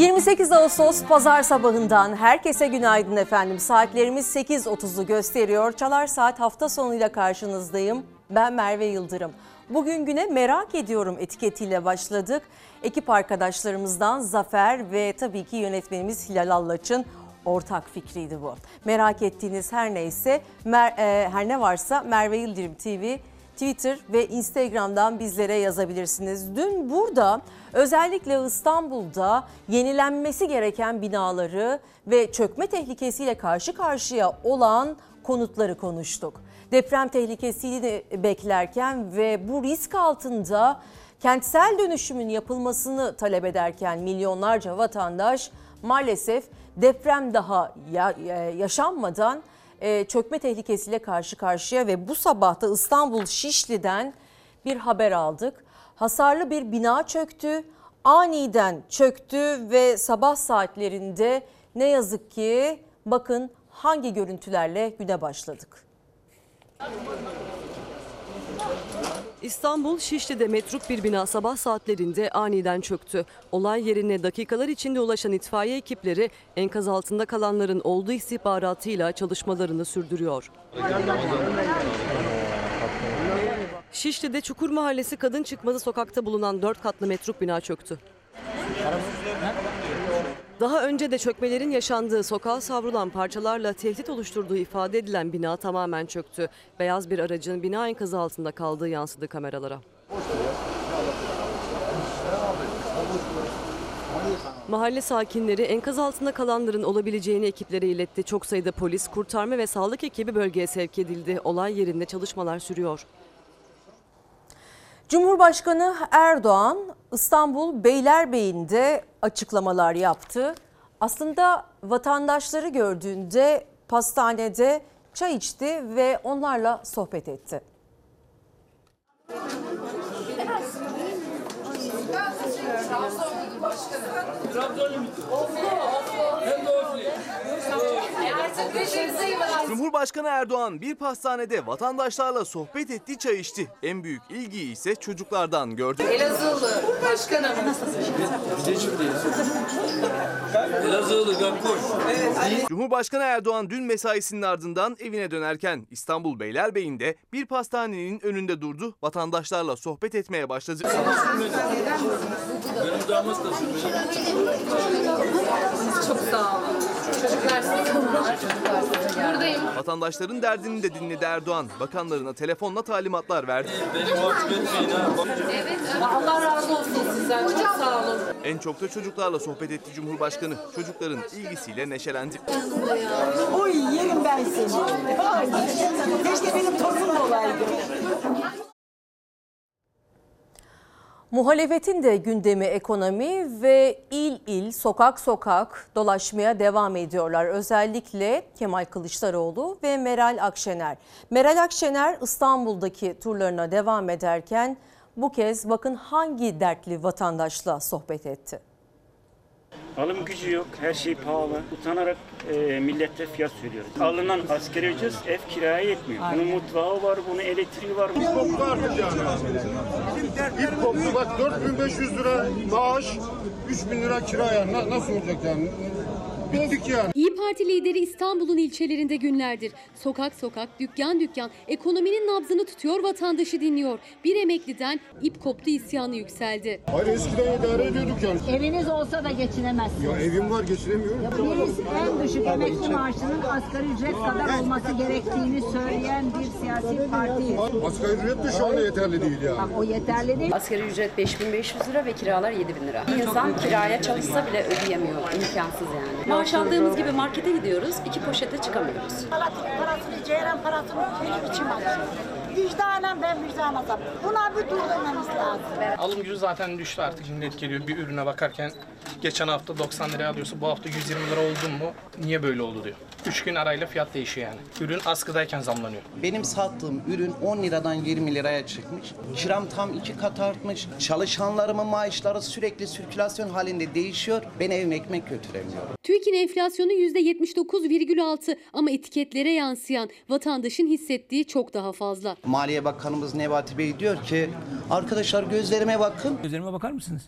28 Ağustos pazar sabahından herkese günaydın efendim. Saatlerimiz 8.30'u gösteriyor. Çalar Saat hafta sonuyla karşınızdayım. Ben Merve Yıldırım. Bugün güne merak ediyorum etiketiyle başladık. Ekip arkadaşlarımızdan Zafer ve tabii ki yönetmenimiz Hilal Allaç'ın ortak fikriydi bu. Merak ettiğiniz her neyse, mer- e, her ne varsa Merve Yıldırım TV Twitter ve Instagram'dan bizlere yazabilirsiniz. Dün burada özellikle İstanbul'da yenilenmesi gereken binaları ve çökme tehlikesiyle karşı karşıya olan konutları konuştuk. Deprem tehlikesini beklerken ve bu risk altında kentsel dönüşümün yapılmasını talep ederken milyonlarca vatandaş maalesef deprem daha ya- yaşanmadan e, çökme tehlikesiyle karşı karşıya ve bu sabah da İstanbul Şişli'den bir haber aldık. Hasarlı bir bina çöktü, aniden çöktü ve sabah saatlerinde ne yazık ki bakın hangi görüntülerle güne başladık. İstanbul Şişli'de metruk bir bina sabah saatlerinde aniden çöktü. Olay yerine dakikalar içinde ulaşan itfaiye ekipleri enkaz altında kalanların olduğu istihbaratıyla çalışmalarını sürdürüyor. Şişli'de Çukur Mahallesi Kadın Çıkmazı sokakta bulunan 4 katlı metruk bina çöktü. Daha önce de çökmelerin yaşandığı sokağa savrulan parçalarla tehdit oluşturduğu ifade edilen bina tamamen çöktü. Beyaz bir aracın bina enkazı altında kaldığı yansıdı kameralara. Mahalle sakinleri enkaz altında kalanların olabileceğini ekiplere iletti. Çok sayıda polis, kurtarma ve sağlık ekibi bölgeye sevk edildi. Olay yerinde çalışmalar sürüyor. Cumhurbaşkanı Erdoğan İstanbul Beylerbeyi'nde açıklamalar yaptı. Aslında vatandaşları gördüğünde pastanede çay içti ve onlarla sohbet etti. Cumhurbaşkanı Erdoğan bir pastanede vatandaşlarla sohbet etti, çay içti. En büyük ilgiyi ise çocuklardan gördü. Elazığlı başkanım. Elazığlı Gakkoş. Cumhurbaşkanı Erdoğan dün mesaisinin ardından evine dönerken İstanbul Beylerbeyi'nde bir pastanenin önünde durdu. Vatandaşlarla sohbet etmeye başladı. Benim damat da Çok sağ olun. Çocuklar. Buradayım. Vatandaşların derdini de dinledi Erdoğan. Bakanlarına telefonla talimatlar verdi. Ha. Allah razı olsun sizden. Çok sağ olun. En çok da çocuklarla sohbet etti Cumhurbaşkanı. Çocukların ilgisiyle neşelendi. Oy yerim ben seni. Keşke benim torunum olaydı. Muhalefetin de gündemi ekonomi ve il il, sokak sokak dolaşmaya devam ediyorlar. Özellikle Kemal Kılıçdaroğlu ve Meral Akşener. Meral Akşener İstanbul'daki turlarına devam ederken bu kez bakın hangi dertli vatandaşla sohbet etti. Alım gücü yok, her şey pahalı. Utanarak e, millete fiyat söylüyoruz. Alınan asgari ücret ev kiraya yetmiyor. Bunun mutfağı var, bunun elektriği var. koptu artık yani. İp koptu bak 4500 lira maaş, 3000 lira kira yani. Na- Nasıl olacak yani? Bittik yani. İyi Parti lideri İstanbul'un ilçelerinde günlerdir. Sokak sokak, dükkan dükkan ekonominin nabzını tutuyor, vatandaşı dinliyor. Bir emekliden ip koptu isyanı yükseldi. Hayır eskiden idare ediyorduk yani. Eviniz olsa da geçinemezsiniz. Ya evim var geçiremiyorum. Birisi en düşük emekli maaşının asgari ücret kadar olması gerektiğini söyleyen bir siyasi partiyiz. Asgari ücret de şu anda yeterli değil yani. Bak o yeterli değil. Asgari ücret 5500 lira ve kiralar 7000 lira. Bir insan kiraya çalışsa bile ödeyemiyor. İmkansız yani. Maaş aldığımız gibi markete gidiyoruz, iki poşete çıkamıyoruz. Parasını, ceyran parasını benim için alıyor. Vicdanen ben vicdan azam. Buna bir dur dememiz lazım. Alım gücü zaten düştü artık millet geliyor bir ürüne bakarken geçen hafta 90 liraya alıyorsa bu hafta 120 lira oldu mu niye böyle oldu diyor. 3 gün arayla fiyat değişiyor yani. Ürün askıdayken zamlanıyor. Benim sattığım ürün 10 liradan 20 liraya çıkmış. Kiram tam iki kat artmış. Çalışanlarımın maaşları sürekli sirkülasyon halinde değişiyor. Ben evime ekmek götüremiyorum. TÜİK'in enflasyonu %79,6 ama etiketlere yansıyan vatandaşın hissettiği çok daha fazla. Maliye Bakanımız Nebati Bey diyor ki arkadaşlar gözlerime bakın. Gözlerime bakar mısınız?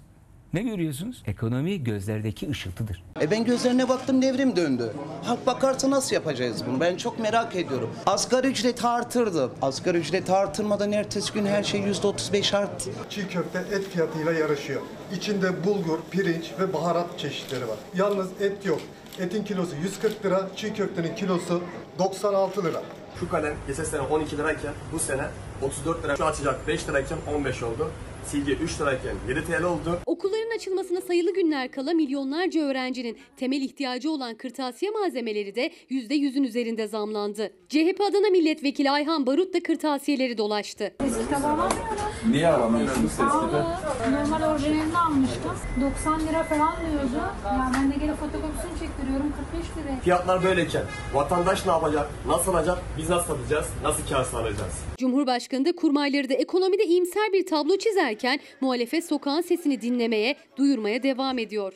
Ne görüyorsunuz? Ekonomi gözlerdeki ışıltıdır. E ben gözlerine baktım nevrim döndü. Halk bakarsa nasıl yapacağız bunu? Ben çok merak ediyorum. Asgari ücreti artırdı. Asgari ücreti artırmadan ertesi gün her şey yüzde otuz beş arttı. Çiğ köfte et fiyatıyla yarışıyor. İçinde bulgur, pirinç ve baharat çeşitleri var. Yalnız et yok. Etin kilosu 140 lira, çiğ köftenin kilosu 96 lira. Şu kalem geçen sene 12 lirayken bu sene 34 lira. Şu açacak 5 lirayken 15 oldu. Silgi 3 lirayken 7 TL oldu. Okulların açılmasına sayılı günler kala milyonlarca öğrencinin temel ihtiyacı olan kırtasiye malzemeleri de %100'ün üzerinde zamlandı. CHP Adana Milletvekili Ayhan Barut da kırtasiyeleri dolaştı. Eski alamıyorum. Niye alamıyorsunuz Normal orijinalini almıştım. 90 lira falan diyordu. Ya ben de gene fotokopisini çektiriyorum 45 lira. Fiyatlar böyleyken vatandaş ne yapacak? Nasıl alacak? Biz nasıl satacağız? Nasıl kar sağlayacağız? Cumhurbaşkanı da kurmayları da ekonomide iyimser bir tablo çizerken muhalefet sokağın sesini dinlemeye, duyurmaya devam ediyor.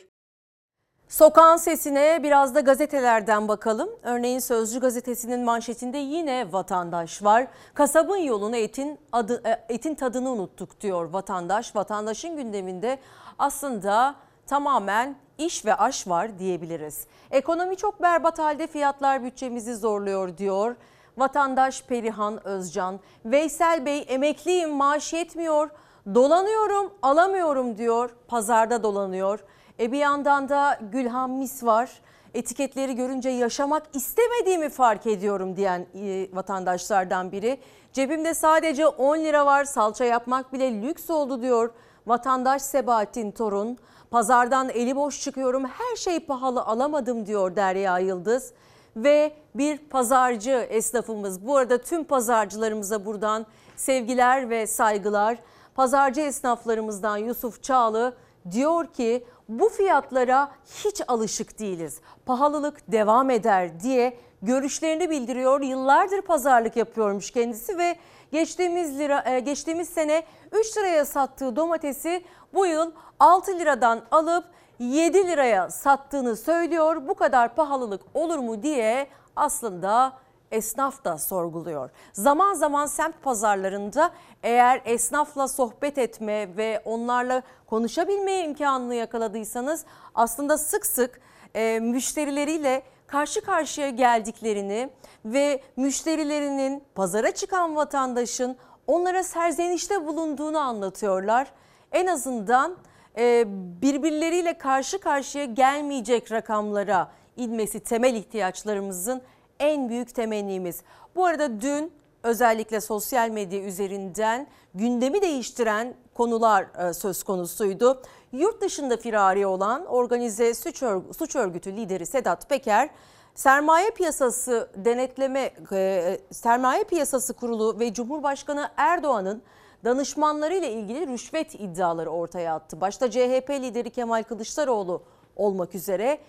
Sokağın sesine biraz da gazetelerden bakalım. Örneğin Sözcü gazetesinin manşetinde yine vatandaş var. Kasabın yolunu etin adı e, etin tadını unuttuk diyor vatandaş. Vatandaşın gündeminde aslında tamamen iş ve aş var diyebiliriz. Ekonomi çok berbat halde fiyatlar bütçemizi zorluyor diyor. Vatandaş Perihan Özcan, Veysel Bey emekliyim maaş yetmiyor, dolanıyorum alamıyorum diyor, pazarda dolanıyor. E bir yandan da Gülhan Mis var. Etiketleri görünce yaşamak istemediğimi fark ediyorum diyen e, vatandaşlardan biri. Cebimde sadece 10 lira var salça yapmak bile lüks oldu diyor vatandaş Sebahattin Torun. Pazardan eli boş çıkıyorum her şey pahalı alamadım diyor Derya Yıldız. Ve bir pazarcı esnafımız bu arada tüm pazarcılarımıza buradan sevgiler ve saygılar. Pazarcı esnaflarımızdan Yusuf Çağlı diyor ki bu fiyatlara hiç alışık değiliz. Pahalılık devam eder diye görüşlerini bildiriyor. Yıllardır pazarlık yapıyormuş kendisi ve geçtiğimiz lira e, geçtiğimiz sene 3 liraya sattığı domatesi bu yıl 6 liradan alıp 7 liraya sattığını söylüyor. Bu kadar pahalılık olur mu diye aslında esnaf da sorguluyor. Zaman zaman semt pazarlarında eğer esnafla sohbet etme ve onlarla konuşabilme imkanını yakaladıysanız aslında sık sık e, müşterileriyle karşı karşıya geldiklerini ve müşterilerinin pazara çıkan vatandaşın onlara serzenişte bulunduğunu anlatıyorlar. En azından e, birbirleriyle karşı karşıya gelmeyecek rakamlara inmesi temel ihtiyaçlarımızın en büyük temennimiz. Bu arada dün özellikle sosyal medya üzerinden gündemi değiştiren konular e, söz konusuydu. Yurt dışında firari olan organize suç, suç örgütü lideri Sedat Peker, Sermaye Piyasası Denetleme e, Sermaye Piyasası Kurulu ve Cumhurbaşkanı Erdoğan'ın danışmanları ile ilgili rüşvet iddiaları ortaya attı. Başta CHP lideri Kemal Kılıçdaroğlu olmak üzere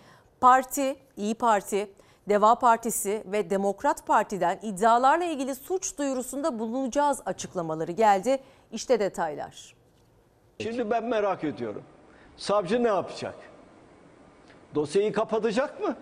parti, İyi Parti, Deva Partisi ve Demokrat Parti'den iddialarla ilgili suç duyurusunda bulunacağız açıklamaları geldi. İşte detaylar. Şimdi ben merak ediyorum. Savcı ne yapacak? Dosyayı kapatacak mı?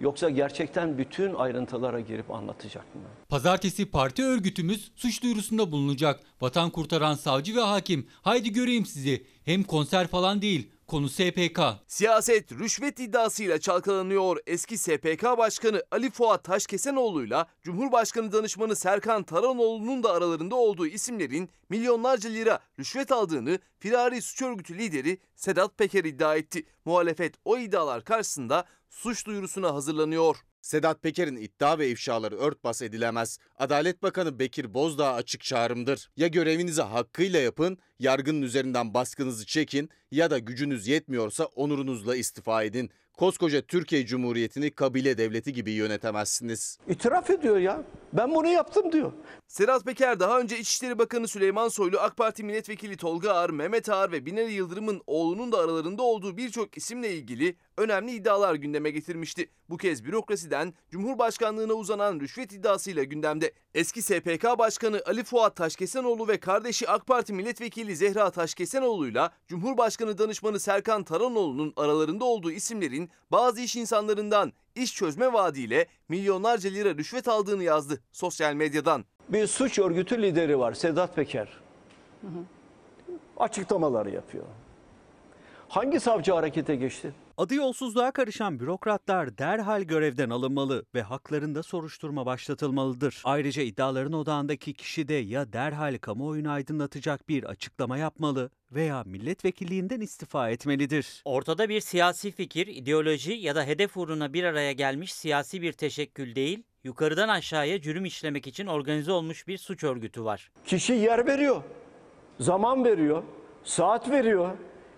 Yoksa gerçekten bütün ayrıntılara girip anlatacak mı? Pazartesi parti örgütümüz suç duyurusunda bulunacak. Vatan kurtaran savcı ve hakim. Haydi göreyim sizi. Hem konser falan değil. Konu SPK. Siyaset rüşvet iddiasıyla çalkalanıyor. Eski SPK Başkanı Ali Fuat Taşkesenoğlu'yla Cumhurbaşkanı danışmanı Serkan Taranoğlu'nun da aralarında olduğu isimlerin milyonlarca lira rüşvet aldığını firari suç örgütü lideri Sedat Peker iddia etti. Muhalefet o iddialar karşısında suç duyurusuna hazırlanıyor. Sedat Peker'in iddia ve ifşaları örtbas edilemez. Adalet Bakanı Bekir Bozdağ açık çağrımdır. Ya görevinizi hakkıyla yapın, yargının üzerinden baskınızı çekin ya da gücünüz yetmiyorsa onurunuzla istifa edin. Koskoca Türkiye Cumhuriyeti'ni kabile devleti gibi yönetemezsiniz. İtiraf ediyor ya. Ben bunu yaptım diyor. Sedat Peker daha önce İçişleri Bakanı Süleyman Soylu, AK Parti Milletvekili Tolga Ağar, Mehmet Ağar ve Binali Yıldırım'ın oğlunun da aralarında olduğu birçok isimle ilgili önemli iddialar gündeme getirmişti. Bu kez bürokrasiden Cumhurbaşkanlığına uzanan rüşvet iddiasıyla gündemde. Eski SPK Başkanı Ali Fuat Taşkesenoğlu ve kardeşi AK Parti Milletvekili Zehra Taşkesenoğlu'yla Cumhurbaşkanı danışmanı Serkan Taranoğlu'nun aralarında olduğu isimlerin bazı iş insanlarından iş çözme vaadiyle milyonlarca lira rüşvet aldığını yazdı sosyal medyadan. Bir suç örgütü lideri var Sedat Peker. Açıklamalar yapıyor. Hangi savcı harekete geçti? Adı yolsuzluğa karışan bürokratlar derhal görevden alınmalı ve haklarında soruşturma başlatılmalıdır. Ayrıca iddiaların odağındaki kişi de ya derhal kamuoyunu aydınlatacak bir açıklama yapmalı veya milletvekilliğinden istifa etmelidir. Ortada bir siyasi fikir, ideoloji ya da hedef uğruna bir araya gelmiş siyasi bir teşekkül değil, yukarıdan aşağıya cürüm işlemek için organize olmuş bir suç örgütü var. Kişi yer veriyor, zaman veriyor, saat veriyor,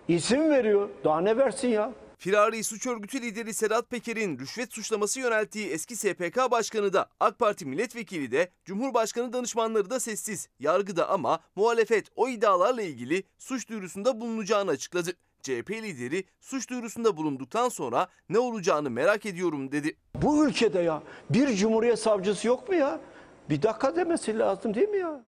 isim veriyor. Daha ne versin ya? Firari suç örgütü lideri Sedat Peker'in rüşvet suçlaması yönelttiği eski SPK başkanı da AK Parti milletvekili de Cumhurbaşkanı danışmanları da sessiz. Yargıda ama muhalefet o iddialarla ilgili suç duyurusunda bulunacağını açıkladı. CHP lideri suç duyurusunda bulunduktan sonra ne olacağını merak ediyorum dedi. Bu ülkede ya bir cumhuriyet savcısı yok mu ya? Bir dakika demesi lazım değil mi ya?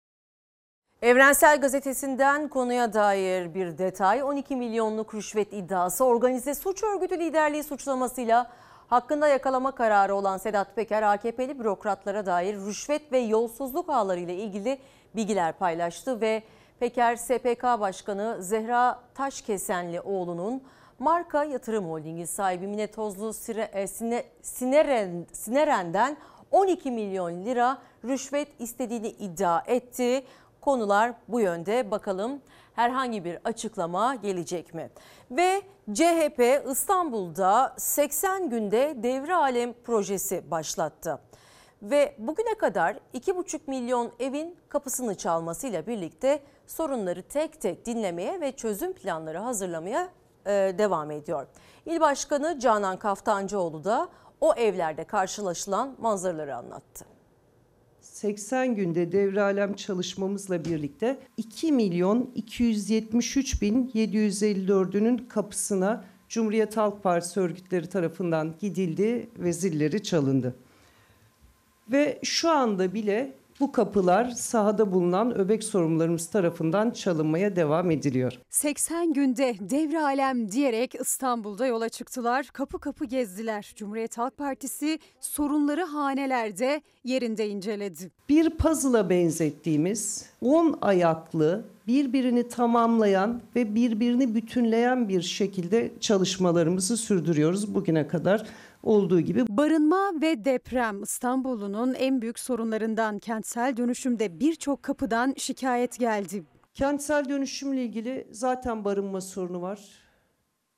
Evrensel Gazetesi'nden konuya dair bir detay 12 milyonluk rüşvet iddiası organize suç örgütü liderliği suçlamasıyla hakkında yakalama kararı olan Sedat Peker AKP'li bürokratlara dair rüşvet ve yolsuzluk ağları ile ilgili bilgiler paylaştı ve Peker SPK Başkanı Zehra Taşkesenli oğlunun marka yatırım holdingi sahibi Mine Tozlu e, Sine- Sineren, Sineren'den 12 milyon lira rüşvet istediğini iddia etti. Konular bu yönde bakalım herhangi bir açıklama gelecek mi? Ve CHP İstanbul'da 80 günde devre alem projesi başlattı. Ve bugüne kadar 2,5 milyon evin kapısını çalmasıyla birlikte sorunları tek tek dinlemeye ve çözüm planları hazırlamaya e, devam ediyor. İl Başkanı Canan Kaftancıoğlu da o evlerde karşılaşılan manzaraları anlattı. 80 günde devre alem çalışmamızla birlikte 2 milyon 273 bin 754'ünün kapısına Cumhuriyet Halk Partisi örgütleri tarafından gidildi ve zilleri çalındı. Ve şu anda bile bu kapılar sahada bulunan öbek sorumlularımız tarafından çalınmaya devam ediliyor. 80 günde devre alem diyerek İstanbul'da yola çıktılar. Kapı kapı gezdiler. Cumhuriyet Halk Partisi sorunları hanelerde yerinde inceledi. Bir puzzle'a benzettiğimiz 10 ayaklı, birbirini tamamlayan ve birbirini bütünleyen bir şekilde çalışmalarımızı sürdürüyoruz bugüne kadar olduğu gibi. Barınma ve deprem İstanbul'un en büyük sorunlarından kentsel dönüşümde birçok kapıdan şikayet geldi. Kentsel dönüşümle ilgili zaten barınma sorunu var.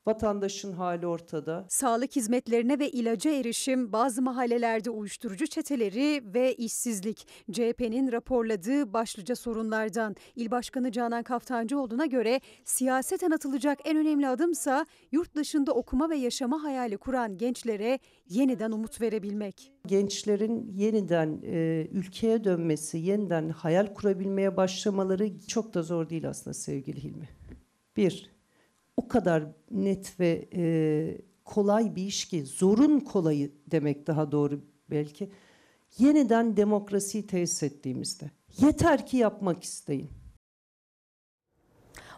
Vatandaşın hali ortada. Sağlık hizmetlerine ve ilaca erişim, bazı mahallelerde uyuşturucu çeteleri ve işsizlik. CHP'nin raporladığı başlıca sorunlardan. İl Başkanı Canan Kaftancıoğlu'na göre siyaseten atılacak en önemli adımsa yurt dışında okuma ve yaşama hayali kuran gençlere yeniden umut verebilmek. Gençlerin yeniden e, ülkeye dönmesi, yeniden hayal kurabilmeye başlamaları çok da zor değil aslında sevgili Hilmi. Bir, o kadar net ve e, kolay bir iş ki, zorun kolayı demek daha doğru belki. Yeniden demokrasiyi tesis ettiğimizde. Yeter ki yapmak isteyin.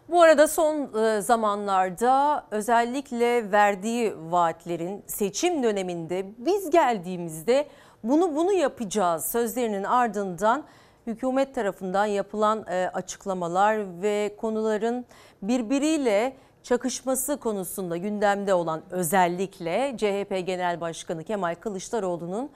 Bu arada son e, zamanlarda özellikle verdiği vaatlerin seçim döneminde biz geldiğimizde bunu bunu yapacağız sözlerinin ardından hükümet tarafından yapılan e, açıklamalar ve konuların birbiriyle çakışması konusunda gündemde olan özellikle CHP Genel Başkanı Kemal Kılıçdaroğlu'nun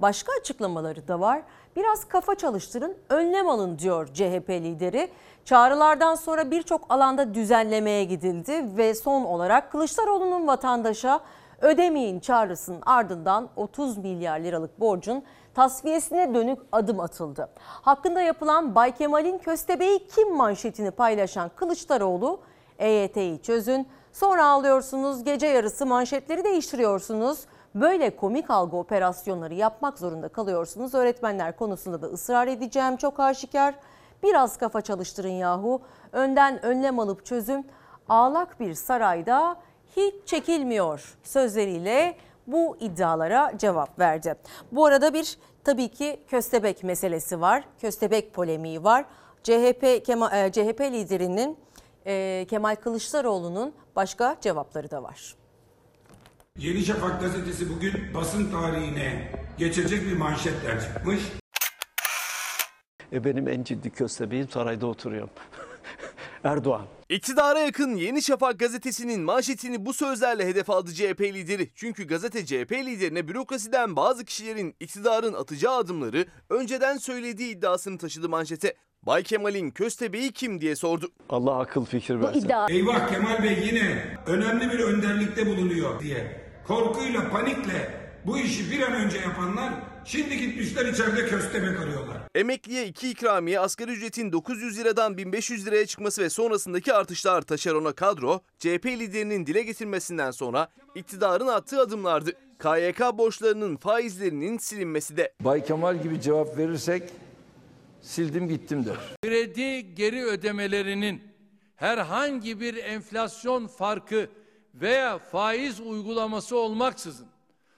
başka açıklamaları da var. Biraz kafa çalıştırın, önlem alın diyor CHP lideri. Çağrılardan sonra birçok alanda düzenlemeye gidildi ve son olarak Kılıçdaroğlu'nun vatandaşa ödemeyin çağrısının ardından 30 milyar liralık borcun tasfiyesine dönük adım atıldı. Hakkında yapılan Bay Kemal'in köstebeği kim manşetini paylaşan Kılıçdaroğlu EYT'yi çözün. Sonra ağlıyorsunuz, gece yarısı manşetleri değiştiriyorsunuz. Böyle komik algı operasyonları yapmak zorunda kalıyorsunuz. Öğretmenler konusunda da ısrar edeceğim çok aşikar. Biraz kafa çalıştırın yahu. Önden önlem alıp çözüm. Ağlak bir sarayda hiç çekilmiyor sözleriyle bu iddialara cevap verdi. Bu arada bir tabii ki köstebek meselesi var. Köstebek polemiği var. CHP Kemal, CHP liderinin e, Kemal Kılıçdaroğlu'nun başka cevapları da var. Yeni Şafak gazetesi bugün basın tarihine geçecek bir manşetler çıkmış. E benim en ciddi köstebeğim sarayda oturuyorum. Erdoğan. İktidara yakın Yeni Şafak gazetesinin manşetini bu sözlerle hedef aldı CHP lideri. Çünkü gazete CHP liderine bürokrasiden bazı kişilerin iktidarın atacağı adımları önceden söylediği iddiasını taşıdı manşete. Bay Kemal'in köstebeği kim diye sordu. Allah akıl fikir versin. Eyvah Kemal Bey yine önemli bir önderlikte bulunuyor diye korkuyla, panikle bu işi bir an önce yapanlar şimdi gitmişler içeride köstebek arıyorlar. Emekliye iki ikramiye, asgari ücretin 900 liradan 1500 liraya çıkması ve sonrasındaki artışlar taşerona kadro, CHP liderinin dile getirmesinden sonra iktidarın attığı adımlardı. KYK borçlarının faizlerinin silinmesi de. Bay Kemal gibi cevap verirsek sildim gittim der. Kredi geri ödemelerinin herhangi bir enflasyon farkı veya faiz uygulaması olmaksızın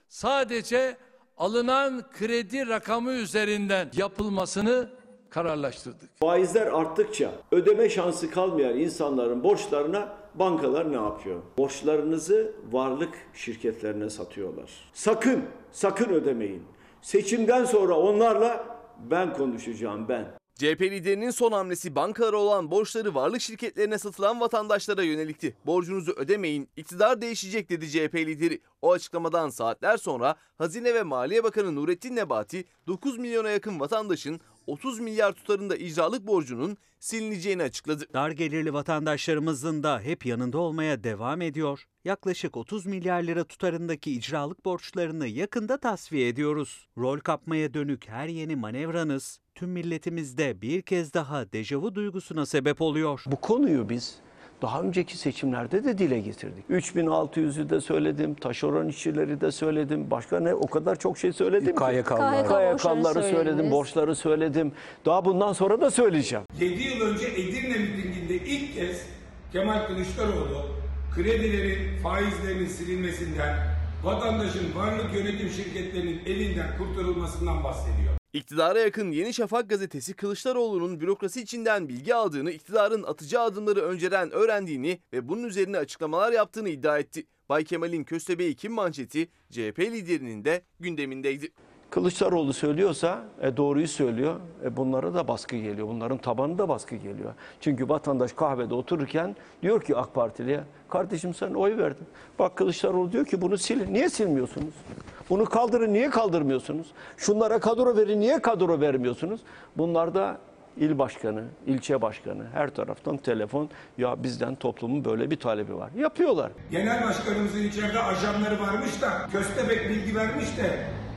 sadece alınan kredi rakamı üzerinden yapılmasını kararlaştırdık. Faizler arttıkça ödeme şansı kalmayan insanların borçlarına bankalar ne yapıyor? Borçlarınızı varlık şirketlerine satıyorlar. Sakın, sakın ödemeyin. Seçimden sonra onlarla ben konuşacağım ben. CHP liderinin son hamlesi bankalara olan borçları varlık şirketlerine satılan vatandaşlara yönelikti. Borcunuzu ödemeyin, iktidar değişecek dedi CHP lideri. O açıklamadan saatler sonra Hazine ve Maliye Bakanı Nurettin Nebati 9 milyona yakın vatandaşın 30 milyar tutarında icralık borcunun silineceğini açıkladı. Dar gelirli vatandaşlarımızın da hep yanında olmaya devam ediyor. Yaklaşık 30 milyar lira tutarındaki icralık borçlarını yakında tasfiye ediyoruz. Rol kapmaya dönük her yeni manevranız tüm milletimizde bir kez daha dejavu duygusuna sebep oluyor. Bu konuyu biz daha önceki seçimlerde de dile getirdik. 3600'ü de söyledim, taşeron işçileri de söyledim. Başka ne o kadar çok şey söyledim. KYK'lılar. KYK'lıları söyledim, borçları söyledim. Daha bundan sonra da söyleyeceğim. 7 yıl önce Edirne mitinginde ilk kez Kemal Kılıçdaroğlu kredilerin faizlerinin silinmesinden, vatandaşın varlık yönetim şirketlerinin elinden kurtarılmasından bahsediyor. İktidara yakın Yeni Şafak gazetesi Kılıçdaroğlu'nun bürokrasi içinden bilgi aldığını, iktidarın atacağı adımları önceden öğrendiğini ve bunun üzerine açıklamalar yaptığını iddia etti. Bay Kemal'in köstebeği kim manşeti CHP liderinin de gündemindeydi. Kılıçdaroğlu söylüyorsa e, doğruyu söylüyor. E, bunlara da baskı geliyor. Bunların tabanı da baskı geliyor. Çünkü vatandaş kahvede otururken diyor ki AK Partili'ye kardeşim sen oy verdin. Bak Kılıçdaroğlu diyor ki bunu silin. Niye silmiyorsunuz? Bunu kaldırın niye kaldırmıyorsunuz? Şunlara kadro verin niye kadro vermiyorsunuz? Bunlar da il başkanı, ilçe başkanı her taraftan telefon ya bizden toplumun böyle bir talebi var. Yapıyorlar. Genel başkanımızın içeride ajanları varmış da köstebek bilgi vermiş de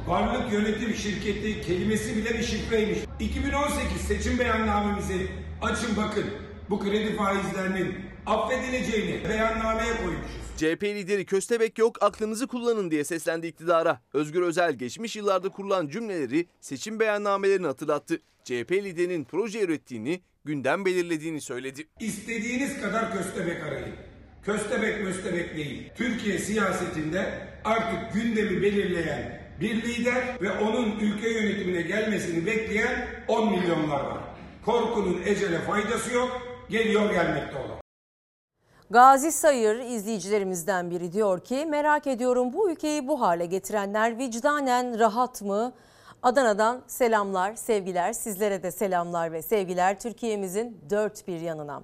varlık yönetim şirketi kelimesi bile bir şifreymiş. 2018 seçim beyannamemizi açın bakın. Bu kredi faizlerinin affedileceğini beyannameye koymuşuz. CHP lideri köstebek yok aklınızı kullanın diye seslendi iktidara. Özgür Özel geçmiş yıllarda kurulan cümleleri seçim beyannamelerini hatırlattı. CHP liderinin proje ürettiğini, gündem belirlediğini söyledi. İstediğiniz kadar köstebek arayın. Köstebek möstebek değil. Türkiye siyasetinde artık gündemi belirleyen bir lider ve onun ülke yönetimine gelmesini bekleyen 10 milyonlar var. Korkunun ecele faydası yok, geliyor gelmekte olan. Gazi Sayır izleyicilerimizden biri diyor ki merak ediyorum bu ülkeyi bu hale getirenler vicdanen rahat mı? Adana'dan selamlar, sevgiler. Sizlere de selamlar ve sevgiler Türkiye'mizin dört bir yanına.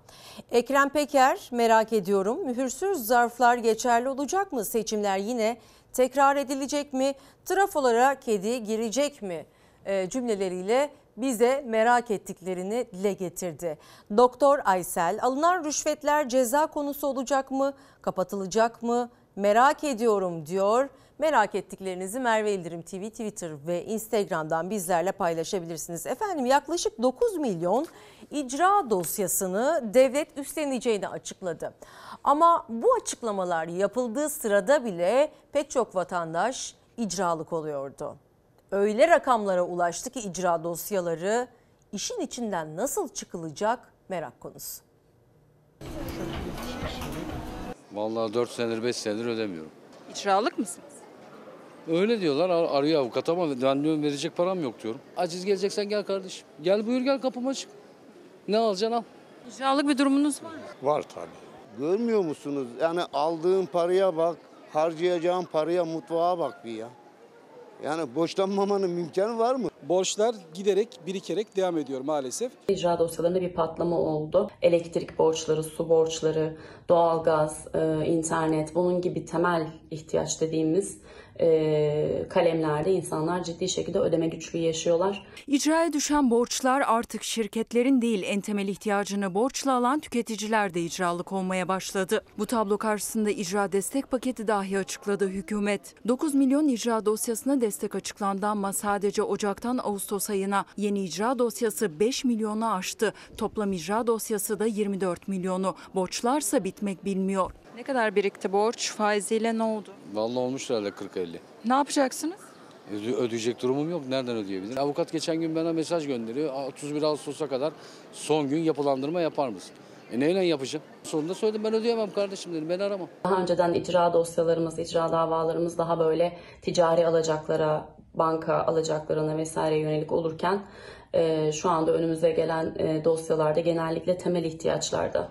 Ekrem Peker merak ediyorum. Mühürsüz zarflar geçerli olacak mı? Seçimler yine tekrar edilecek mi? Trafolara kedi girecek mi? E, cümleleriyle bize merak ettiklerini dile getirdi. Doktor Aysel alınan rüşvetler ceza konusu olacak mı? Kapatılacak mı? Merak ediyorum diyor. Merak ettiklerinizi Merve İldirim TV, Twitter ve Instagram'dan bizlerle paylaşabilirsiniz. Efendim yaklaşık 9 milyon icra dosyasını devlet üstleneceğini açıkladı. Ama bu açıklamalar yapıldığı sırada bile pek çok vatandaş icralık oluyordu. Öyle rakamlara ulaştı ki icra dosyaları işin içinden nasıl çıkılacak merak konusu. Vallahi 4 senedir 5 senedir ödemiyorum. İcralık mısınız? Öyle diyorlar ar- arıyor avukat ama ben diyorum verecek param yok diyorum. Aciz geleceksen gel kardeşim. Gel buyur gel kapım açık. Ne alacaksın al. İcralık bir durumunuz var mı? Var tabii. Görmüyor musunuz? Yani aldığın paraya bak, harcayacağın paraya, mutfağa bak bir ya. Yani borçlanmamanın imkanı var mı? Borçlar giderek birikerek devam ediyor maalesef. İcra dosyalarında bir patlama oldu. Elektrik borçları, su borçları, doğalgaz, e, internet bunun gibi temel ihtiyaç dediğimiz e, kalemlerde insanlar ciddi şekilde ödeme güçlüğü yaşıyorlar. İcraya düşen borçlar artık şirketlerin değil en temel ihtiyacını borçla alan tüketiciler de icralık olmaya başladı. Bu tablo karşısında icra destek paketi dahi açıkladı hükümet. 9 milyon icra dosyasına destek açıklandı ama sadece Ocak'tan Ağustos ayına yeni icra dosyası 5 milyonu aştı. Toplam icra dosyası da 24 milyonu. Borçlarsa bitmek bilmiyor. Ne kadar birikti borç? Faiziyle ne oldu? Vallahi olmuş herhalde 40-50. Ne yapacaksınız? Öde- ödeyecek durumum yok. Nereden ödeyebilirim? Avukat geçen gün bana mesaj gönderiyor. "Aa, 31 Ağustos'a kadar son gün yapılandırma yapar mısın? E neyle yapacağım? Sonunda söyledim ben ödeyemem kardeşim dedim. Beni arama. Daha önceden icra dosyalarımız, icra davalarımız daha böyle ticari alacaklara, banka alacaklarına vesaire yönelik olurken e, şu anda önümüze gelen e, dosyalarda genellikle temel ihtiyaçlarda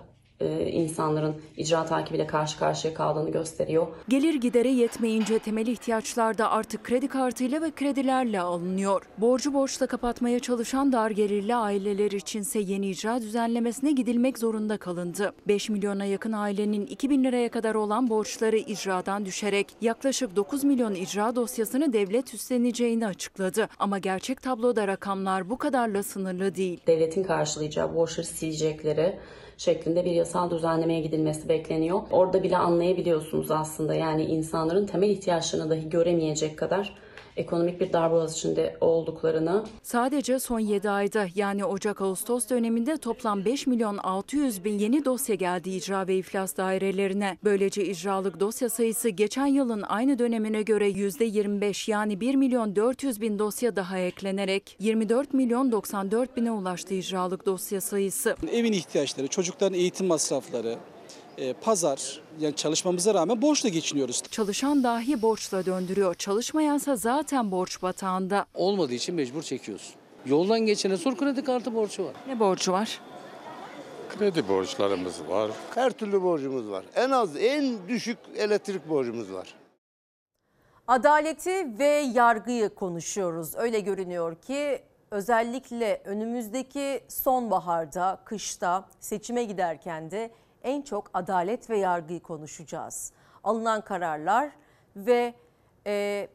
insanların icra takibiyle karşı karşıya kaldığını gösteriyor. Gelir gidere yetmeyince temel ihtiyaçlar da artık kredi kartıyla ve kredilerle alınıyor. Borcu borçla kapatmaya çalışan dar gelirli aileler içinse yeni icra düzenlemesine gidilmek zorunda kalındı. 5 milyona yakın ailenin 2000 liraya kadar olan borçları icradan düşerek yaklaşık 9 milyon icra dosyasını devlet üstleneceğini açıkladı. Ama gerçek tabloda rakamlar bu kadarla sınırlı değil. Devletin karşılayacağı borçları silecekleri şeklinde bir yasal düzenlemeye gidilmesi bekleniyor. Orada bile anlayabiliyorsunuz aslında yani insanların temel ihtiyaçlarını dahi göremeyecek kadar ekonomik bir darboğaz içinde olduklarını Sadece son 7 ayda yani Ocak-Ağustos döneminde toplam 5 milyon 600 bin yeni dosya geldi icra ve iflas dairelerine. Böylece icralık dosya sayısı geçen yılın aynı dönemine göre %25 yani 1 milyon 400 bin dosya daha eklenerek 24 milyon 94 bine ulaştı icralık dosya sayısı. Evin ihtiyaçları, çocukların eğitim masrafları, pazar yani çalışmamıza rağmen borçla geçiniyoruz. Çalışan dahi borçla döndürüyor. Çalışmayansa zaten borç batağında. Olmadığı için mecbur çekiyoruz. Yoldan geçene sor kredi kartı borcu var. Ne borcu var? Kredi borçlarımız var. Her türlü borcumuz var. En az en düşük elektrik borcumuz var. Adaleti ve yargıyı konuşuyoruz. Öyle görünüyor ki özellikle önümüzdeki sonbaharda, kışta seçime giderken de en çok adalet ve yargıyı konuşacağız. Alınan kararlar ve e,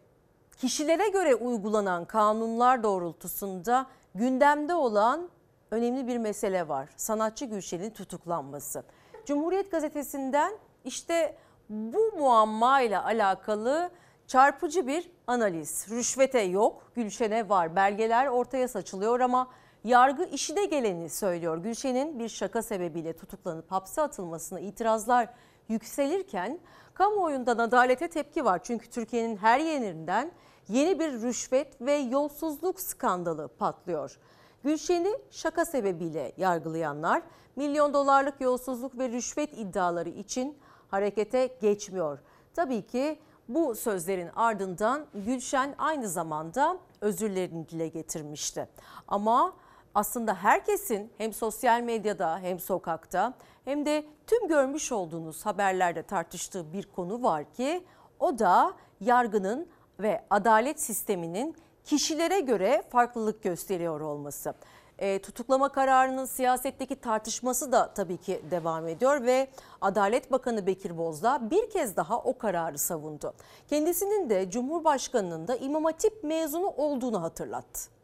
kişilere göre uygulanan kanunlar doğrultusunda gündemde olan önemli bir mesele var. Sanatçı Gülşen'in tutuklanması. Cumhuriyet Gazetesi'nden işte bu muammayla alakalı çarpıcı bir analiz. Rüşvete yok, Gülşen'e var. Belgeler ortaya saçılıyor ama yargı işine geleni söylüyor. Gülşen'in bir şaka sebebiyle tutuklanıp hapse atılmasına itirazlar yükselirken kamuoyundan adalete tepki var. Çünkü Türkiye'nin her yerinden yeni bir rüşvet ve yolsuzluk skandalı patlıyor. Gülşen'i şaka sebebiyle yargılayanlar milyon dolarlık yolsuzluk ve rüşvet iddiaları için harekete geçmiyor. Tabii ki bu sözlerin ardından Gülşen aynı zamanda özürlerini dile getirmişti. Ama aslında herkesin hem sosyal medyada hem sokakta hem de tüm görmüş olduğunuz haberlerde tartıştığı bir konu var ki o da yargının ve adalet sisteminin kişilere göre farklılık gösteriyor olması. E, tutuklama kararının siyasetteki tartışması da tabii ki devam ediyor ve Adalet Bakanı Bekir Bozdağ bir kez daha o kararı savundu. Kendisinin de Cumhurbaşkanı'nın da İmam Hatip mezunu olduğunu hatırlattı.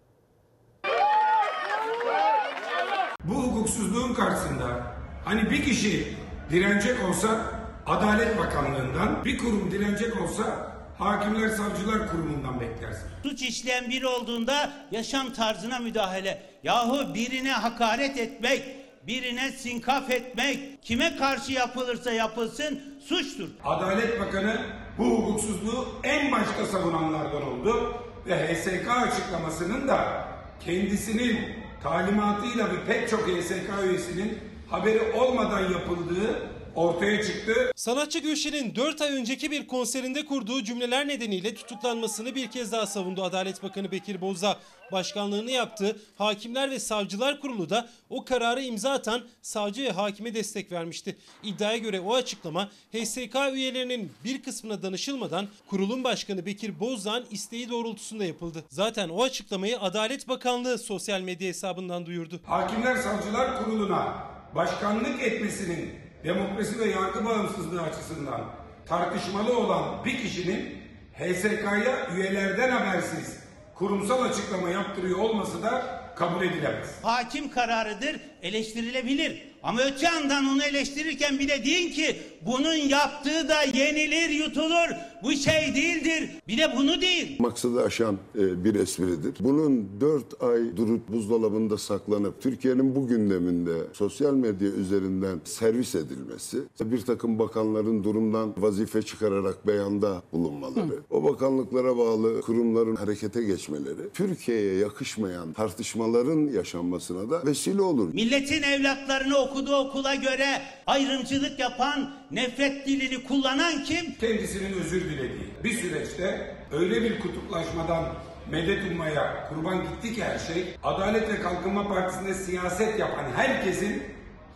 Bu hukuksuzluğun karşısında hani bir kişi direnecek olsa Adalet Bakanlığı'ndan, bir kurum direnecek olsa Hakimler Savcılar Kurumu'ndan beklersin. Suç işleyen biri olduğunda yaşam tarzına müdahale. Yahu birine hakaret etmek, birine sinkaf etmek, kime karşı yapılırsa yapılsın suçtur. Adalet Bakanı bu hukuksuzluğu en başta savunanlardan oldu ve HSK açıklamasının da kendisinin talimatıyla ve pek çok HSK üyesinin haberi olmadan yapıldığı ortaya çıktı. Sanatçı Gülşen'in 4 ay önceki bir konserinde kurduğu cümleler nedeniyle tutuklanmasını bir kez daha savundu Adalet Bakanı Bekir Bozdağ. Başkanlığını yaptığı Hakimler ve Savcılar Kurulu da o kararı imza atan savcı ve hakime destek vermişti. İddiaya göre o açıklama HSK üyelerinin bir kısmına danışılmadan kurulun başkanı Bekir Bozdağ'ın isteği doğrultusunda yapıldı. Zaten o açıklamayı Adalet Bakanlığı sosyal medya hesabından duyurdu. Hakimler Savcılar Kurulu'na başkanlık etmesinin demokrasi ve yargı bağımsızlığı açısından tartışmalı olan bir kişinin HSK'ya üyelerden habersiz kurumsal açıklama yaptırıyor olması da kabul edilemez. Hakim kararıdır, eleştirilebilir. Ama öte yandan onu eleştirirken bir de deyin ki bunun yaptığı da yenilir, yutulur. Bu şey değildir. Bir de bunu değil. Maksadı aşan e, bir espridir. Bunun 4 ay durup buzdolabında saklanıp Türkiye'nin bu gündeminde sosyal medya üzerinden servis edilmesi, bir takım bakanların durumdan vazife çıkararak beyanda bulunmaları, o bakanlıklara bağlı kurumların harekete geçmeleri, Türkiye'ye yakışmayan tartışmaların yaşanmasına da vesile olur. Milletin evlatlarını okuduğu okula göre ayrımcılık yapan, nefret dilini kullanan kim? Kendisinin özür dilediği bir süreçte öyle bir kutuplaşmadan medet ummaya kurban gitti ki her şey, Adalet ve Kalkınma Partisi'nde siyaset yapan herkesin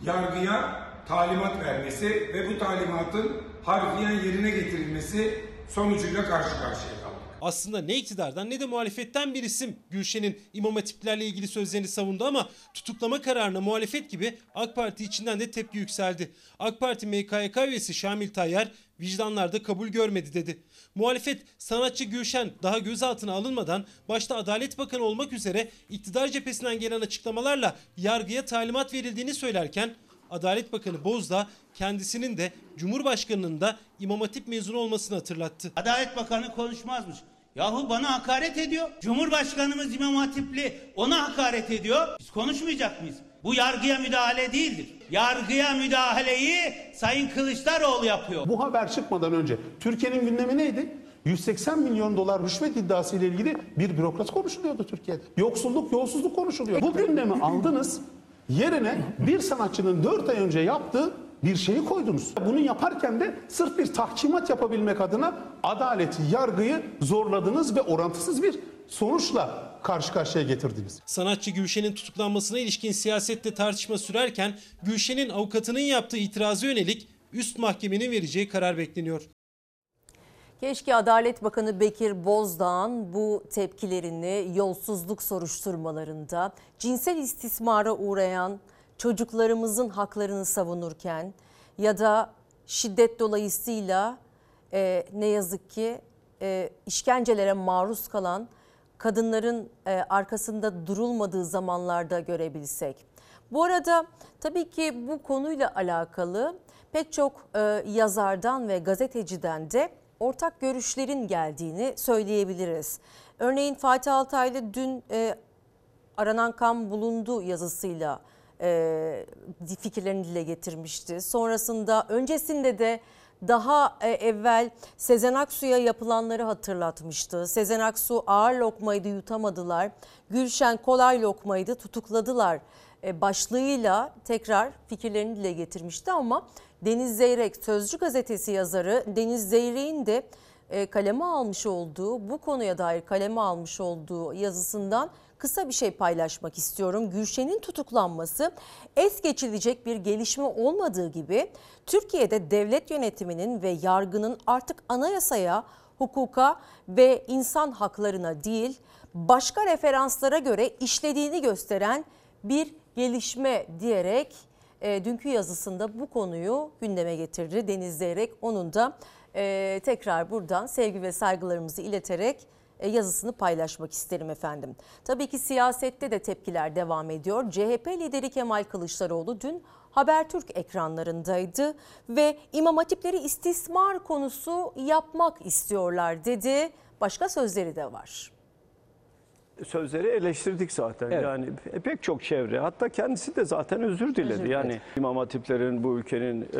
yargıya talimat vermesi ve bu talimatın harfiyen yerine getirilmesi sonucuyla karşı karşıya. Aslında ne iktidardan ne de muhalefetten bir isim Gülşen'in imam hatiplerle ilgili sözlerini savundu ama tutuklama kararına muhalefet gibi AK Parti içinden de tepki yükseldi. AK Parti MKYK üyesi Şamil Tayyar vicdanlarda kabul görmedi dedi. Muhalefet sanatçı Gülşen daha gözaltına alınmadan başta Adalet Bakanı olmak üzere iktidar cephesinden gelen açıklamalarla yargıya talimat verildiğini söylerken Adalet Bakanı Bozdağ kendisinin de Cumhurbaşkanı'nın da İmam Hatip mezunu olmasını hatırlattı. Adalet Bakanı konuşmazmış. Yahu bana hakaret ediyor. Cumhurbaşkanımız İmam Hatipli ona hakaret ediyor. Biz konuşmayacak mıyız? Bu yargıya müdahale değildir. Yargıya müdahaleyi Sayın Kılıçdaroğlu yapıyor. Bu haber çıkmadan önce Türkiye'nin gündemi neydi? 180 milyon dolar rüşvet iddiası ile ilgili bir bürokrat konuşuluyordu Türkiye'de. Yoksulluk, yolsuzluk konuşuluyor. Bu gündemi aldınız. Yerine bir sanatçının 4 ay önce yaptığı bir şeyi koydunuz. Bunu yaparken de sırf bir tahkimat yapabilmek adına adaleti, yargıyı zorladınız ve orantısız bir sonuçla karşı karşıya getirdiniz. Sanatçı Gülşen'in tutuklanmasına ilişkin siyasette tartışma sürerken Gülşen'in avukatının yaptığı itirazı yönelik üst mahkemenin vereceği karar bekleniyor. Keşke Adalet Bakanı Bekir Bozdağ'ın bu tepkilerini yolsuzluk soruşturmalarında cinsel istismara uğrayan çocuklarımızın haklarını savunurken ya da şiddet dolayısıyla e, ne yazık ki e, işkencelere maruz kalan kadınların e, arkasında durulmadığı zamanlarda görebilsek. Bu arada tabii ki bu konuyla alakalı pek çok e, yazardan ve gazeteciden de ortak görüşlerin geldiğini söyleyebiliriz. Örneğin Fatih Altaylı dün e, aranan kan bulundu yazısıyla e, fikirlerini dile getirmişti. Sonrasında öncesinde de daha e, evvel Sezen Aksu'ya yapılanları hatırlatmıştı. Sezen Aksu ağır lokmaydı yutamadılar. Gülşen kolay lokmaydı tutukladılar başlığıyla tekrar fikirlerini dile getirmişti ama Deniz Zeyrek Sözcü gazetesi yazarı Deniz Zeyrek'in de e, kaleme almış olduğu bu konuya dair kaleme almış olduğu yazısından kısa bir şey paylaşmak istiyorum. Gülşen'in tutuklanması es geçilecek bir gelişme olmadığı gibi Türkiye'de devlet yönetiminin ve yargının artık anayasaya, hukuka ve insan haklarına değil başka referanslara göre işlediğini gösteren bir gelişme diyerek e, dünkü yazısında bu konuyu gündeme getirdi Deniz Zeyrek. Onun da e, tekrar buradan sevgi ve saygılarımızı ileterek e, yazısını paylaşmak isterim efendim. Tabii ki siyasette de tepkiler devam ediyor. CHP lideri Kemal Kılıçdaroğlu dün Habertürk ekranlarındaydı ve İmam Hatipleri istismar konusu yapmak istiyorlar dedi. Başka sözleri de var sözleri eleştirdik zaten. Evet. Yani pek çok çevre hatta kendisi de zaten özür diledi. Özür yani İmam Hatiplerin bu ülkenin e,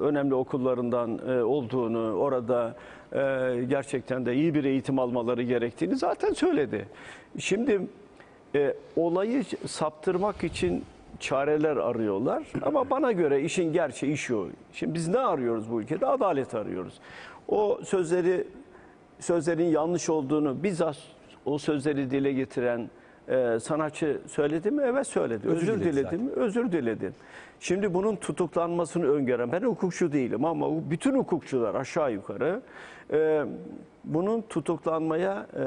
önemli okullarından e, olduğunu, orada e, gerçekten de iyi bir eğitim almaları gerektiğini zaten söyledi. Şimdi e, olayı saptırmak için çareler arıyorlar. Ama bana göre işin gerçeği şu. Şimdi biz ne arıyoruz bu ülkede? Adalet arıyoruz. O sözleri sözlerin yanlış olduğunu bizzat o sözleri dile getiren e, sanatçı söyledi mi? Evet söyledi. Özür Özür, diledi mi? Özür diledi. Şimdi bunun tutuklanmasını öngören, ben hukukçu değilim ama bütün hukukçular aşağı yukarı e, bunun tutuklanmaya e,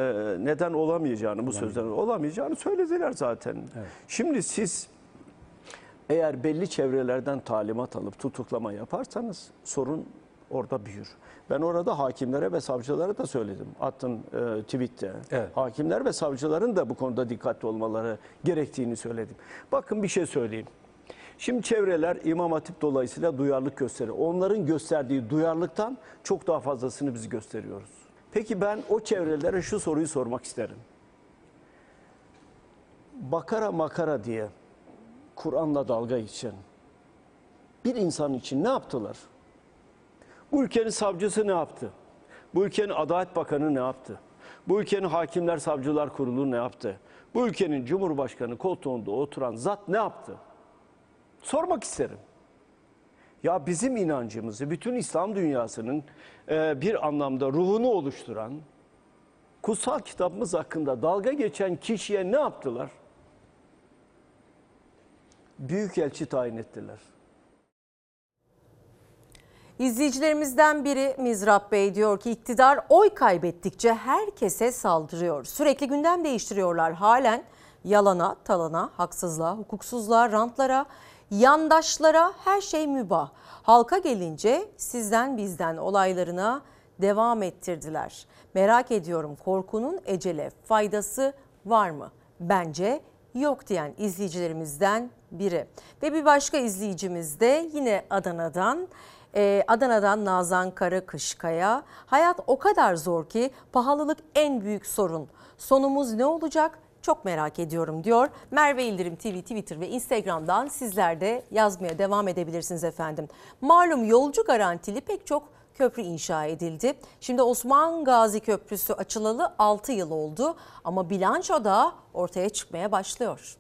neden olamayacağını, bu sözlerin olamayacağını söylediler zaten. Şimdi siz eğer belli çevrelerden talimat alıp tutuklama yaparsanız sorun orada büyür. Ben orada hakimlere ve savcılara da söyledim. Attım e, tweette. Hakimler ve savcıların da bu konuda dikkatli olmaları gerektiğini söyledim. Bakın bir şey söyleyeyim. Şimdi çevreler İmam Hatip dolayısıyla duyarlılık gösteriyor. Onların gösterdiği duyarlılıktan çok daha fazlasını biz gösteriyoruz. Peki ben o çevrelere şu soruyu sormak isterim. Bakara makara diye Kur'an'la dalga geçen bir insan için ne yaptılar? Bu ülkenin savcısı ne yaptı? Bu ülkenin Adalet Bakanı ne yaptı? Bu ülkenin Hakimler Savcılar Kurulu ne yaptı? Bu ülkenin Cumhurbaşkanı koltuğunda oturan zat ne yaptı? Sormak isterim. Ya bizim inancımızı, bütün İslam dünyasının e, bir anlamda ruhunu oluşturan kutsal kitabımız hakkında dalga geçen kişiye ne yaptılar? Büyükelçi tayin ettiler. İzleyicilerimizden biri Mizrap Bey diyor ki iktidar oy kaybettikçe herkese saldırıyor. Sürekli gündem değiştiriyorlar halen yalana, talana, haksızlığa, hukuksuzluğa, rantlara, yandaşlara her şey mübah. Halka gelince sizden bizden olaylarına devam ettirdiler. Merak ediyorum korkunun ecele faydası var mı? Bence yok diyen izleyicilerimizden biri. Ve bir başka izleyicimiz de yine Adana'dan ee, Adana'dan Nazan Karakışkaya. Hayat o kadar zor ki pahalılık en büyük sorun. Sonumuz ne olacak? Çok merak ediyorum diyor. Merve İldirim TV Twitter ve Instagram'dan sizler de yazmaya devam edebilirsiniz efendim. Malum yolcu garantili pek çok köprü inşa edildi. Şimdi Osman Gazi Köprüsü açılalı 6 yıl oldu ama bilanço da ortaya çıkmaya başlıyor.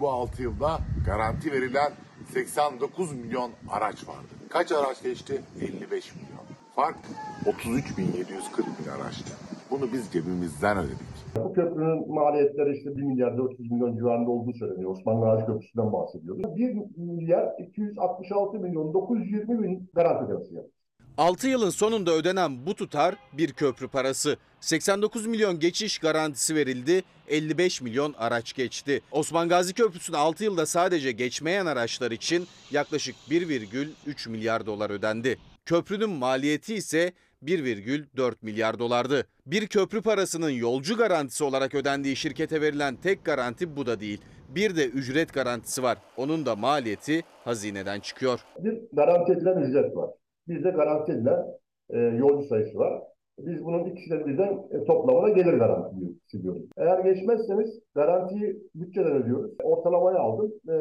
Bu 6 yılda garanti verilen 89 milyon araç vardı. Kaç araç geçti? 55 milyon. Fark 33.740 bin araçtı. Bunu biz cebimizden ödedik. Bu köprünün maliyetleri işte 1 milyar 400 milyon civarında olduğu söyleniyor. Osman Gazi Köprüsü'nden bahsediyoruz. 1 milyar 266 milyon 920 bin garanti ödemesi yaptı. 6 yılın sonunda ödenen bu tutar bir köprü parası. 89 milyon geçiş garantisi verildi, 55 milyon araç geçti. Osman Gazi Köprüsü'nün 6 yılda sadece geçmeyen araçlar için yaklaşık 1,3 milyar dolar ödendi. Köprünün maliyeti ise 1,4 milyar dolardı. Bir köprü parasının yolcu garantisi olarak ödendiği şirkete verilen tek garanti bu da değil. Bir de ücret garantisi var. Onun da maliyeti hazineden çıkıyor. Bir garanti edilen ücret var. Bir de garanti edilen e, yolcu sayısı var. Biz bunun ikisinden birden e, toplamına gelir garantisi diyoruz. Eğer geçmezseniz garantiyi bütçeden ödüyoruz. Ortalamayı aldım. E,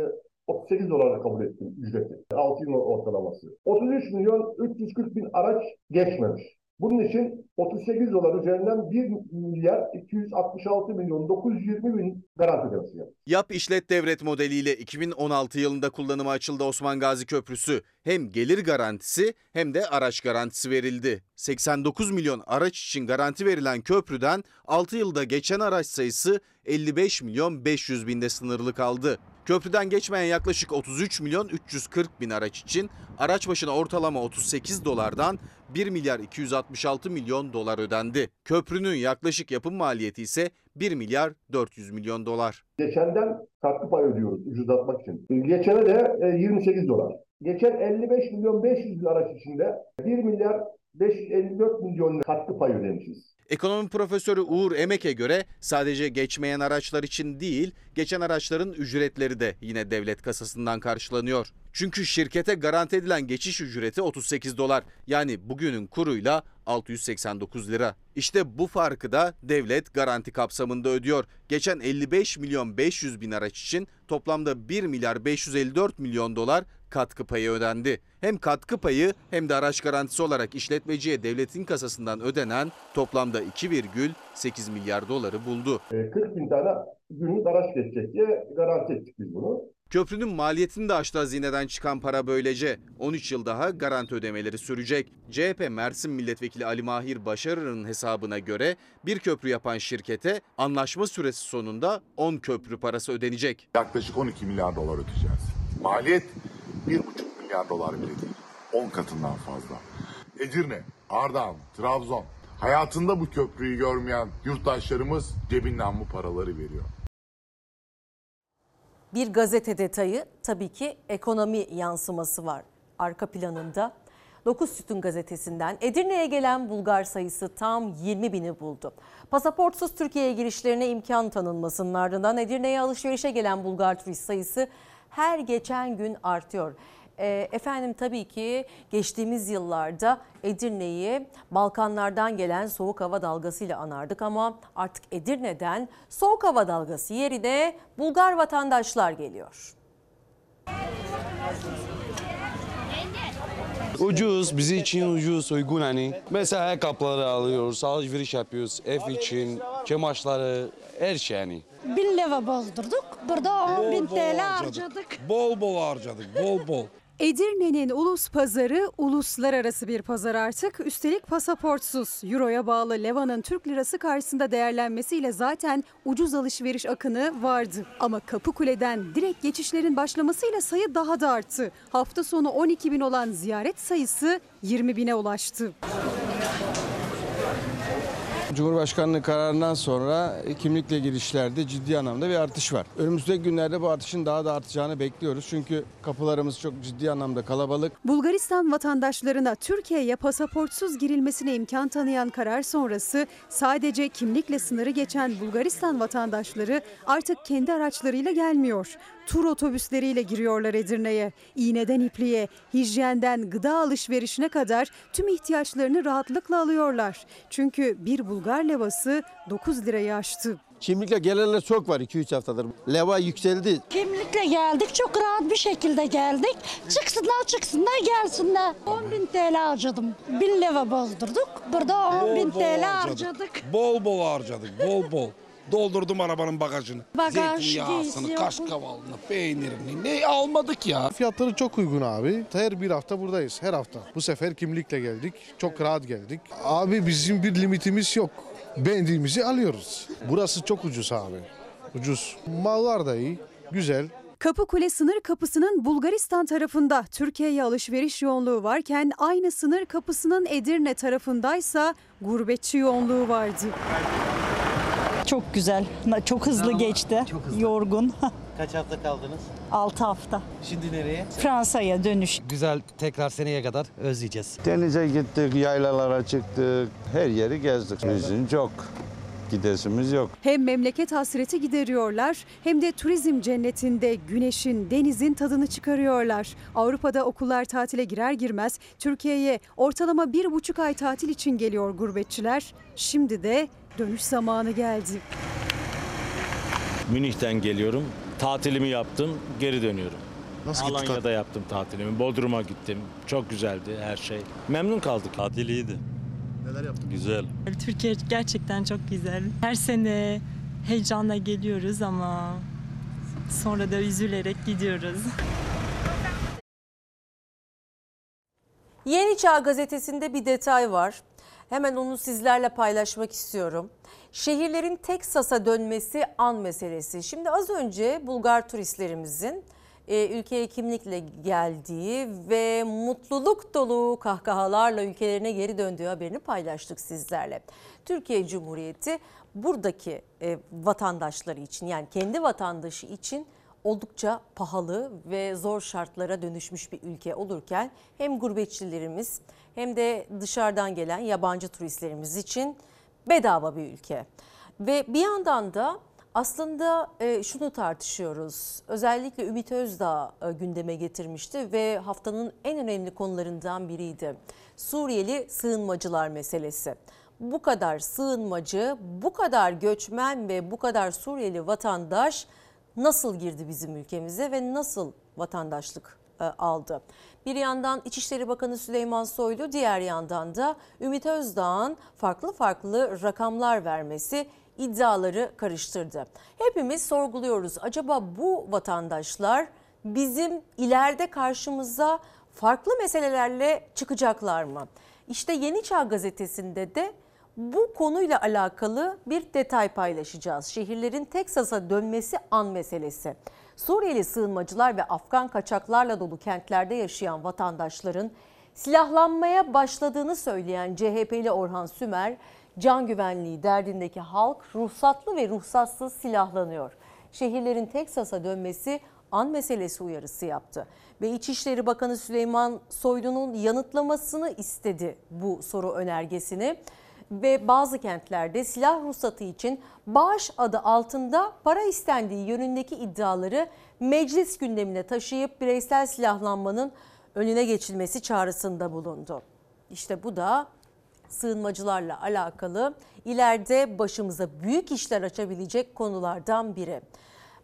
38 dolara kabul ettim ücreti. 6 yıl ortalaması. 33 milyon 340 bin araç geçmemiş. Bunun için 38 dolar üzerinden 1 milyar 266 milyon 920 bin garanti ödemesi yaptı. Yap işlet devret modeliyle 2016 yılında kullanıma açıldı Osman Gazi Köprüsü. Hem gelir garantisi hem de araç garantisi verildi. 89 milyon araç için garanti verilen köprüden 6 yılda geçen araç sayısı 55 milyon 500 binde sınırlı kaldı. Köprüden geçmeyen yaklaşık 33 milyon 340 bin araç için araç başına ortalama 38 dolardan 1 milyar 266 milyon dolar ödendi. Köprünün yaklaşık yapım maliyeti ise 1 milyar 400 milyon dolar. Geçenden katkı pay ödüyoruz ucuzlatmak için. Geçene de e, 28 dolar. Geçen 55 milyon 500 bin araç içinde 1 milyar 554 milyon katkı pay ödemişiz. Ekonomi profesörü Uğur Emek'e göre sadece geçmeyen araçlar için değil, geçen araçların ücretleri de yine devlet kasasından karşılanıyor. Çünkü şirkete garanti edilen geçiş ücreti 38 dolar. Yani bugünün kuruyla 689 lira. İşte bu farkı da devlet garanti kapsamında ödüyor. Geçen 55 milyon 500 bin araç için toplamda 1 milyar 554 milyon dolar katkı payı ödendi. Hem katkı payı hem de araç garantisi olarak işletmeciye devletin kasasından ödenen toplamda 2,8 milyar doları buldu. E, 40 bin tane günlük araç geçecek diye garanti ettik biz bunu. Köprünün maliyetini de aştı hazineden çıkan para böylece. 13 yıl daha garanti ödemeleri sürecek. CHP Mersin Milletvekili Ali Mahir Başarır'ın hesabına göre bir köprü yapan şirkete anlaşma süresi sonunda 10 köprü parası ödenecek. Yaklaşık 12 milyar dolar ödeyeceğiz. Maliyet 1,5 milyar dolar bile değil. 10 katından fazla. Edirne, Ardahan, Trabzon. Hayatında bu köprüyü görmeyen yurttaşlarımız cebinden bu paraları veriyor. Bir gazete detayı tabii ki ekonomi yansıması var arka planında. 9 Sütun gazetesinden Edirne'ye gelen Bulgar sayısı tam 20 bini buldu. Pasaportsuz Türkiye'ye girişlerine imkan tanınmasının ardından Edirne'ye alışverişe gelen Bulgar turist sayısı her geçen gün artıyor. E, efendim tabii ki geçtiğimiz yıllarda Edirne'yi Balkanlardan gelen soğuk hava dalgasıyla anardık ama artık Edirne'den soğuk hava dalgası yerine Bulgar vatandaşlar geliyor. Ucuz, bizi için ucuz, uygun hani. Mesela ayakkabıları alıyoruz, alışveriş yapıyoruz, ev için, çamaşırları, her şey hani. Bin lira bozdurduk. Burada 10 bin TL harcadık. Bol bol harcadık, bol bol. Edirne'nin ulus pazarı uluslararası bir pazar artık. Üstelik pasaportsuz. Euro'ya bağlı Leva'nın Türk lirası karşısında değerlenmesiyle zaten ucuz alışveriş akını vardı. Ama Kapıkule'den direkt geçişlerin başlamasıyla sayı daha da arttı. Hafta sonu 12 bin olan ziyaret sayısı 20 bine ulaştı. Cumhurbaşkanlığı kararından sonra kimlikle girişlerde ciddi anlamda bir artış var. Önümüzdeki günlerde bu artışın daha da artacağını bekliyoruz. Çünkü kapılarımız çok ciddi anlamda kalabalık. Bulgaristan vatandaşlarına Türkiye'ye pasaportsuz girilmesine imkan tanıyan karar sonrası sadece kimlikle sınırı geçen Bulgaristan vatandaşları artık kendi araçlarıyla gelmiyor. Tur otobüsleriyle giriyorlar Edirne'ye. İğneden ipliğe, hijyenden gıda alışverişine kadar tüm ihtiyaçlarını rahatlıkla alıyorlar. Çünkü bir Bulgar levası 9 lirayı aştı. Kimlikle gelenler çok var 2-3 haftadır. Leva yükseldi. Kimlikle geldik. Çok rahat bir şekilde geldik. Çıksınlar çıksınlar gelsinler. 10 bin TL harcadım. 1000 lira bozdurduk. Burada 10 bin TL harcadık. Bol bol harcadık, bol bol. Doldurdum arabanın bagajını. Bagaj, Zeytinyağısını, giysi, kaşkavalını, peynirini ne almadık ya. Fiyatları çok uygun abi. Her bir hafta buradayız. Her hafta. Bu sefer kimlikle geldik. Çok rahat geldik. Abi bizim bir limitimiz yok. Beğendiğimizi alıyoruz. Burası çok ucuz abi. Ucuz. Mallar da iyi. Güzel. Kapıkule sınır kapısının Bulgaristan tarafında Türkiye'ye alışveriş yoğunluğu varken aynı sınır kapısının Edirne tarafındaysa gurbetçi yoğunluğu vardı. Çok güzel. Çok hızlı geçti. Yorgun. Kaç hafta kaldınız? 6 hafta. Şimdi nereye? Fransa'ya dönüş. Güzel tekrar seneye kadar özleyeceğiz. Denize gittik, yaylalara çıktık, her yeri gezdik. Bizim çok gidesimiz yok. Hem memleket hasreti gideriyorlar hem de turizm cennetinde güneşin, denizin tadını çıkarıyorlar. Avrupa'da okullar tatile girer girmez Türkiye'ye ortalama bir buçuk ay tatil için geliyor gurbetçiler. Şimdi de dönüş zamanı geldi. Münih'ten geliyorum. Tatilimi yaptım, geri dönüyorum. Nasıl gitti Alanya'da yaptım tatilimi. Bodrum'a gittim. Çok güzeldi her şey. Memnun kaldık. Tatil iyiydi. Neler yaptık? Güzel. Türkiye gerçekten çok güzel. Her sene heyecanla geliyoruz ama sonra da üzülerek gidiyoruz. Yeni Çağ gazetesinde bir detay var. Hemen onu sizlerle paylaşmak istiyorum. Şehirlerin Teksas'a dönmesi an meselesi. Şimdi az önce Bulgar turistlerimizin e, ülkeye kimlikle geldiği ve mutluluk dolu kahkahalarla ülkelerine geri döndüğü haberini paylaştık sizlerle. Türkiye Cumhuriyeti buradaki e, vatandaşları için yani kendi vatandaşı için oldukça pahalı ve zor şartlara dönüşmüş bir ülke olurken hem gurbetçilerimiz hem de dışarıdan gelen yabancı turistlerimiz için bedava bir ülke. Ve bir yandan da aslında e, şunu tartışıyoruz. Özellikle Ümit Özdağ e, gündeme getirmişti ve haftanın en önemli konularından biriydi. Suriyeli sığınmacılar meselesi. Bu kadar sığınmacı, bu kadar göçmen ve bu kadar Suriyeli vatandaş nasıl girdi bizim ülkemize ve nasıl vatandaşlık aldı. Bir yandan İçişleri Bakanı Süleyman Soylu, diğer yandan da Ümit Özdağ'ın farklı farklı rakamlar vermesi iddiaları karıştırdı. Hepimiz sorguluyoruz. Acaba bu vatandaşlar bizim ileride karşımıza farklı meselelerle çıkacaklar mı? İşte Yeni Çağ gazetesinde de bu konuyla alakalı bir detay paylaşacağız. Şehirlerin Teksas'a dönmesi an meselesi. Suriyeli sığınmacılar ve Afgan kaçaklarla dolu kentlerde yaşayan vatandaşların silahlanmaya başladığını söyleyen CHP'li Orhan Sümer, can güvenliği derdindeki halk ruhsatlı ve ruhsatsız silahlanıyor. Şehirlerin Teksas'a dönmesi an meselesi uyarısı yaptı. Ve İçişleri Bakanı Süleyman Soylu'nun yanıtlamasını istedi bu soru önergesini. Ve bazı kentlerde silah ruhsatı için bağış adı altında para istendiği yönündeki iddiaları meclis gündemine taşıyıp bireysel silahlanmanın önüne geçilmesi çağrısında bulundu. İşte bu da sığınmacılarla alakalı ileride başımıza büyük işler açabilecek konulardan biri.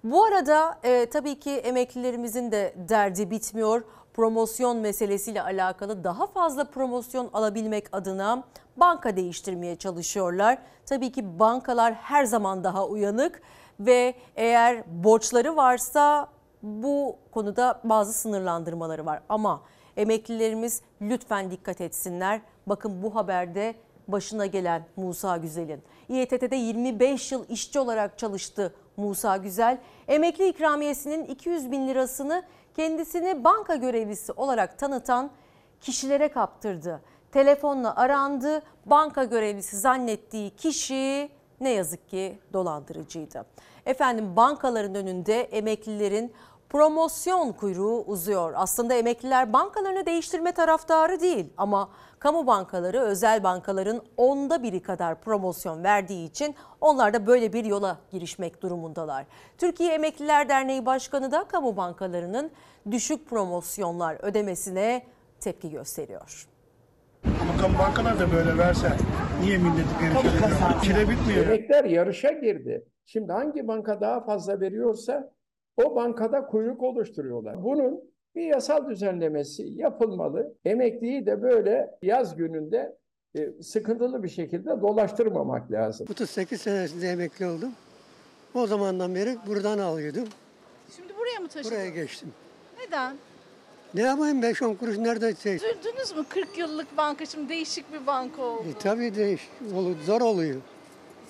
Bu arada e, tabii ki emeklilerimizin de derdi bitmiyor. Promosyon meselesiyle alakalı daha fazla promosyon alabilmek adına banka değiştirmeye çalışıyorlar. Tabii ki bankalar her zaman daha uyanık ve eğer borçları varsa bu konuda bazı sınırlandırmaları var. Ama emeklilerimiz lütfen dikkat etsinler. Bakın bu haberde başına gelen Musa Güzel'in. İETT'de 25 yıl işçi olarak çalıştı Musa Güzel. Emekli ikramiyesinin 200 bin lirasını kendisini banka görevlisi olarak tanıtan kişilere kaptırdı. Telefonla arandı. Banka görevlisi zannettiği kişi ne yazık ki dolandırıcıydı. Efendim bankaların önünde emeklilerin promosyon kuyruğu uzuyor. Aslında emekliler bankalarını değiştirme taraftarı değil ama kamu bankaları özel bankaların onda biri kadar promosyon verdiği için onlar da böyle bir yola girişmek durumundalar. Türkiye Emekliler Derneği Başkanı da kamu bankalarının düşük promosyonlar ödemesine tepki gösteriyor. Ama kamu bankalar da böyle verse niye milleti perişan? Çile bitmiyor. Emekler yarışa girdi. Şimdi hangi banka daha fazla veriyorsa o bankada kuyruk oluşturuyorlar. Bunun bir yasal düzenlemesi yapılmalı. Emekliyi de böyle yaz gününde e, sıkıntılı bir şekilde dolaştırmamak lazım. 38 senesinde emekli oldum. O zamandan beri buradan alıyordum. Şimdi buraya mı taşındın? Buraya geçtim. Neden? Ne yapayım 5-10 kuruş nerede şey? Üzüldünüz mü 40 yıllık banka şimdi değişik bir banka oldu. E, tabii değiş, olu- zor oluyor.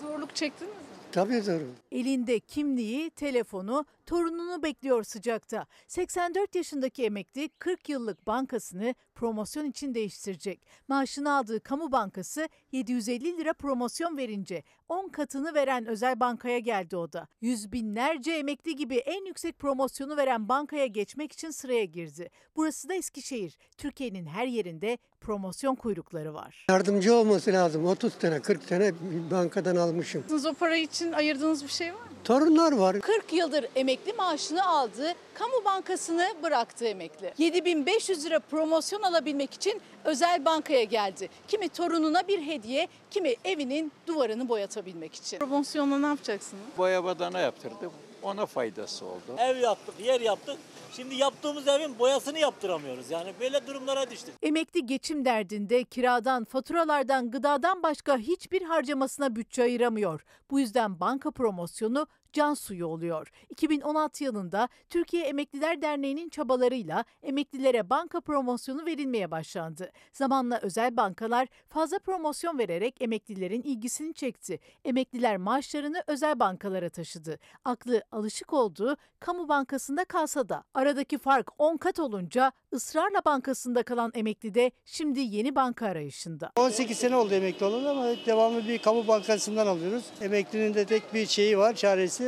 Zorluk çektiniz mi? Tabii zor. Elinde kimliği, telefonu, torununu bekliyor sıcakta. 84 yaşındaki emekli 40 yıllık bankasını promosyon için değiştirecek. Maaşını aldığı kamu bankası 750 lira promosyon verince 10 katını veren özel bankaya geldi o da. Yüz binlerce emekli gibi en yüksek promosyonu veren bankaya geçmek için sıraya girdi. Burası da Eskişehir. Türkiye'nin her yerinde promosyon kuyrukları var. Yardımcı olması lazım. 30 sene, 40 sene bankadan almışım. Siz o para için ayırdığınız bir şey var mı? Torunlar var. 40 yıldır emekli maaşını aldı, kamu bankasını bıraktı emekli. 7500 lira promosyon alabilmek için özel bankaya geldi. Kimi torununa bir hediye, kimi evinin duvarını boyatabilmek için. Promosyonla ne yapacaksınız? Boya badana yaptırdık. Ona faydası oldu. Ev yaptık, yer yaptık. Şimdi yaptığımız evin boyasını yaptıramıyoruz. Yani böyle durumlara düştük. Emekli geçim derdinde kiradan, faturalardan, gıdadan başka hiçbir harcamasına bütçe ayıramıyor. Bu yüzden banka promosyonu can suyu oluyor. 2016 yılında Türkiye Emekliler Derneği'nin çabalarıyla emeklilere banka promosyonu verilmeye başlandı. Zamanla özel bankalar fazla promosyon vererek emeklilerin ilgisini çekti. Emekliler maaşlarını özel bankalara taşıdı. Aklı alışık olduğu kamu bankasında kalsa da aradaki fark 10 kat olunca ısrarla bankasında kalan emekli de şimdi yeni banka arayışında. 18 sene oldu emekli olalı ama devamlı bir kamu bankasından alıyoruz. Emeklinin de tek bir şeyi var, çaresi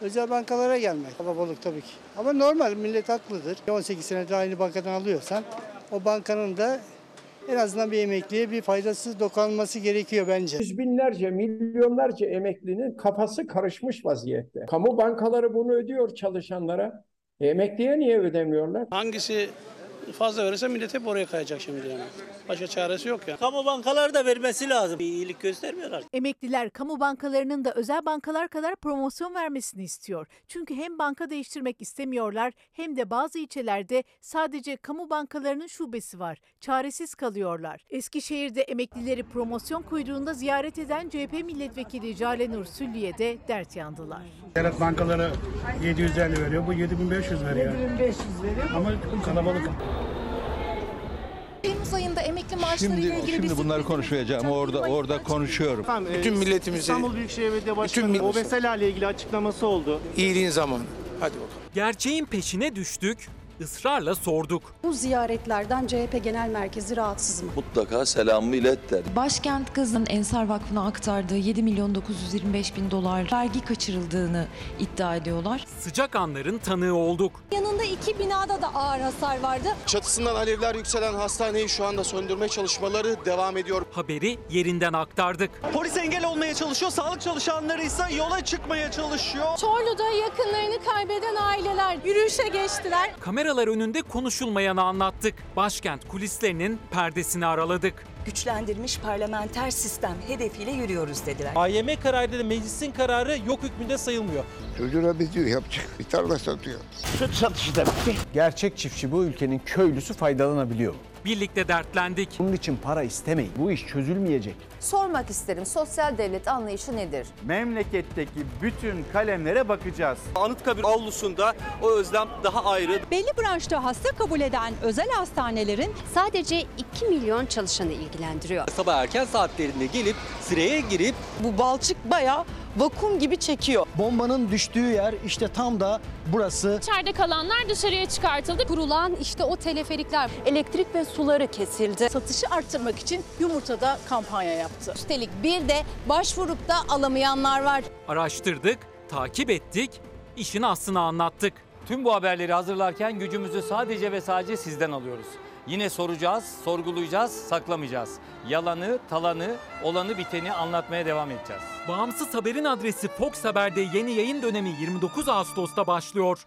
özel bankalara gelmek. Kalabalık tabii ki. Ama normal, millet haklıdır. 18 senedir aynı bankadan alıyorsan o bankanın da en azından bir emekliye bir faydası dokunması gerekiyor bence. Yüz binlerce, milyonlarca emeklinin kafası karışmış vaziyette. Kamu bankaları bunu ödüyor çalışanlara. E, emekliye niye ödemiyorlar? Hangisi fazla verirse millet hep oraya kayacak şimdi yani. Başka çaresi yok ya. Kamu bankaları da vermesi lazım. Bir iyilik göstermiyorlar. Emekliler kamu bankalarının da özel bankalar kadar promosyon vermesini istiyor. Çünkü hem banka değiştirmek istemiyorlar hem de bazı ilçelerde sadece kamu bankalarının şubesi var. Çaresiz kalıyorlar. Eskişehir'de emeklileri promosyon kuyruğunda ziyaret eden CHP milletvekili Jale Nur Süllü'ye de dert yandılar. Devlet bankaları 750 veriyor, bu 7500 veriyor. 7500 veriyor. Ama kalabalık. Temmuz ayında emekli maaşları ile Şimdi, ilgili şimdi bir bunları konuşmayacağım. Orada orada konuşuyorum. Bütün milletimizi İstanbul Büyükşehir Belediye Bütün Başkanı'nın millet- obezite ile ilgili açıklaması oldu. iyiliğin zamanı. Hadi bakalım. Gerçeğin peşine düştük, ısrarla sorduk. Bu ziyaretlerden CHP Genel Merkezi rahatsız mı? Mutlaka selamımı ilet der. Başkent Gaz'ın Ensar Vakfı'na aktardığı 7 milyon 925 bin dolar vergi kaçırıldığını iddia ediyorlar. Sıcak anların tanığı olduk. Yanında iki binada da ağır hasar vardı. Çatısından alevler yükselen hastaneyi şu anda söndürme çalışmaları devam ediyor. Haberi yerinden aktardık. Polis engel olmaya çalışıyor, sağlık çalışanları ise yola çıkmaya çalışıyor. Çorlu'da yakınlarını kaybeden aileler yürüyüşe geçtiler. Kameralar önünde konuşulmayanı anlattık. Başkent kulislerinin perdesini araladık. güçlendirilmiş parlamenter sistem hedefiyle yürüyoruz dediler. AYM kararıyla da meclisin kararı yok hükmünde sayılmıyor. Çocuğuna bir diyor yapacak. Bir tarla satıyor. Süt satışı da bitti. Gerçek çiftçi bu ülkenin köylüsü faydalanabiliyor. Birlikte dertlendik. Bunun için para istemeyin. Bu iş çözülmeyecek. Sormak isterim sosyal devlet anlayışı nedir? Memleketteki bütün kalemlere bakacağız. Anıtkabir avlusunda o özlem daha ayrı. Belli branşta hasta kabul eden özel hastanelerin sadece 2 milyon çalışanı ilgilendiriyor. Sabah erken saatlerinde gelip sıraya girip bu balçık bayağı vakum gibi çekiyor. Bombanın düştüğü yer işte tam da burası. İçeride kalanlar dışarıya çıkartıldı. Kurulan işte o teleferikler. Elektrik ve suları kesildi. Satışı arttırmak için yumurtada kampanya yaptı. Üstelik bir de başvurup da alamayanlar var. Araştırdık, takip ettik, işin aslını anlattık. Tüm bu haberleri hazırlarken gücümüzü sadece ve sadece sizden alıyoruz. Yine soracağız, sorgulayacağız, saklamayacağız. Yalanı, talanı, olanı biteni anlatmaya devam edeceğiz. Bağımsız haberin adresi Fox Haber'de yeni yayın dönemi 29 Ağustos'ta başlıyor.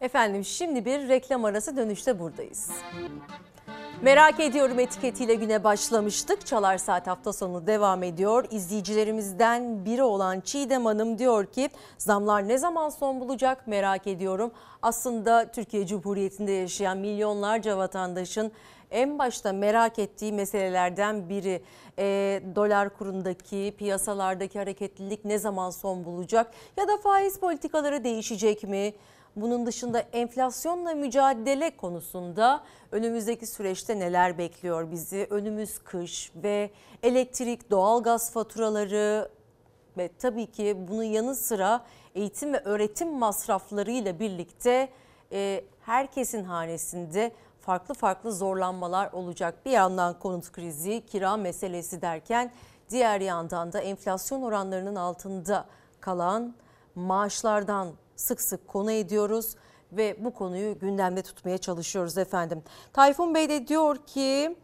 Efendim şimdi bir reklam arası dönüşte buradayız. Merak ediyorum etiketiyle güne başlamıştık. Çalar Saat hafta sonu devam ediyor. İzleyicilerimizden biri olan Çiğdem Hanım diyor ki zamlar ne zaman son bulacak merak ediyorum. Aslında Türkiye Cumhuriyeti'nde yaşayan milyonlarca vatandaşın en başta merak ettiği meselelerden biri e, dolar kurundaki piyasalardaki hareketlilik ne zaman son bulacak ya da faiz politikaları değişecek mi? Bunun dışında enflasyonla mücadele konusunda önümüzdeki süreçte neler bekliyor bizi? Önümüz kış ve elektrik, doğalgaz faturaları ve tabii ki bunun yanı sıra eğitim ve öğretim masraflarıyla birlikte e, herkesin hanesinde farklı farklı zorlanmalar olacak. Bir yandan konut krizi, kira meselesi derken diğer yandan da enflasyon oranlarının altında kalan maaşlardan sık sık konu ediyoruz ve bu konuyu gündemde tutmaya çalışıyoruz efendim. Tayfun Bey de diyor ki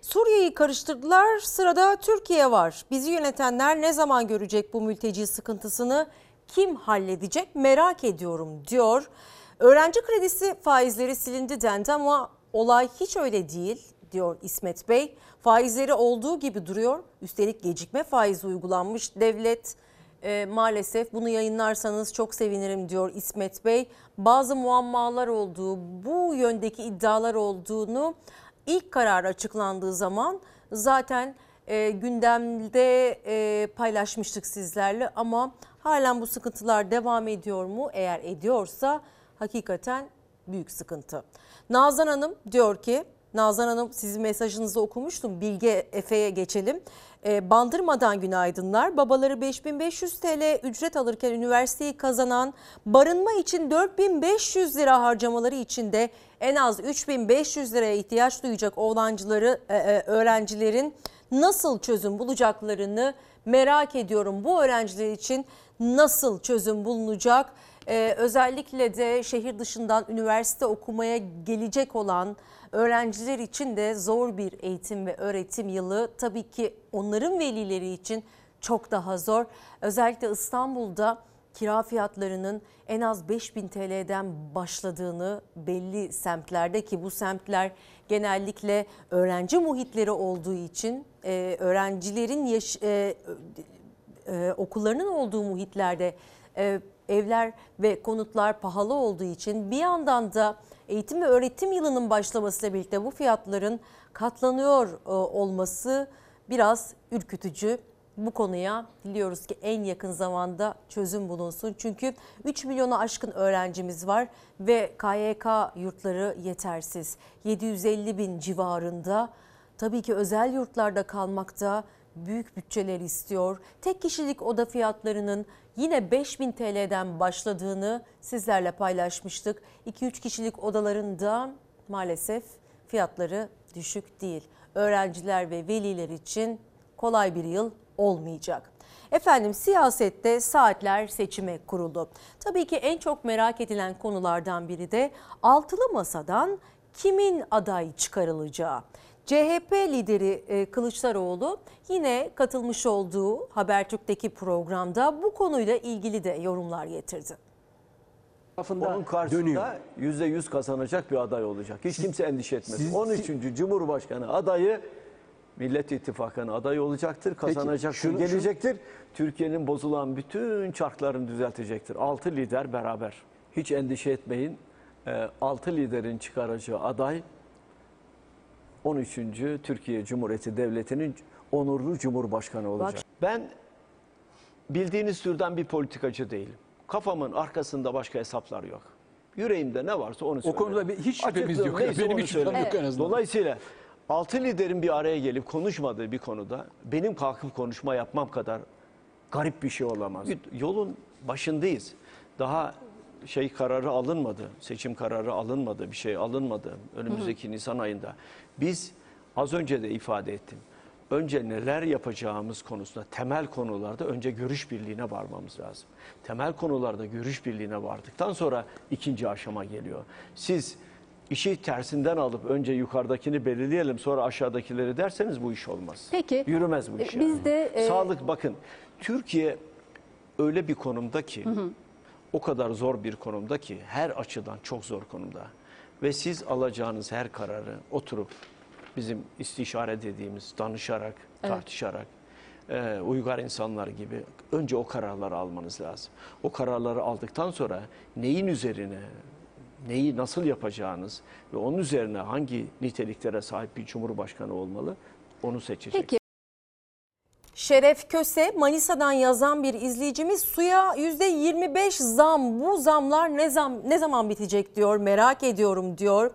Suriye'yi karıştırdılar sırada Türkiye var. Bizi yönetenler ne zaman görecek bu mülteci sıkıntısını kim halledecek merak ediyorum diyor. Öğrenci kredisi faizleri silindi dendi ama olay hiç öyle değil diyor İsmet Bey. Faizleri olduğu gibi duruyor. Üstelik gecikme faizi uygulanmış devlet e, maalesef bunu yayınlarsanız çok sevinirim diyor İsmet Bey. Bazı muammalar olduğu, bu yöndeki iddialar olduğunu ilk karar açıklandığı zaman zaten e, gündemde e, paylaşmıştık sizlerle ama halen bu sıkıntılar devam ediyor mu? Eğer ediyorsa hakikaten büyük sıkıntı. Nazan Hanım diyor ki, Nazan Hanım sizin mesajınızı okumuştum. Bilge Efe'ye geçelim. E, Bandırmadan günaydınlar. Babaları 5500 TL ücret alırken üniversiteyi kazanan barınma için 4500 lira harcamaları için de en az 3500 liraya ihtiyaç duyacak oğlancıları, e, e, öğrencilerin nasıl çözüm bulacaklarını merak ediyorum. Bu öğrenciler için nasıl çözüm bulunacak? Ee, özellikle de şehir dışından üniversite okumaya gelecek olan öğrenciler için de zor bir eğitim ve öğretim yılı. Tabii ki onların velileri için çok daha zor. Özellikle İstanbul'da kira fiyatlarının en az 5000 TL'den başladığını belli semtlerde ki bu semtler genellikle öğrenci muhitleri olduğu için e, öğrencilerin yaş, e, e, okullarının olduğu muhitlerde e, evler ve konutlar pahalı olduğu için bir yandan da eğitim ve öğretim yılının başlamasıyla birlikte bu fiyatların katlanıyor e, olması biraz ürkütücü. Bu konuya diliyoruz ki en yakın zamanda çözüm bulunsun. Çünkü 3 milyonu aşkın öğrencimiz var ve KYK yurtları yetersiz. 750 bin civarında. Tabii ki özel yurtlarda kalmakta büyük bütçeler istiyor. Tek kişilik oda fiyatlarının yine 5000 TL'den başladığını sizlerle paylaşmıştık. 2-3 kişilik odaların da maalesef fiyatları düşük değil. Öğrenciler ve veliler için kolay bir yıl olmayacak. Efendim siyasette saatler seçime kuruldu. Tabii ki en çok merak edilen konulardan biri de altılı masadan kimin aday çıkarılacağı. CHP lideri e, Kılıçdaroğlu yine katılmış olduğu Habertürk'teki programda bu konuyla ilgili de yorumlar getirdi. Onun karşısında yüzde yüz kazanacak bir aday olacak. Hiç kimse endişe etmesin. siz- 13. Cumhurbaşkanı adayı Millet İttifakı'nın adayı olacaktır, kazanacaktır, şunu- gelecektir. Türkiye'nin bozulan bütün çarklarını düzeltecektir. 6 lider beraber. Hiç endişe etmeyin. 6 liderin çıkaracağı aday 13. Türkiye Cumhuriyeti Devleti'nin onurlu Cumhurbaşkanı olacak. Ben bildiğiniz türden bir politikacı değilim. Kafamın arkasında başka hesaplar yok. Yüreğimde ne varsa onu söylerim. konuda bir- hiç şüphemiz yok. Benim hiç şüphem yok en azından. Dolayısıyla altı liderin bir araya gelip konuşmadığı bir konuda benim kalkıp konuşma yapmam kadar garip bir şey olamaz. Yolun başındayız. Daha şey kararı alınmadı, seçim kararı alınmadı, bir şey alınmadı önümüzdeki Nisan ayında. Biz az önce de ifade ettim. Önce neler yapacağımız konusunda temel konularda önce görüş birliğine varmamız lazım. Temel konularda görüş birliğine vardıktan sonra ikinci aşama geliyor. Siz işi tersinden alıp önce yukarıdakini belirleyelim sonra aşağıdakileri derseniz bu iş olmaz. Peki. Yürümez bu iş. E, biz yani. de, e, Sağlık bakın Türkiye öyle bir konumda ki o kadar zor bir konumda ki her açıdan çok zor konumda. Ve siz alacağınız her kararı oturup bizim istişare dediğimiz danışarak, Evet. tartışarak e, uygar insanlar gibi önce o kararları almanız lazım. O kararları aldıktan sonra neyin üzerine, neyi nasıl yapacağınız ve onun üzerine hangi niteliklere sahip bir cumhurbaşkanı olmalı onu seçecek. Peki. Şeref Köse Manisa'dan yazan bir izleyicimiz suya %25 zam bu zamlar ne zam ne zaman bitecek diyor merak ediyorum diyor.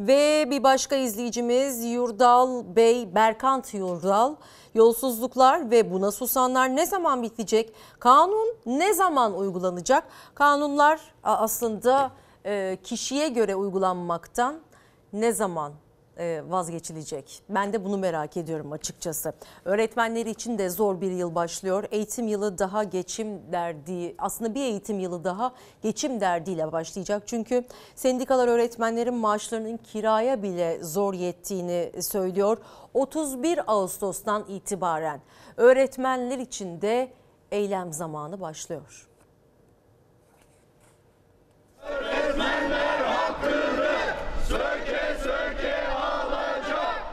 Ve bir başka izleyicimiz Yurdal Bey Berkant Yurdal yolsuzluklar ve buna susanlar ne zaman bitecek? Kanun ne zaman uygulanacak? Kanunlar aslında e, kişiye göre uygulanmaktan ne zaman vazgeçilecek? Ben de bunu merak ediyorum açıkçası. Öğretmenler için de zor bir yıl başlıyor. Eğitim yılı daha geçim derdi, aslında bir eğitim yılı daha geçim derdiyle başlayacak. Çünkü sendikalar öğretmenlerin maaşlarının kiraya bile zor yettiğini söylüyor. 31 Ağustos'tan itibaren öğretmenler için de eylem zamanı başlıyor.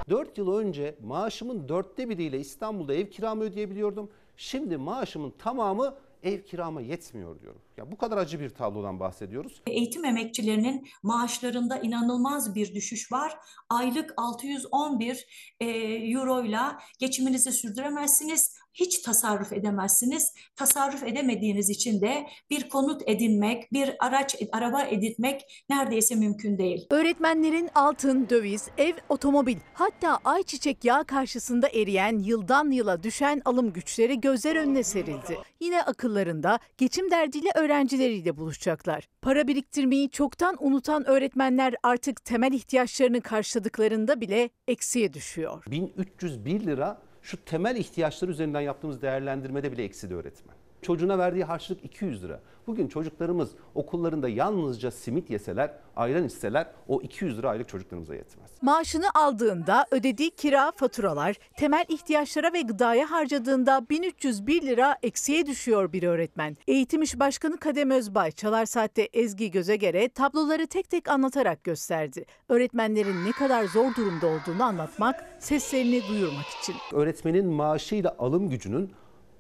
4 yıl önce maaşımın dörtte biriyle İstanbul'da ev kiramı ödeyebiliyordum. Şimdi maaşımın tamamı ev kirama yetmiyor diyorum. Ya bu kadar acı bir tablodan bahsediyoruz. Eğitim emekçilerinin maaşlarında inanılmaz bir düşüş var. Aylık 611 e, euroyla geçiminizi sürdüremezsiniz. Hiç tasarruf edemezsiniz. Tasarruf edemediğiniz için de bir konut edinmek, bir araç, araba edinmek neredeyse mümkün değil. Öğretmenlerin altın, döviz, ev, otomobil hatta ayçiçek yağı karşısında eriyen yıldan yıla düşen alım güçleri gözler önüne serildi. Yine akıllarında geçim derdiyle öğrencileriyle buluşacaklar. Para biriktirmeyi çoktan unutan öğretmenler artık temel ihtiyaçlarını karşıladıklarında bile eksiye düşüyor. 1301 lira şu temel ihtiyaçlar üzerinden yaptığımız değerlendirmede bile eksidi öğretmen. Çocuğuna verdiği harçlık 200 lira. Bugün çocuklarımız okullarında yalnızca simit yeseler, ayran içseler o 200 lira aylık çocuklarımıza yetmez. Maaşını aldığında ödediği kira, faturalar, temel ihtiyaçlara ve gıdaya harcadığında 1301 lira eksiye düşüyor bir öğretmen. Eğitim İş Başkanı Kadem Özbay, Çalar Saat'te Ezgi Gözegere tabloları tek tek anlatarak gösterdi. Öğretmenlerin ne kadar zor durumda olduğunu anlatmak, seslerini duyurmak için. Öğretmenin maaşıyla alım gücünün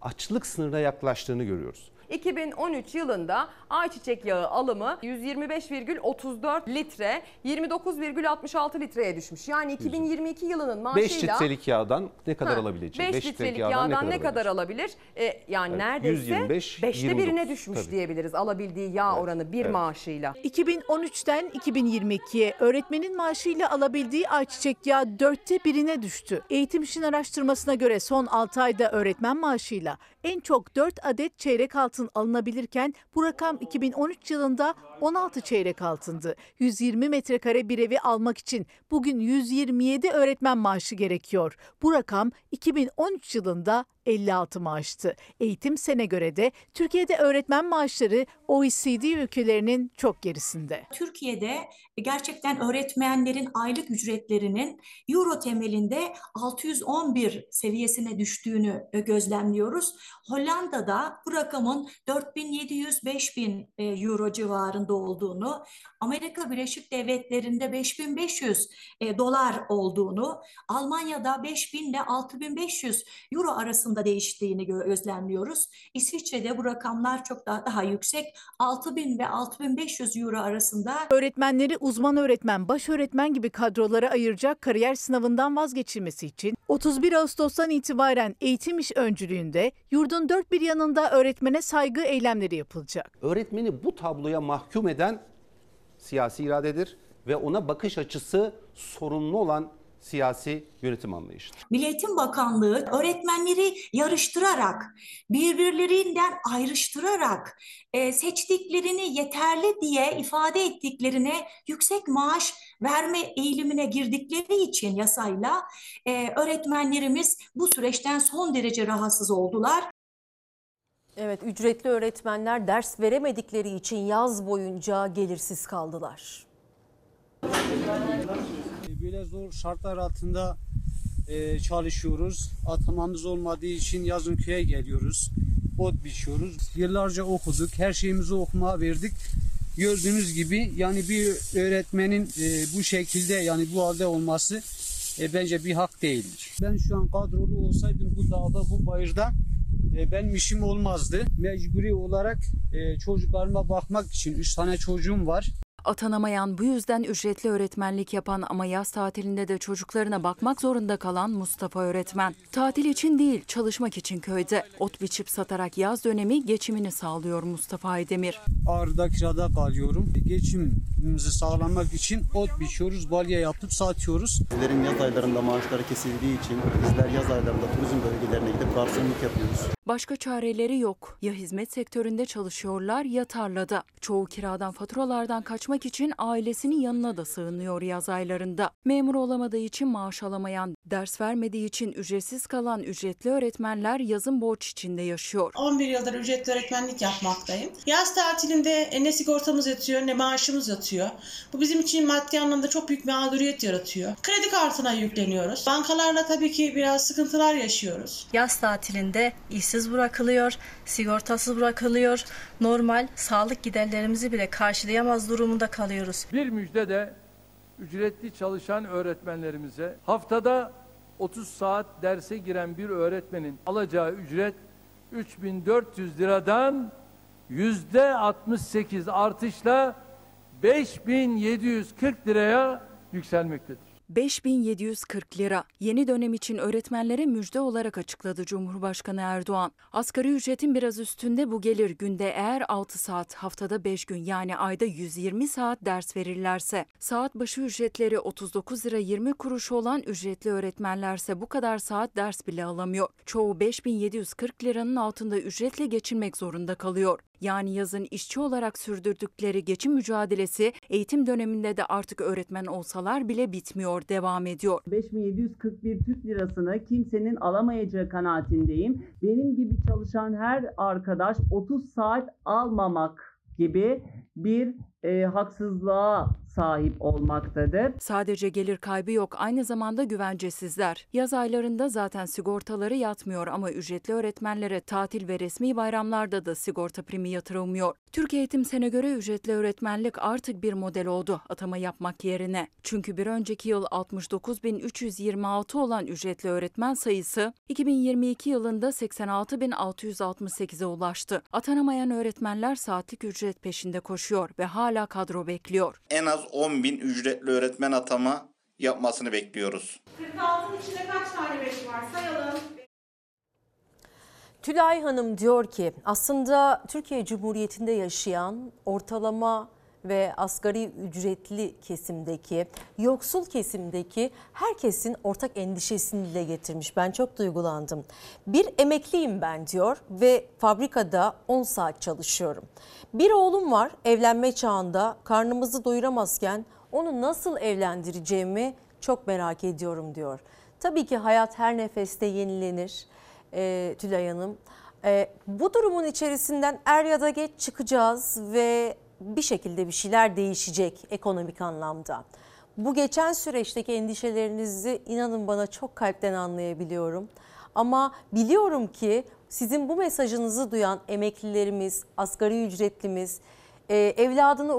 açlık sınırına yaklaştığını görüyoruz. 2013 yılında ayçiçek yağı alımı 125,34 litre 29,66 litreye düşmüş. Yani 2022 yılının 5 maaşıyla litrelik yağdan ne kadar Ha, alabileceği? 5 beş litrelik yağdan, ne kadar, alabilir? Ee, yani Evet, neredeyse 125, 5'te 29 birine düşmüş tabii. diyebiliriz alabildiği yağ oranı bir evet. maaşıyla. 2013'ten 2022'ye öğretmenin maaşıyla alabildiği ayçiçek yağı dörtte birine düştü. Eğitim İş'in araştırmasına göre son 6 ayda öğretmen maaşıyla en çok 4 adet çeyrek altın alınabilirken bu rakam 2013 yılında 16 çeyrek altındı. 120 metrekare bir evi almak için bugün 127 öğretmen maaşı gerekiyor. Bu rakam 2013 yılında 56 maaştı. Eğitim sene göre de Türkiye'de öğretmen maaşları OECD ülkelerinin çok gerisinde. Türkiye'de gerçekten öğretmenlerin aylık ücretlerinin euro temelinde 611 seviyesine düştüğünü gözlemliyoruz. Hollanda'da bu rakamın 4700-5000 e, euro civarında olduğunu, Amerika Birleşik Devletleri'nde 5500 e, dolar olduğunu, Almanya'da 5000 ile 6500 euro arasında değiştiğini gö- gözlemliyoruz. İsviçre'de bu rakamlar çok daha, daha yüksek. 6000 ve 6500 euro arasında Öğretmenleri uzman öğretmen, baş öğretmen gibi kadrolara ayıracak kariyer sınavından vazgeçilmesi için 31 Ağustos'tan itibaren eğitim iş öncülüğünde yurdun dört bir yanında öğretmene saygı eylemleri yapılacak. Öğretmeni bu tabloya mahkum eden siyasi iradedir ve ona bakış açısı sorunlu olan siyasi yönetim anlayışıdır. Milli Eğitim Bakanlığı öğretmenleri yarıştırarak, birbirlerinden ayrıştırarak e, seçtiklerini yeterli diye ifade ettiklerine yüksek maaş verme eğilimine girdikleri için yasayla e, öğretmenlerimiz bu süreçten son derece rahatsız oldular. Evet, ücretli öğretmenler ders veremedikleri için yaz boyunca gelirsiz kaldılar. Böyle zor şartlar altında e, çalışıyoruz. Atamamız olmadığı için yazın köye geliyoruz. Ot biçiyoruz. Yıllarca okuduk. Her şeyimizi okumaya verdik. Gördüğünüz gibi yani bir öğretmenin e, bu şekilde yani bu halde olması e, bence bir hak değildir. Ben şu an kadrolu olsaydım bu dağda bu bayırda e, benim işim olmazdı. Mecburi olarak e, çocuklarıma bakmak için 3 tane çocuğum var. Atanamayan bu yüzden ücretli öğretmenlik yapan ama yaz tatilinde de çocuklarına bakmak zorunda kalan Mustafa öğretmen. Tatil için değil, çalışmak için köyde. Ot biçip satarak yaz dönemi geçimini sağlıyor Mustafa Aydemir. Ağrı'da kirada kalıyorum. Geçimimizi sağlamak için ot biçiyoruz, balya yapıp satıyoruz. Bizlerin yaz aylarında maaşları kesildiği için bizler yaz aylarında turizm bölgelerine gidip garsonluk yapıyoruz. Başka çareleri yok. Ya hizmet sektöründe çalışıyorlar ya tarlada. Çoğu kiradan faturalardan kaçmak için ailesinin yanına da sığınıyor yaz aylarında. Memur olamadığı için maaş alamayan, ders vermediği için ücretsiz kalan ücretli öğretmenler yazın borç içinde yaşıyor. 11 yıldır ücretli öğretmenlik yapmaktayım. Yaz tatilinde ne sigortamız yatıyor ne maaşımız yatıyor. Bu bizim için maddi anlamda çok büyük mağduriyet yaratıyor. Kredi kartına yükleniyoruz. Bankalarla tabii ki biraz sıkıntılar yaşıyoruz. Yaz tatilinde işsiz bırakılıyor, sigortasız bırakılıyor. Normal sağlık giderlerimizi bile karşılayamaz durumunda kalıyoruz. Bir müjde de ücretli çalışan öğretmenlerimize haftada 30 saat derse giren bir öğretmenin alacağı ücret 3400 liradan yüzde 68 artışla 5740 liraya yükselmektedir. 5740 lira. Yeni dönem için öğretmenlere müjde olarak açıkladı Cumhurbaşkanı Erdoğan. Asgari ücretin biraz üstünde bu gelir günde eğer 6 saat, haftada 5 gün yani ayda 120 saat ders verirlerse. Saat başı ücretleri 39 lira 20 kuruş olan ücretli öğretmenlerse bu kadar saat ders bile alamıyor. Çoğu 5740 liranın altında ücretle geçinmek zorunda kalıyor. Yani yazın işçi olarak sürdürdükleri geçim mücadelesi eğitim döneminde de artık öğretmen olsalar bile bitmiyor, devam ediyor. 5741 Türk lirasını kimsenin alamayacağı kanaatindeyim. Benim gibi çalışan her arkadaş 30 saat almamak gibi bir e, haksızlığa sahip olmaktadır. Sadece gelir kaybı yok, aynı zamanda güvencesizler. Yaz aylarında zaten sigortaları yatmıyor ama ücretli öğretmenlere tatil ve resmi bayramlarda da sigorta primi yatırılmıyor. Türk Eğitim Sen'e göre ücretli öğretmenlik artık bir model oldu atama yapmak yerine. Çünkü bir önceki yıl 69.326 olan ücretli öğretmen sayısı 2022 yılında 86.668'e ulaştı. Atanamayan öğretmenler saatlik ücret peşinde koşuyor ve hala kadro bekliyor. En az 10 bin ücretli öğretmen atama yapmasını bekliyoruz. 46'ın içinde kaç tane 5 var sayalım. Tülay Hanım diyor ki aslında Türkiye Cumhuriyeti'nde yaşayan ortalama ve asgari ücretli kesimdeki, yoksul kesimdeki herkesin ortak endişesini dile getirmiş. Ben çok duygulandım. Bir emekliyim ben diyor ve fabrikada 10 saat çalışıyorum. Bir oğlum var evlenme çağında karnımızı doyuramazken onu nasıl evlendireceğimi çok merak ediyorum diyor. Tabii ki hayat her nefeste yenilenir e, Tülay Hanım. E, bu durumun içerisinden er ya da geç çıkacağız ve bir şekilde bir şeyler değişecek ekonomik anlamda. Bu geçen süreçteki endişelerinizi inanın bana çok kalpten anlayabiliyorum. Ama biliyorum ki sizin bu mesajınızı duyan emeklilerimiz, asgari ücretlimiz, e, evladını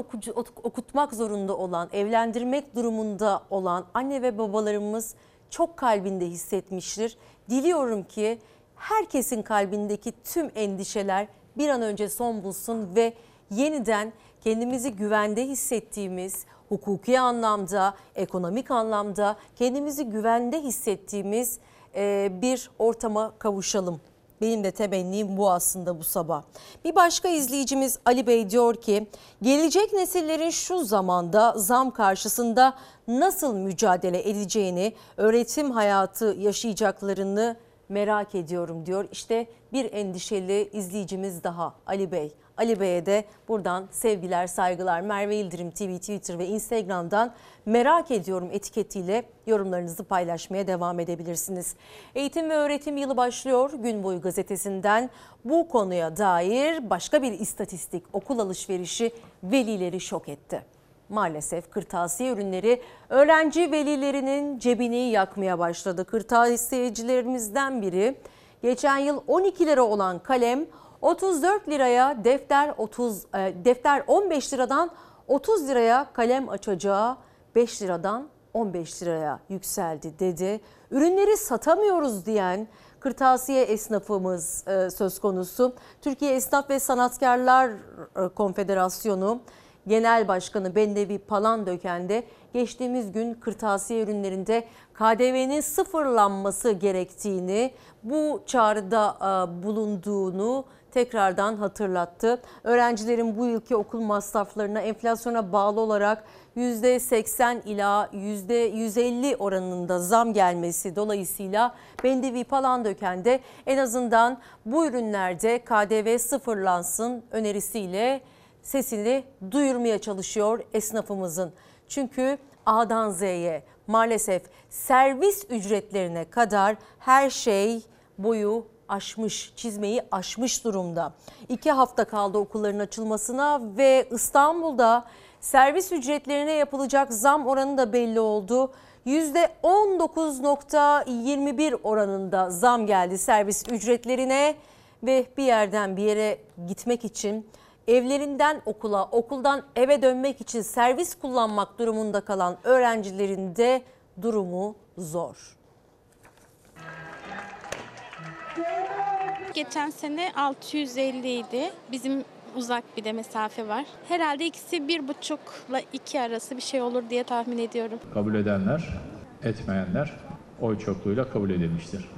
okutmak zorunda olan, evlendirmek durumunda olan anne ve babalarımız çok kalbinde hissetmiştir. Diliyorum ki herkesin kalbindeki tüm endişeler bir an önce son bulsun ve yeniden kendimizi güvende hissettiğimiz, hukuki anlamda, ekonomik anlamda kendimizi güvende hissettiğimiz e, bir ortama kavuşalım. Benim de temennim bu aslında bu sabah. Bir başka izleyicimiz Ali Bey diyor ki gelecek nesillerin şu zamanda zam karşısında nasıl mücadele edeceğini, öğretim hayatı yaşayacaklarını merak ediyorum diyor. İşte bir endişeli izleyicimiz daha Ali Bey. Ali Bey'e de buradan sevgiler, saygılar. Merve İldirim TV, Twitter ve Instagram'dan merak ediyorum etiketiyle yorumlarınızı paylaşmaya devam edebilirsiniz. Eğitim ve öğretim yılı başlıyor. Gün boyu gazetesinden bu konuya dair başka bir istatistik okul alışverişi velileri şok etti. Maalesef kırtasiye ürünleri öğrenci velilerinin cebini yakmaya başladı. Kırtasiyecilerimizden biri geçen yıl 12 lira olan kalem 34 liraya defter 30 e, defter 15 liradan 30 liraya kalem açacağı 5 liradan 15 liraya yükseldi dedi. Ürünleri satamıyoruz diyen kırtasiye esnafımız e, söz konusu. Türkiye Esnaf ve Sanatkarlar e, Konfederasyonu Genel Başkanı Bendevi Palandöken de geçtiğimiz gün kırtasiye ürünlerinde KDV'nin sıfırlanması gerektiğini, bu çağrıda bulunduğunu tekrardan hatırlattı. Öğrencilerin bu yılki okul masraflarına enflasyona bağlı olarak %80 ila %150 oranında zam gelmesi dolayısıyla Bendevi Palandöken de en azından bu ürünlerde KDV sıfırlansın önerisiyle sesini duyurmaya çalışıyor esnafımızın. Çünkü A'dan Z'ye maalesef servis ücretlerine kadar her şey boyu aşmış, çizmeyi aşmış durumda. İki hafta kaldı okulların açılmasına ve İstanbul'da servis ücretlerine yapılacak zam oranı da belli oldu. %19.21 oranında zam geldi servis ücretlerine ve bir yerden bir yere gitmek için evlerinden okula, okuldan eve dönmek için servis kullanmak durumunda kalan öğrencilerin de durumu zor. Geçen sene 650 idi. Bizim uzak bir de mesafe var. Herhalde ikisi bir buçukla iki arası bir şey olur diye tahmin ediyorum. Kabul edenler, etmeyenler oy çokluğuyla kabul edilmiştir.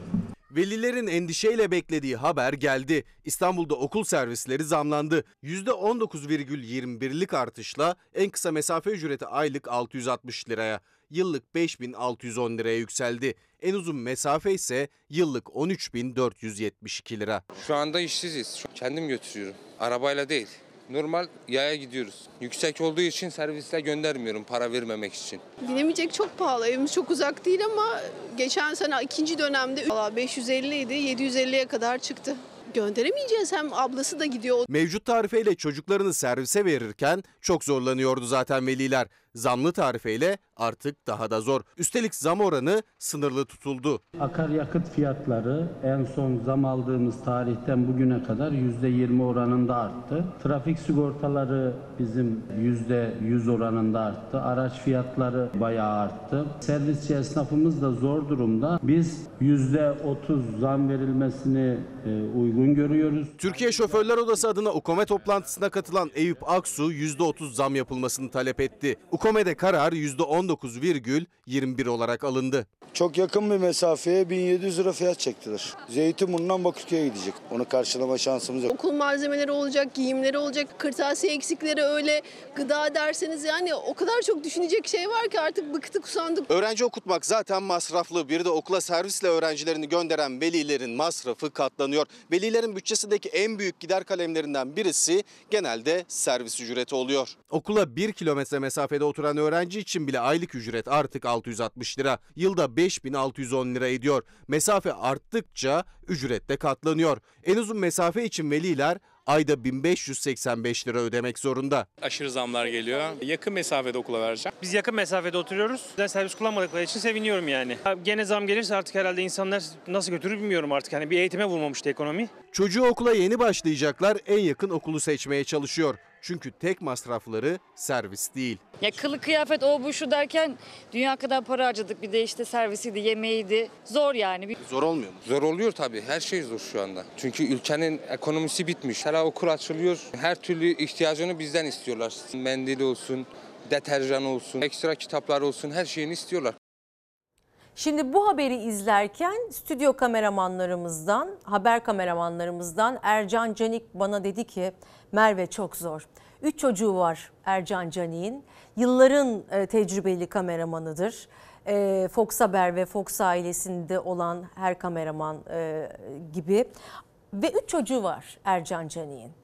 Velilerin endişeyle beklediği haber geldi. İstanbul'da okul servisleri zamlandı. %19,21'lik artışla en kısa mesafe ücreti aylık 660 liraya. yıllık 5610 liraya yükseldi. En uzun mesafe ise yıllık 13472 lira. Şu anda işsiziz. Kendim götürüyorum. Arabayla değil. Normal yaya gidiyoruz. Yüksek olduğu için servisle göndermiyorum para vermemek için. Gidemeyecek çok pahalı. Evimiz çok uzak değil ama geçen sene ikinci dönemde valla 550 idi 750'ye kadar çıktı. Gönderemeyeceğiz hem ablası da gidiyor. Mevcut tarifeyle çocuklarını servise verirken çok zorlanıyordu zaten veliler. Zamlı tarifeyle artık daha da zor. Üstelik zam oranı sınırlı tutuldu. Akaryakıt fiyatları en son zam aldığımız tarihten bugüne kadar %20 oranında arttı. Trafik sigortaları bizim %100 oranında arttı. Araç fiyatları bayağı arttı. Servisçi esnafımız da zor durumda. Biz %30 zam verilmesini e, uygun görüyoruz. Türkiye Şoförler Odası adına UKOME toplantısına katılan Eyüp Aksu %30 zam yapılmasını talep etti. UKOME'de karar %19,21 olarak alındı. Çok yakın bir mesafeye 1700 lira fiyat çektiler. Zeytinburnu'ndan Bakırköy'e gidecek. Onu karşılama şansımız yok. Okul malzemeleri olacak, giyimleri olacak, kırtasiye eksikleri öyle, gıda derseniz yani o kadar çok düşünecek şey var ki artık bıktık usandık. Öğrenci okutmak zaten masraflı. Bir de okula servisle öğrencilerini gönderen velilerin masrafı katlanıyor. Velilerin bütçesindeki en büyük gider kalemlerinden birisi genelde servis ücreti oluyor. Okula 1 kilometre mesafede oturan öğrenci için bile aylık ücret artık 660 lira. Yılda 5610 lira ediyor. Mesafe arttıkça ücret de katlanıyor. En uzun mesafe için veliler ayda 1585 lira ödemek zorunda. Aşırı zamlar geliyor. Yakın mesafede okula vereceğim. Biz yakın mesafede oturuyoruz. Ben servis kullanmadıkları için seviniyorum yani. Gene zam gelirse artık herhalde insanlar nasıl götürür bilmiyorum artık. Hani bir eğitime vurmamıştı ekonomi. Çocuğu okula yeni başlayacaklar en yakın okulu seçmeye çalışıyor. Çünkü tek masrafları servis değil. Ya kılı kıyafet o bu şu derken dünya kadar para harcadık. Bir de işte servisiydi, yemeğiydi. Zor yani. Zor olmuyor mu? Zor oluyor tabii. Her şey zor şu anda. Çünkü ülkenin ekonomisi bitmiş. Hala okul açılıyor. Her türlü ihtiyacını bizden istiyorlar. Mendil olsun, deterjan olsun, ekstra kitaplar olsun her şeyini istiyorlar. Şimdi bu haberi izlerken stüdyo kameramanlarımızdan, haber kameramanlarımızdan Ercan Canik bana dedi ki Merve çok zor. Üç çocuğu var Ercan Canik'in. Yılların e, tecrübeli kameramanıdır. E, Fox Haber ve Fox ailesinde olan her kameraman e, gibi. Ve üç çocuğu var Ercan Canik'in.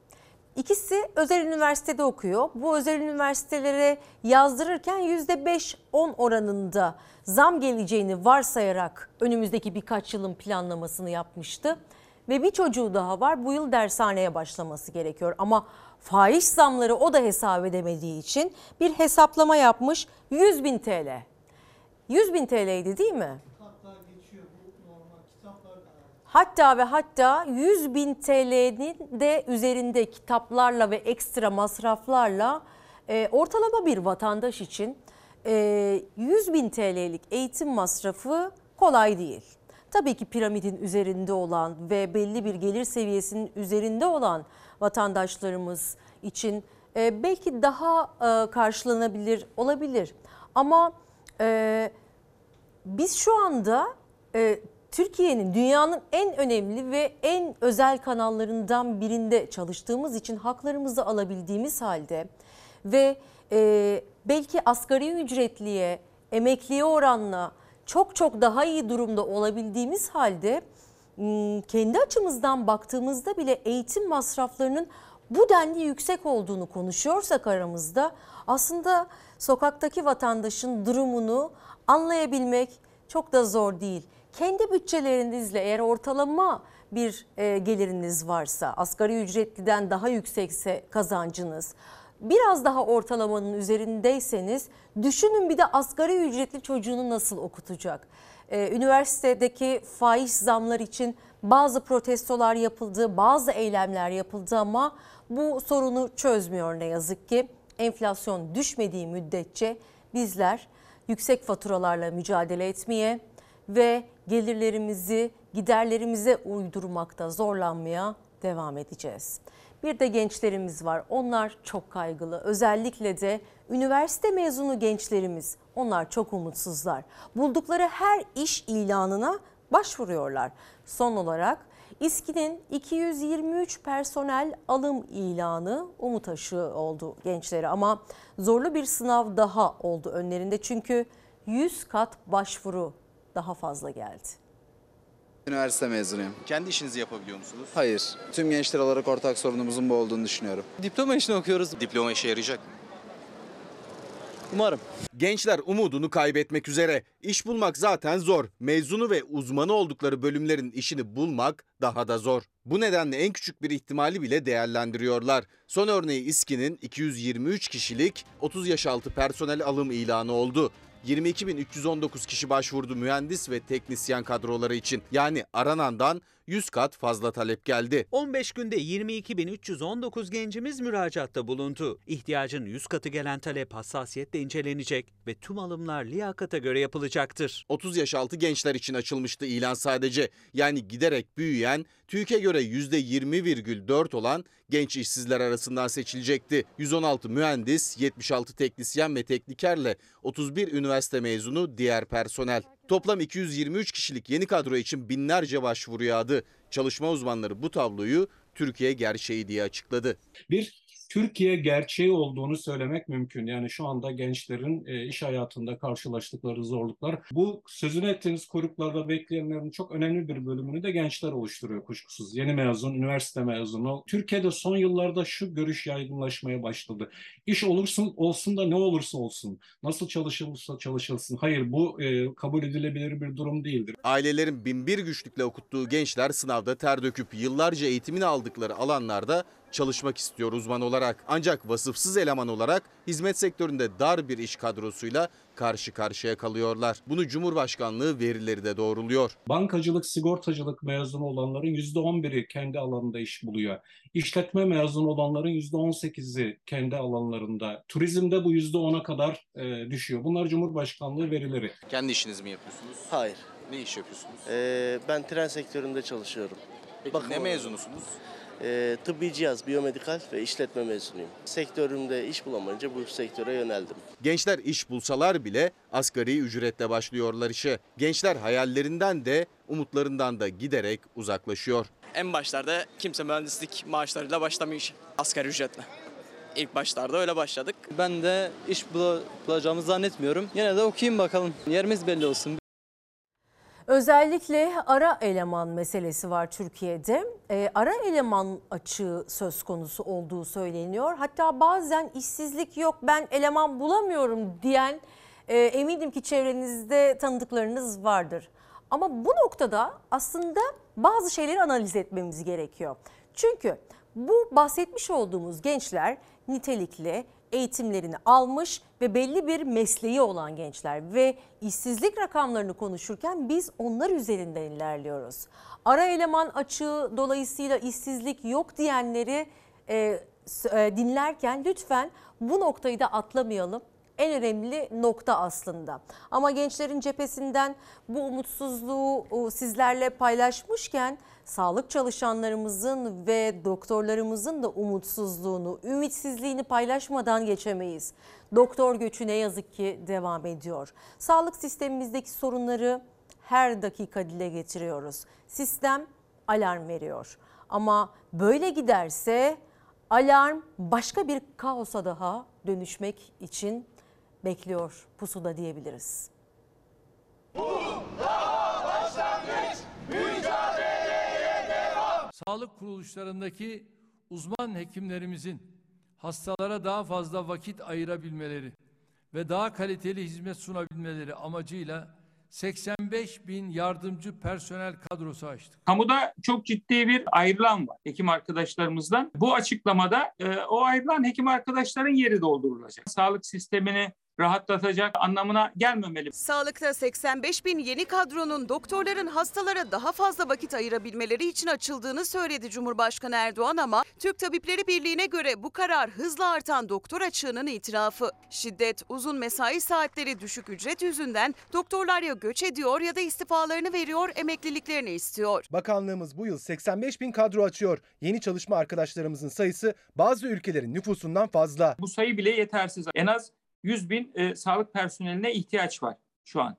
İkisi özel üniversitede okuyor. Bu özel üniversitelere yazdırırken %5-10 oranında zam geleceğini varsayarak önümüzdeki birkaç yılın planlamasını yapmıştı. Ve bir çocuğu daha var bu yıl dershaneye başlaması gerekiyor. Ama faiz zamları o da hesap edemediği için bir hesaplama yapmış 100 bin TL. 100 bin TL'ydi değil mi? Hatta ve hatta 100 bin TL'nin de üzerinde kitaplarla ve ekstra masraflarla e, ortalama bir vatandaş için e, 100 bin TL'lik eğitim masrafı kolay değil. Tabii ki piramidin üzerinde olan ve belli bir gelir seviyesinin üzerinde olan vatandaşlarımız için e, belki daha e, karşılanabilir olabilir. Ama e, biz şu anda e, Türkiye'nin dünyanın en önemli ve en özel kanallarından birinde çalıştığımız için haklarımızı alabildiğimiz halde ve e, belki asgari ücretliye, emekliye oranla çok çok daha iyi durumda olabildiğimiz halde kendi açımızdan baktığımızda bile eğitim masraflarının bu denli yüksek olduğunu konuşuyorsak aramızda aslında sokaktaki vatandaşın durumunu anlayabilmek çok da zor değil. Kendi bütçelerinizle eğer ortalama bir e, geliriniz varsa asgari ücretliden daha yüksekse kazancınız biraz daha ortalamanın üzerindeyseniz düşünün bir de asgari ücretli çocuğunu nasıl okutacak? Ee, üniversitedeki faiz zamlar için bazı protestolar yapıldı, bazı eylemler yapıldı ama bu sorunu çözmüyor ne yazık ki. Enflasyon düşmediği müddetçe bizler yüksek faturalarla mücadele etmeye ve gelirlerimizi giderlerimize uydurmakta zorlanmaya devam edeceğiz. Bir de gençlerimiz var. Onlar çok kaygılı. Özellikle de üniversite mezunu gençlerimiz. Onlar çok umutsuzlar. Buldukları her iş ilanına başvuruyorlar. Son olarak İSKİ'nin 223 personel alım ilanı umut aşığı oldu gençlere ama zorlu bir sınav daha oldu önlerinde çünkü 100 kat başvuru daha fazla geldi. Üniversite mezunuyum. Kendi işinizi yapabiliyor musunuz? Hayır. Tüm gençler olarak ortak sorunumuzun bu olduğunu düşünüyorum. Diploma işini okuyoruz. Diploma işe yarayacak mı? Umarım. Gençler umudunu kaybetmek üzere. İş bulmak zaten zor. Mezunu ve uzmanı oldukları bölümlerin işini bulmak daha da zor. Bu nedenle en küçük bir ihtimali bile değerlendiriyorlar. Son örneği İSKİ'nin 223 kişilik 30 yaş altı personel alım ilanı oldu. 22.319 kişi başvurdu mühendis ve teknisyen kadroları için. Yani aranandan 100 kat fazla talep geldi. 15 günde 22.319 gencimiz müracaatta bulundu. İhtiyacın 100 katı gelen talep hassasiyetle incelenecek ve tüm alımlar liyakata göre yapılacaktır. 30 yaş altı gençler için açılmıştı ilan sadece. Yani giderek büyüyen, TÜİK'e göre %20,4 olan genç işsizler arasından seçilecekti. 116 mühendis, 76 teknisyen ve teknikerle 31 üniversite mezunu diğer personel. Toplam 223 kişilik yeni kadro için binlerce başvuru yağdı. Çalışma uzmanları bu tabloyu Türkiye gerçeği diye açıkladı. Bir Türkiye gerçeği olduğunu söylemek mümkün. Yani şu anda gençlerin e, iş hayatında karşılaştıkları zorluklar. Bu sözünü ettiğiniz kuyruklarda bekleyenlerin çok önemli bir bölümünü de gençler oluşturuyor kuşkusuz. Yeni mezun, üniversite mezunu. Türkiye'de son yıllarda şu görüş yaygınlaşmaya başladı. İş olursun olsun da ne olursa olsun. Nasıl çalışılırsa çalışılsın. Hayır bu e, kabul edilebilir bir durum değildir. Ailelerin binbir güçlükle okuttuğu gençler sınavda ter döküp yıllarca eğitimini aldıkları alanlarda çalışmak istiyor uzman olarak. Ancak vasıfsız eleman olarak hizmet sektöründe dar bir iş kadrosuyla karşı karşıya kalıyorlar. Bunu Cumhurbaşkanlığı verileri de doğruluyor. Bankacılık, sigortacılık mezunu olanların %11'i kendi alanında iş buluyor. İşletme mezunu olanların %18'i kendi alanlarında. Turizmde bu %10'a kadar e, düşüyor. Bunlar Cumhurbaşkanlığı verileri. Kendi işinizi mi yapıyorsunuz? Hayır. Ne iş yapıyorsunuz? Ee, ben tren sektöründe çalışıyorum. Peki Bakım ne olarak. Ee, tıbbi cihaz, biyomedikal ve işletme mezunuyum. Sektörümde iş bulamayınca bu sektöre yöneldim. Gençler iş bulsalar bile asgari ücretle başlıyorlar işe. Gençler hayallerinden de umutlarından da giderek uzaklaşıyor. En başlarda kimse mühendislik maaşlarıyla başlamıyor işe. Asgari ücretle. İlk başlarda öyle başladık. Ben de iş bula- bulacağımı zannetmiyorum. Yine de okuyayım bakalım. Yerimiz belli olsun. Özellikle ara eleman meselesi var Türkiye'de. Ee, ara eleman açığı söz konusu olduğu söyleniyor. Hatta bazen işsizlik yok ben eleman bulamıyorum diyen e, eminim ki çevrenizde tanıdıklarınız vardır. Ama bu noktada aslında bazı şeyleri analiz etmemiz gerekiyor. Çünkü bu bahsetmiş olduğumuz gençler nitelikli eğitimlerini almış ve belli bir mesleği olan gençler ve işsizlik rakamlarını konuşurken biz onlar üzerinden ilerliyoruz. Ara eleman açığı dolayısıyla işsizlik yok diyenleri e, e, dinlerken lütfen bu noktayı da atlamayalım. En önemli nokta aslında. Ama gençlerin cephesinden bu umutsuzluğu sizlerle paylaşmışken sağlık çalışanlarımızın ve doktorlarımızın da umutsuzluğunu, ümitsizliğini paylaşmadan geçemeyiz. Doktor göçü ne yazık ki devam ediyor. Sağlık sistemimizdeki sorunları her dakika dile getiriyoruz. Sistem alarm veriyor. Ama böyle giderse alarm başka bir kaosa daha dönüşmek için bekliyor pusuda diyebiliriz. Sağlık kuruluşlarındaki uzman hekimlerimizin hastalara daha fazla vakit ayırabilmeleri ve daha kaliteli hizmet sunabilmeleri amacıyla 85 bin yardımcı personel kadrosu açtık. Kamuda çok ciddi bir ayrılan var hekim arkadaşlarımızdan. Bu açıklamada e, o ayrılan hekim arkadaşların yeri doldurulacak. Sağlık sistemini rahatlatacak anlamına gelmemeli. Sağlıkta 85 bin yeni kadronun doktorların hastalara daha fazla vakit ayırabilmeleri için açıldığını söyledi Cumhurbaşkanı Erdoğan ama Türk Tabipleri Birliği'ne göre bu karar hızla artan doktor açığının itirafı. Şiddet, uzun mesai saatleri, düşük ücret yüzünden doktorlar ya göç ediyor ya da istifalarını veriyor, emekliliklerini istiyor. Bakanlığımız bu yıl 85 bin kadro açıyor. Yeni çalışma arkadaşlarımızın sayısı bazı ülkelerin nüfusundan fazla. Bu sayı bile yetersiz. En az 100 bin e, sağlık personeline ihtiyaç var şu an.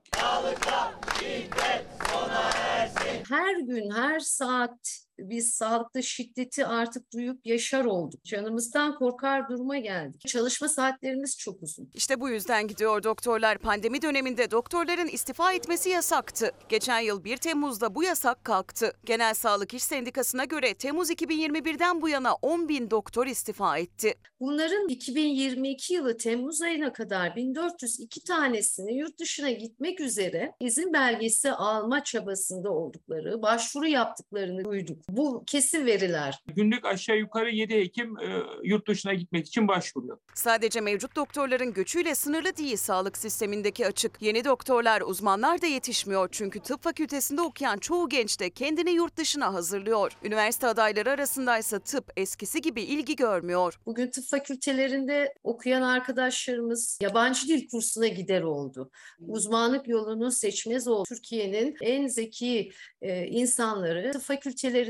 her gün, her saat biz sağlıkta şiddeti artık duyup yaşar olduk. Canımızdan korkar duruma geldik. Çalışma saatlerimiz çok uzun. İşte bu yüzden gidiyor doktorlar. Pandemi döneminde doktorların istifa etmesi yasaktı. Geçen yıl 1 Temmuz'da bu yasak kalktı. Genel Sağlık İş Sendikası'na göre Temmuz 2021'den bu yana 10 bin doktor istifa etti. Bunların 2022 yılı Temmuz ayına kadar 1402 tanesini yurt dışına gitmek üzere izin belgesi alma çabasında oldukları, başvuru yaptıklarını duyduk. Bu kesin veriler. Günlük aşağı yukarı 7 hekim e, yurt dışına gitmek için başvuruyor. Sadece mevcut doktorların göçüyle sınırlı değil sağlık sistemindeki açık. Yeni doktorlar, uzmanlar da yetişmiyor çünkü tıp fakültesinde okuyan çoğu genç de kendini yurt dışına hazırlıyor. Üniversite adayları arasındaysa tıp eskisi gibi ilgi görmüyor. Bugün tıp fakültelerinde okuyan arkadaşlarımız yabancı dil kursuna gider oldu. Uzmanlık yolunu seçmez oldu. Türkiye'nin en zeki e, insanları tıp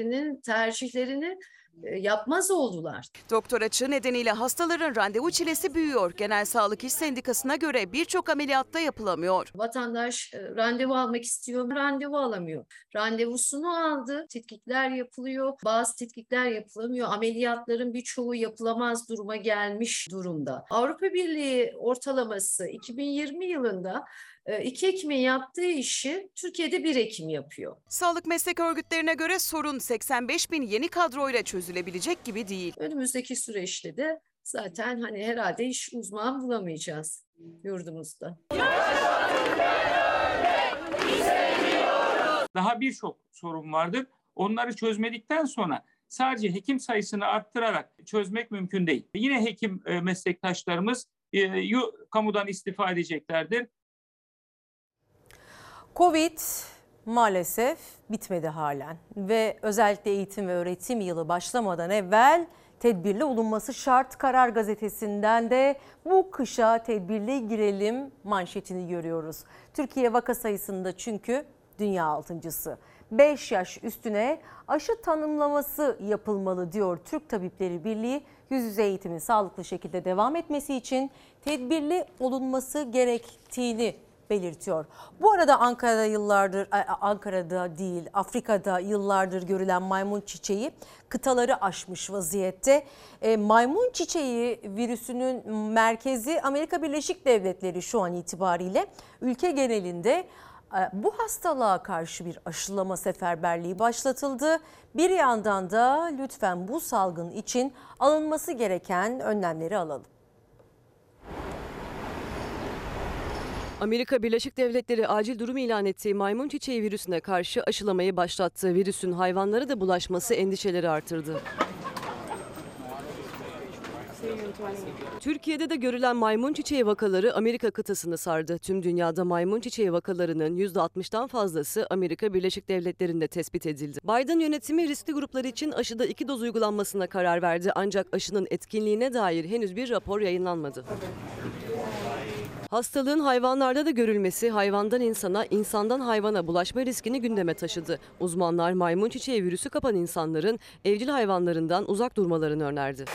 fakültelerinin tercihlerini e, yapmaz oldular. Doktor açığı nedeniyle hastaların randevu çilesi büyüyor. Genel Sağlık İş Sendikası'na göre birçok ameliyatta yapılamıyor. Vatandaş e, randevu almak istiyor, randevu alamıyor. Randevusunu aldı, tetkikler yapılıyor. Bazı tetkikler yapılamıyor. Ameliyatların birçoğu yapılamaz duruma gelmiş durumda. Avrupa Birliği ortalaması 2020 yılında e, iki hekimin yaptığı işi Türkiye'de bir hekim yapıyor. Sağlık meslek örgütlerine göre sorun 85 bin yeni kadroyla çözülebilecek gibi değil. Önümüzdeki süreçte de zaten hani herhalde iş uzman bulamayacağız yurdumuzda. Daha birçok sorun vardır. Onları çözmedikten sonra sadece hekim sayısını arttırarak çözmek mümkün değil. Yine hekim e, meslektaşlarımız e, kamudan istifa edeceklerdir. Covid maalesef bitmedi halen ve özellikle eğitim ve öğretim yılı başlamadan evvel tedbirli olunması şart Karar Gazetesi'nden de bu kışa tedbirli girelim manşetini görüyoruz. Türkiye vaka sayısında çünkü dünya altıncısı. 5 yaş üstüne aşı tanımlaması yapılmalı diyor Türk Tabipleri Birliği. Yüz yüze eğitimin sağlıklı şekilde devam etmesi için tedbirli olunması gerektiğini belirtiyor. Bu arada Ankara'da yıllardır Ankara'da değil Afrika'da yıllardır görülen maymun çiçeği kıtaları aşmış vaziyette. E, maymun çiçeği virüsünün merkezi Amerika Birleşik Devletleri şu an itibariyle ülke genelinde e, bu hastalığa karşı bir aşılama seferberliği başlatıldı. Bir yandan da lütfen bu salgın için alınması gereken önlemleri alalım. Amerika Birleşik Devletleri acil durum ilan ettiği maymun çiçeği virüsüne karşı aşılamayı başlattı. Virüsün hayvanlara da bulaşması endişeleri artırdı. Türkiye'de de görülen maymun çiçeği vakaları Amerika kıtasını sardı. Tüm dünyada maymun çiçeği vakalarının %60'dan fazlası Amerika Birleşik Devletleri'nde tespit edildi. Biden yönetimi riskli gruplar için aşıda iki doz uygulanmasına karar verdi. Ancak aşının etkinliğine dair henüz bir rapor yayınlanmadı. Hastalığın hayvanlarda da görülmesi hayvandan insana, insandan hayvana bulaşma riskini gündeme taşıdı. Uzmanlar maymun çiçeği virüsü kapan insanların evcil hayvanlarından uzak durmalarını önerdi.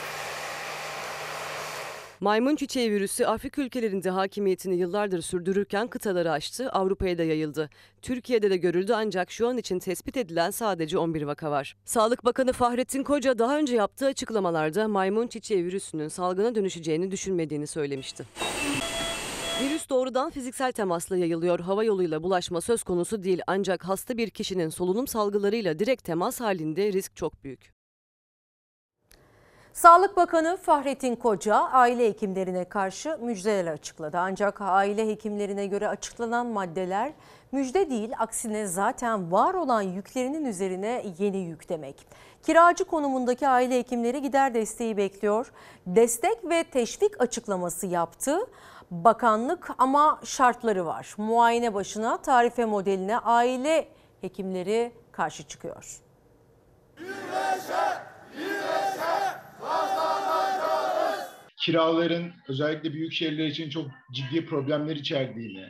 Maymun çiçeği virüsü Afrika ülkelerinde hakimiyetini yıllardır sürdürürken kıtaları aştı, Avrupa'ya da yayıldı. Türkiye'de de görüldü ancak şu an için tespit edilen sadece 11 vaka var. Sağlık Bakanı Fahrettin Koca daha önce yaptığı açıklamalarda maymun çiçeği virüsünün salgına dönüşeceğini düşünmediğini söylemişti. Virüs doğrudan fiziksel temasla yayılıyor. Hava yoluyla bulaşma söz konusu değil ancak hasta bir kişinin solunum salgılarıyla direkt temas halinde risk çok büyük. Sağlık Bakanı Fahrettin Koca aile hekimlerine karşı müjdeler açıkladı. Ancak aile hekimlerine göre açıklanan maddeler müjde değil aksine zaten var olan yüklerinin üzerine yeni yük demek. Kiracı konumundaki aile hekimleri gider desteği bekliyor. Destek ve teşvik açıklaması yaptı. Bakanlık ama şartları var. Muayene başına tarife modeline aile hekimleri karşı çıkıyor. Kiraların özellikle büyük şehirler için çok ciddi problemler içerdiğini,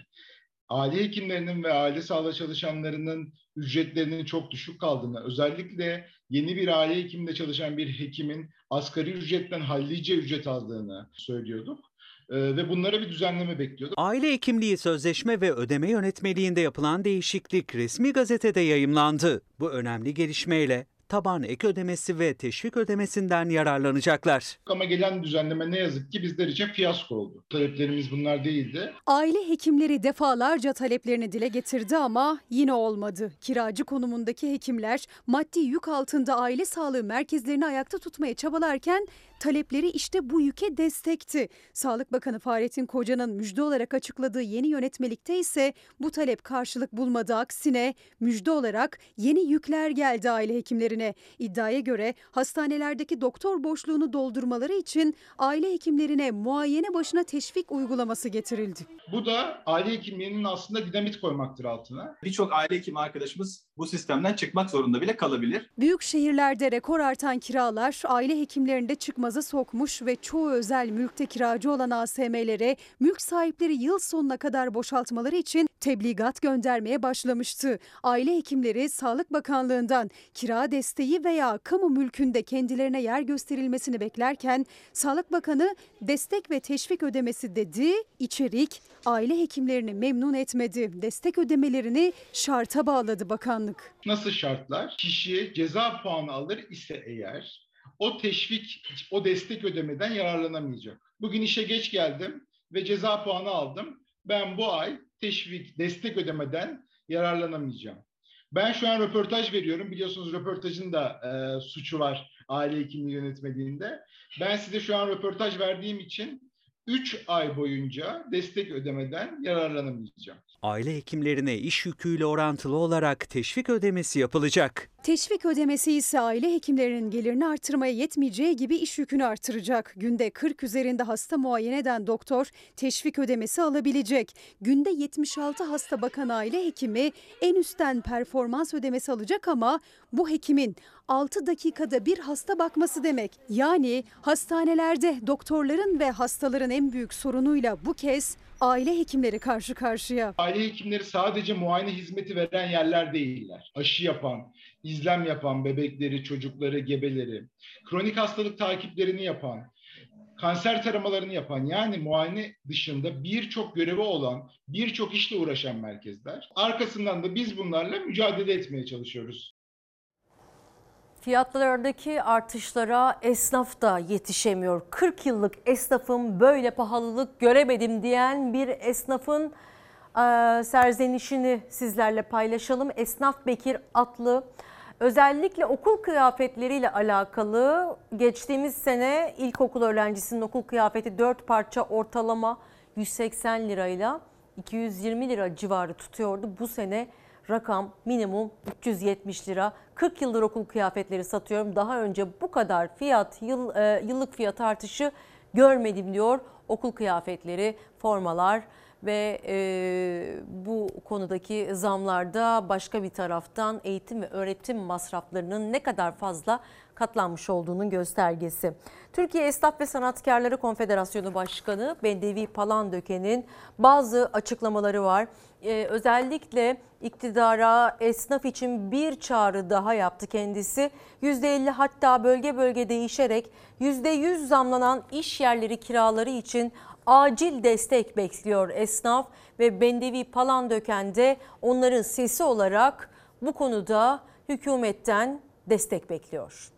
aile hekimlerinin ve aile sağlığı çalışanlarının ücretlerinin çok düşük kaldığını, özellikle yeni bir aile hekiminde çalışan bir hekimin asgari ücretten hallice ücret aldığını söylüyorduk ve bunlara bir düzenleme bekliyorduk. Aile hekimliği sözleşme ve ödeme yönetmeliğinde yapılan değişiklik resmi gazetede yayımlandı. Bu önemli gelişmeyle taban ek ödemesi ve teşvik ödemesinden yararlanacaklar. Ama gelen düzenleme ne yazık ki bizler için fiyasko oldu. Taleplerimiz bunlar değildi. Aile hekimleri defalarca taleplerini dile getirdi ama yine olmadı. Kiracı konumundaki hekimler maddi yük altında aile sağlığı merkezlerini ayakta tutmaya çabalarken talepleri işte bu yüke destekti. Sağlık Bakanı Fahrettin Koca'nın müjde olarak açıkladığı yeni yönetmelikte ise bu talep karşılık bulmadı. Aksine müjde olarak yeni yükler geldi aile hekimlerine. İddiaya göre hastanelerdeki doktor boşluğunu doldurmaları için aile hekimlerine muayene başına teşvik uygulaması getirildi. Bu da aile hekimliğinin aslında dinamit koymaktır altına. Birçok aile hekimi arkadaşımız bu sistemden çıkmak zorunda bile kalabilir. Büyük şehirlerde rekor artan kiralar aile hekimlerinde çıkmaza sokmuş ve çoğu özel mülkte kiracı olan ASM'lere mülk sahipleri yıl sonuna kadar boşaltmaları için tebligat göndermeye başlamıştı. Aile hekimleri Sağlık Bakanlığı'ndan kira desteği veya kamu mülkünde kendilerine yer gösterilmesini beklerken Sağlık Bakanı destek ve teşvik ödemesi dedi, içerik aile hekimlerini memnun etmedi. Destek ödemelerini şarta bağladı bakanlık. Nasıl şartlar? Kişi ceza puanı alır ise eğer o teşvik, o destek ödemeden yararlanamayacak. Bugün işe geç geldim ve ceza puanı aldım. Ben bu ay teşvik, destek ödemeden yararlanamayacağım. Ben şu an röportaj veriyorum. Biliyorsunuz röportajın da e, suçu var aile hekimliği yönetmeliğinde. Ben size şu an röportaj verdiğim için 3 ay boyunca destek ödemeden yararlanamayacağım. Aile hekimlerine iş yüküyle orantılı olarak teşvik ödemesi yapılacak. Teşvik ödemesi ise aile hekimlerinin gelirini artırmaya yetmeyeceği gibi iş yükünü artıracak. Günde 40 üzerinde hasta muayene eden doktor teşvik ödemesi alabilecek. Günde 76 hasta bakan aile hekimi en üstten performans ödemesi alacak ama bu hekimin 6 dakikada bir hasta bakması demek. Yani hastanelerde doktorların ve hastaların en büyük sorunuyla bu kez aile hekimleri karşı karşıya. Aile hekimleri sadece muayene hizmeti veren yerler değiller. Aşı yapan, izlem yapan bebekleri, çocukları, gebeleri, kronik hastalık takiplerini yapan, kanser taramalarını yapan yani muayene dışında birçok görevi olan, birçok işle uğraşan merkezler. Arkasından da biz bunlarla mücadele etmeye çalışıyoruz. Fiyatlardaki artışlara esnaf da yetişemiyor. 40 yıllık esnafım böyle pahalılık göremedim diyen bir esnafın e, serzenişini sizlerle paylaşalım. Esnaf Bekir Atlı özellikle okul kıyafetleriyle alakalı geçtiğimiz sene ilkokul öğrencisinin okul kıyafeti 4 parça ortalama 180 lirayla 220 lira civarı tutuyordu. Bu sene rakam minimum 370 lira. 40 yıldır okul kıyafetleri satıyorum. Daha önce bu kadar fiyat yıl, e, yıllık fiyat artışı görmedim diyor. Okul kıyafetleri, formalar ve e, bu konudaki zamlarda başka bir taraftan eğitim ve öğretim masraflarının ne kadar fazla katlanmış olduğunun göstergesi. Türkiye Esnaf ve Sanatkarları Konfederasyonu Başkanı Bendevi Palandöken'in bazı açıklamaları var. Ee, özellikle iktidara esnaf için bir çağrı daha yaptı kendisi. %50 hatta bölge bölge değişerek %100 zamlanan iş yerleri kiraları için acil destek bekliyor esnaf ve Bendevi Palandöken de onların sesi olarak bu konuda hükümetten destek bekliyor.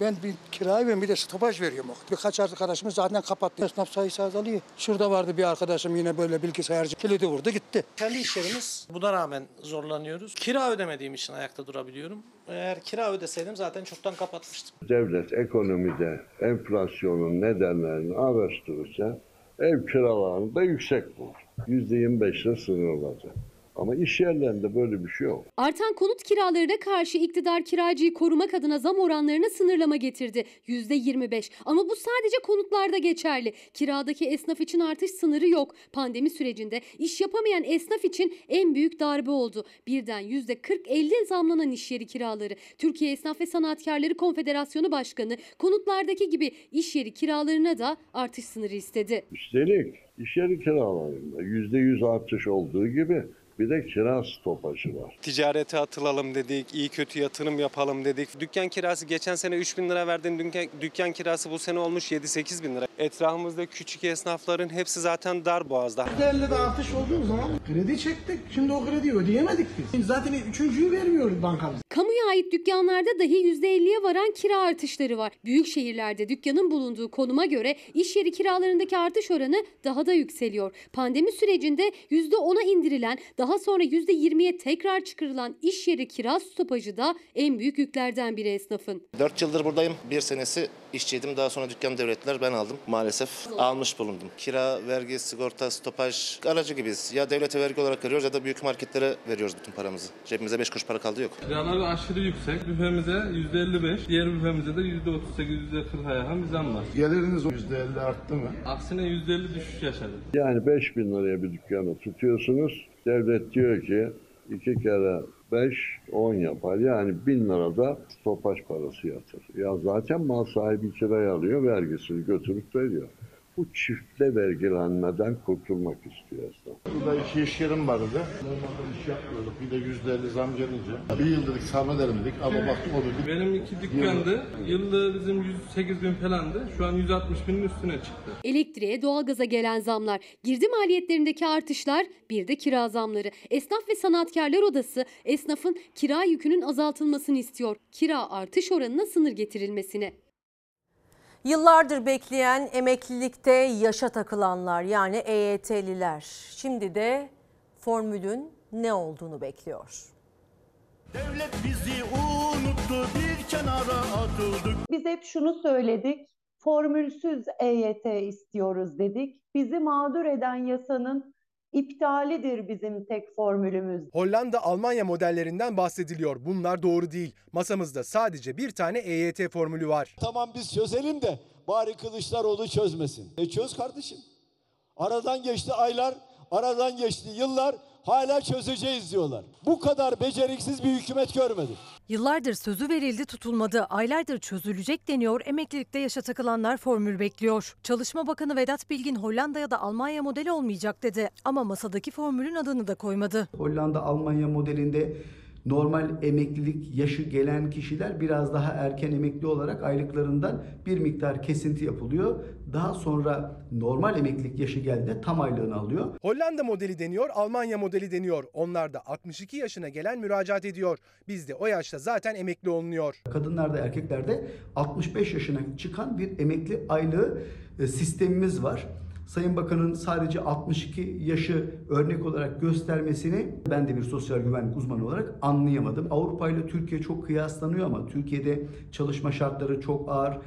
Ben bir kirayı ben bir de stopaj veriyorum. Birkaç arkadaşımız zaten kapattı. Esnaf sayısı azalıyor. Şurada vardı bir arkadaşım yine böyle bilgisayarcı. Kilidi vurdu gitti. Kendi iş yerimiz buna rağmen zorlanıyoruz. Kira ödemediğim için ayakta durabiliyorum. Eğer kira ödeseydim zaten çoktan kapatmıştım. Devlet ekonomide enflasyonun nedenlerini araştırırsa ev kiralarını da yüksek bulur. %25 ile sınırlanacak. Ama iş yerlerinde böyle bir şey yok. Artan konut kiralarına karşı iktidar kiracıyı korumak adına zam oranlarına sınırlama getirdi. %25 ama bu sadece konutlarda geçerli. Kiradaki esnaf için artış sınırı yok. Pandemi sürecinde iş yapamayan esnaf için en büyük darbe oldu. Birden %40-50 zamlanan iş yeri kiraları. Türkiye Esnaf ve Sanatkarları Konfederasyonu Başkanı konutlardaki gibi iş yeri kiralarına da artış sınırı istedi. Üstelik iş yeri kiralarında %100 artış olduğu gibi Bir de kira stopajı var. Ticarete atılalım dedik, iyi kötü yatırım yapalım dedik. Dükkan kirası geçen sene 3 bin lira verdin, dükkan, dükkan kirası bu sene olmuş 7-8 bin lira. Etrafımızda küçük esnafların hepsi zaten dar boğazda. %50'de artış olduğu zaman kredi çektik. Şimdi o krediyi ödeyemedik biz. Zaten üçüncüyü vermiyoruz bankamız. Kamuya ait dükkanlarda dahi %50'ye varan kira artışları var. Büyük şehirlerde dükkanın bulunduğu konuma göre iş yeri kiralarındaki artış oranı daha da yükseliyor. Pandemi sürecinde %10'a indirilen, daha sonra %20'ye tekrar çıkarılan iş yeri kira stopajı da en büyük yüklerden biri esnafın. 4 yıldır buradayım. Bir senesi işçiydim. Daha sonra dükkan devrettiler. Ben aldım. Maalesef almış bulundum. Kira, vergi, sigorta, stopaj aracı gibiyiz. Ya devlete vergi olarak veriyoruz ya da büyük marketlere veriyoruz bütün paramızı. Cebimize 5 kuruş para kaldı yok. Kiralar aşırı yüksek. Büfemize %55, diğer büfemize de %38, %40'a yakın bir zam var. Geliriniz %50 arttı mı? Aksine %50 düşüş yaşadık. Yani 5 bin liraya bir dükkanı tutuyorsunuz. Devlet diyor ki iki kere 5, 10 yapar. Yani 1000 lirada stopaj parası yatır. Ya zaten mal sahibi kiraya alıyor, vergisini götürüp veriyor. Bu çiftle vergilenmeden kurtulmak istiyor esnaf. Burada iki iş yerim vardı. Normalde iş yapmıyorduk. Bir de %50 zam gelince. Bir yıl dedik sabredelim dedik ama baktık o dedik. Benim iki dükkandı. Yılda bizim 108 bin falandı. Şu an 160 binin üstüne çıktı. Elektriğe, doğalgaza gelen zamlar, girdi maliyetlerindeki artışlar, bir de kira zamları. Esnaf ve Sanatkarlar Odası esnafın kira yükünün azaltılmasını istiyor. Kira artış oranına sınır getirilmesini. Yıllardır bekleyen emeklilikte yaşa takılanlar yani EYT'liler şimdi de formülün ne olduğunu bekliyor. Devlet bizi unuttu bir kenara atıldık. Biz hep şunu söyledik. Formülsüz EYT istiyoruz dedik. Bizi mağdur eden yasanın iptalidir bizim tek formülümüz. Hollanda, Almanya modellerinden bahsediliyor. Bunlar doğru değil. Masamızda sadece bir tane EYT formülü var. Tamam biz çözelim de bari Kılıçdaroğlu çözmesin. E çöz kardeşim. Aradan geçti aylar, aradan geçti yıllar hala çözeceğiz diyorlar. Bu kadar beceriksiz bir hükümet görmedim. Yıllardır sözü verildi tutulmadı. Aylardır çözülecek deniyor. Emeklilikte yaşa takılanlar formül bekliyor. Çalışma Bakanı Vedat Bilgin Hollanda ya da Almanya modeli olmayacak dedi. Ama masadaki formülün adını da koymadı. Hollanda Almanya modelinde normal emeklilik yaşı gelen kişiler biraz daha erken emekli olarak aylıklarından bir miktar kesinti yapılıyor. Daha sonra normal emeklilik yaşı geldiğinde tam aylığını alıyor. Hollanda modeli deniyor, Almanya modeli deniyor. Onlar da 62 yaşına gelen müracaat ediyor. Bizde o yaşta zaten emekli olunuyor. Kadınlarda erkeklerde 65 yaşına çıkan bir emekli aylığı e, sistemimiz var. Sayın Bakan'ın sadece 62 yaşı örnek olarak göstermesini ben de bir sosyal güvenlik uzmanı olarak anlayamadım. Avrupa ile Türkiye çok kıyaslanıyor ama Türkiye'de çalışma şartları çok ağır.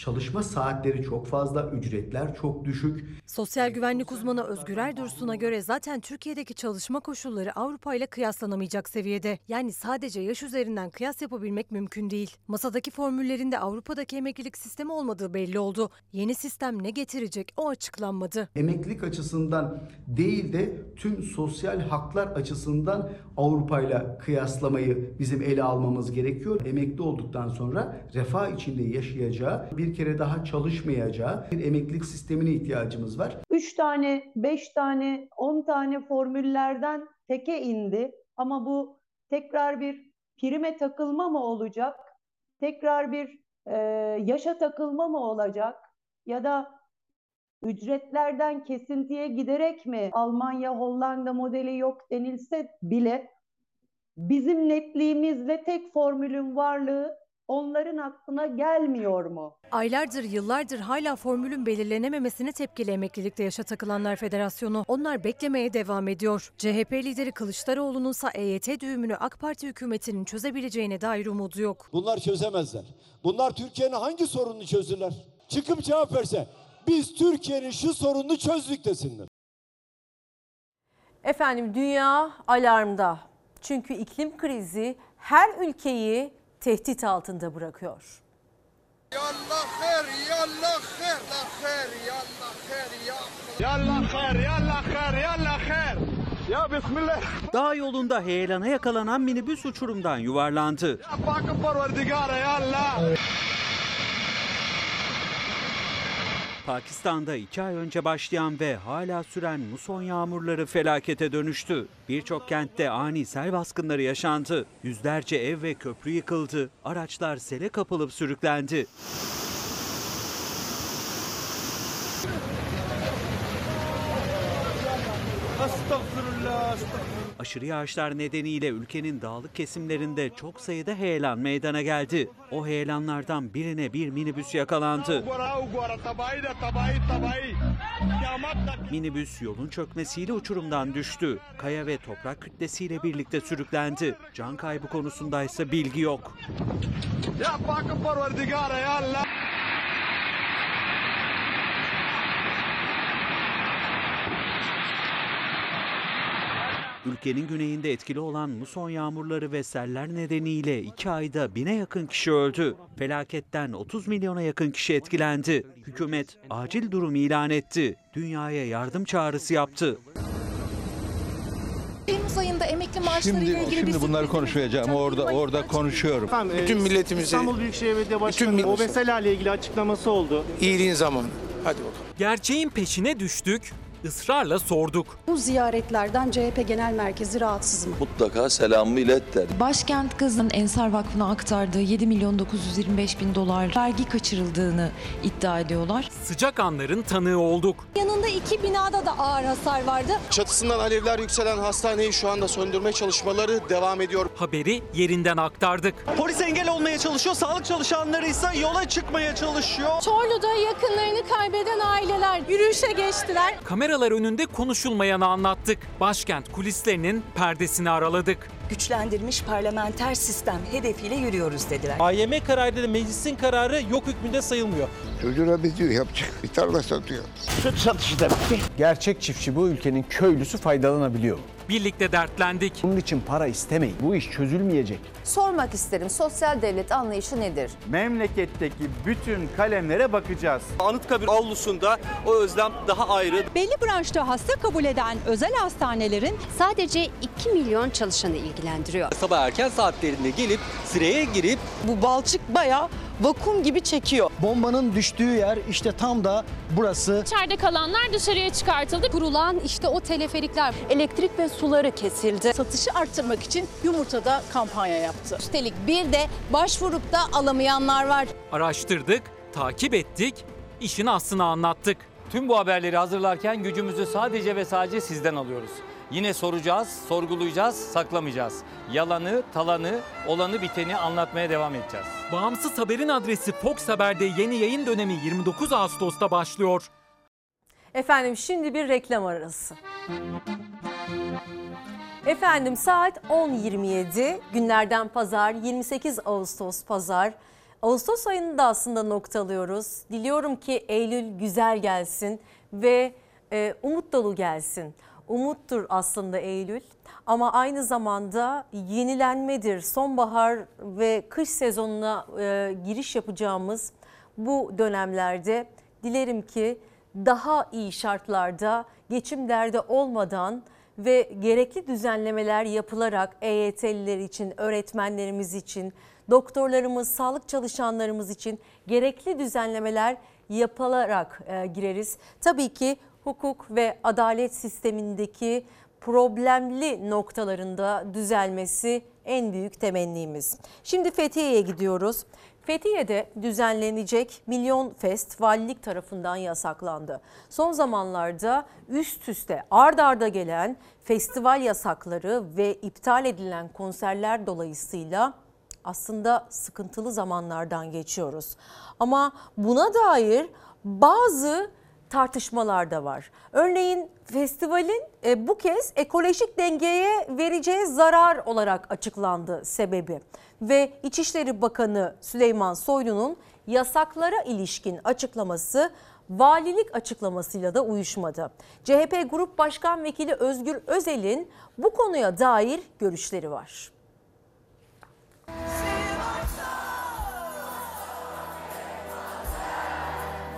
Çalışma saatleri çok fazla, ücretler çok düşük. Sosyal güvenlik uzmanı Özgür Erdursun'a göre zaten Türkiye'deki çalışma koşulları Avrupa ile kıyaslanamayacak seviyede. Yani sadece yaş üzerinden kıyas yapabilmek mümkün değil. Masadaki formüllerinde Avrupa'daki emeklilik sistemi olmadığı belli oldu. Yeni sistem ne getirecek o açıklanmadı. Emeklilik açısından değil de tüm sosyal haklar açısından Avrupa ile kıyaslamayı bizim ele almamız gerekiyor. Emekli olduktan sonra refah içinde yaşayacağı, bir kere daha çalışmayacağı bir emeklilik sistemine ihtiyacımız var. 3 tane, 5 tane, 10 tane formüllerden teke indi. Ama bu tekrar bir prime takılma mı olacak? Tekrar bir e, yaşa takılma mı olacak? Ya da ücretlerden kesintiye giderek mi Almanya, Hollanda modeli yok denilse bile bizim netliğimizle tek formülün varlığı onların aklına gelmiyor mu? Aylardır, yıllardır hala formülün belirlenememesine tepkili Emeklilikte Yaşa Takılanlar Federasyonu. Onlar beklemeye devam ediyor. CHP lideri Kılıçdaroğlu'nun ise EYT düğümünü AK Parti hükümetinin çözebileceğine dair umudu yok. Bunlar çözemezler. Bunlar Türkiye'nin hangi sorununu çözürler? Çıkıp cevap verse biz Türkiye'nin şu sorununu çözdük desinler. Efendim dünya alarmda. Çünkü iklim krizi her ülkeyi tehdit altında bırakıyor. Yallah her, yallah her, la her, yallah her, ya. Yallah her, yallah her, yallah her. Ya bismillah. Dağ yolunda heyelana yakalanan minibüs uçurumdan yuvarlandı. Bakın. Pakistan'da iki ay önce başlayan ve hala süren muson yağmurları felakete dönüştü. Birçok kentte ani sel baskınları yaşandı. Yüzlerce ev ve köprü yıkıldı. Araçlar sele kapılıp sürüklendi. Aşırı yağışlar nedeniyle ülkenin dağlık kesimlerinde çok sayıda heyelan meydana geldi. O heyelanlardan birine bir minibüs yakalandı. Minibüs yolun çökmesiyle uçurumdan düştü. Kaya ve toprak kütlesiyle birlikte sürüklendi. Can kaybı konusundaysa bilgi yok. Ülkenin güneyinde etkili olan muson yağmurları ve seller nedeniyle iki ayda bine yakın kişi öldü. Felaketten 30 milyona yakın kişi etkilendi. Hükümet acil durum ilan etti. Dünyaya yardım çağrısı yaptı. Temmuz ayında emekli maaşlarıyla Şimdi ilgili şimdi bir bunları konuşmayacağım. Orada orada konuşuyorum. Bütün milletimize İstanbul Büyükşehir Belediye Başkanı'nın o meselelerle ilgili açıklaması oldu. İyiliğin zamanı. Hadi bakalım. Gerçeğin peşine düştük, ısrarla sorduk. Bu ziyaretlerden CHP Genel Merkezi rahatsız mı? Mutlaka selamımı ilet der. Başkent Kızı'nın Ensar Vakfı'na aktardığı 7 milyon 925 bin dolar vergi kaçırıldığını iddia ediyorlar. Sıcak anların tanığı olduk. Yanında iki binada da ağır hasar vardı. Çatısından alevler yükselen hastaneyi şu anda söndürme çalışmaları devam ediyor. Haberi yerinden aktardık. Polis engel olmaya çalışıyor, sağlık çalışanları ise yola çıkmaya çalışıyor. Çorlu'da yakınlarını kaybeden aileler yürüyüşe geçtiler. Kameralar önünde konuşulmayanı anlattık. Başkent kulislerinin perdesini araladık. Güçlendirilmiş parlamenter sistem hedefiyle yürüyoruz dediler. AYM kararıyla meclisin kararı yok hükmünde sayılmıyor. Çocuğuna bir diyor yapacak. Bir tarla satıyor. Süt satışı da bitti. Gerçek çiftçi bu ülkenin köylüsü faydalanabiliyor. Birlikte dertlendik. Bunun için para istemeyin. Bu iş çözülmeyecek. Sormak isterim sosyal devlet anlayışı nedir? Memleketteki bütün kalemlere bakacağız. Anıtkabir avlusunda o özlem daha ayrı. Belli branşta hasta kabul eden özel hastanelerin Sadece 2 milyon çalışanı ilgilendiriyor. Sabah erken saatlerinde gelip sıraya girip bu balçık bayağı vakum gibi çekiyor. Bombanın düştüğü yer işte tam da burası. İçeride kalanlar dışarıya çıkartıldı. Kurulan işte o teleferikler elektrik ve suları kesildi. Satışı arttırmak için yumurtada kampanya yaptı. Üstelik bir de başvurup da alamayanlar var. Araştırdık, takip ettik, işin aslını anlattık. Tüm bu haberleri hazırlarken gücümüzü sadece ve sadece sizden alıyoruz. Yine soracağız, sorgulayacağız, saklamayacağız. Yalanı, talanı, olanı biteni anlatmaya devam edeceğiz. Bağımsız haberin adresi Fox Haber'de yeni yayın dönemi 29 Ağustos'ta başlıyor. Efendim şimdi bir reklam arası. Efendim saat 10.27 günlerden pazar 28 Ağustos pazar. Ağustos ayını da aslında noktalıyoruz. Diliyorum ki Eylül güzel gelsin ve e, umut dolu gelsin. Umuttur aslında Eylül ama aynı zamanda yenilenmedir. Sonbahar ve kış sezonuna e, giriş yapacağımız bu dönemlerde dilerim ki daha iyi şartlarda geçim derdi olmadan ve gerekli düzenlemeler yapılarak EYT'liler için, öğretmenlerimiz için, doktorlarımız, sağlık çalışanlarımız için gerekli düzenlemeler yapılarak e, gireriz. Tabii ki hukuk ve adalet sistemindeki problemli noktalarında düzelmesi en büyük temennimiz. Şimdi Fethiye'ye gidiyoruz. Fethiye'de düzenlenecek Milyon Fest valilik tarafından yasaklandı. Son zamanlarda üst üste ard arda gelen festival yasakları ve iptal edilen konserler dolayısıyla aslında sıkıntılı zamanlardan geçiyoruz. Ama buna dair bazı tartışmalar da var. Örneğin festivalin e, bu kez ekolojik dengeye vereceği zarar olarak açıklandı sebebi. Ve İçişleri Bakanı Süleyman Soylu'nun yasaklara ilişkin açıklaması valilik açıklamasıyla da uyuşmadı. CHP Grup Başkan Vekili Özgür Özel'in bu konuya dair görüşleri var.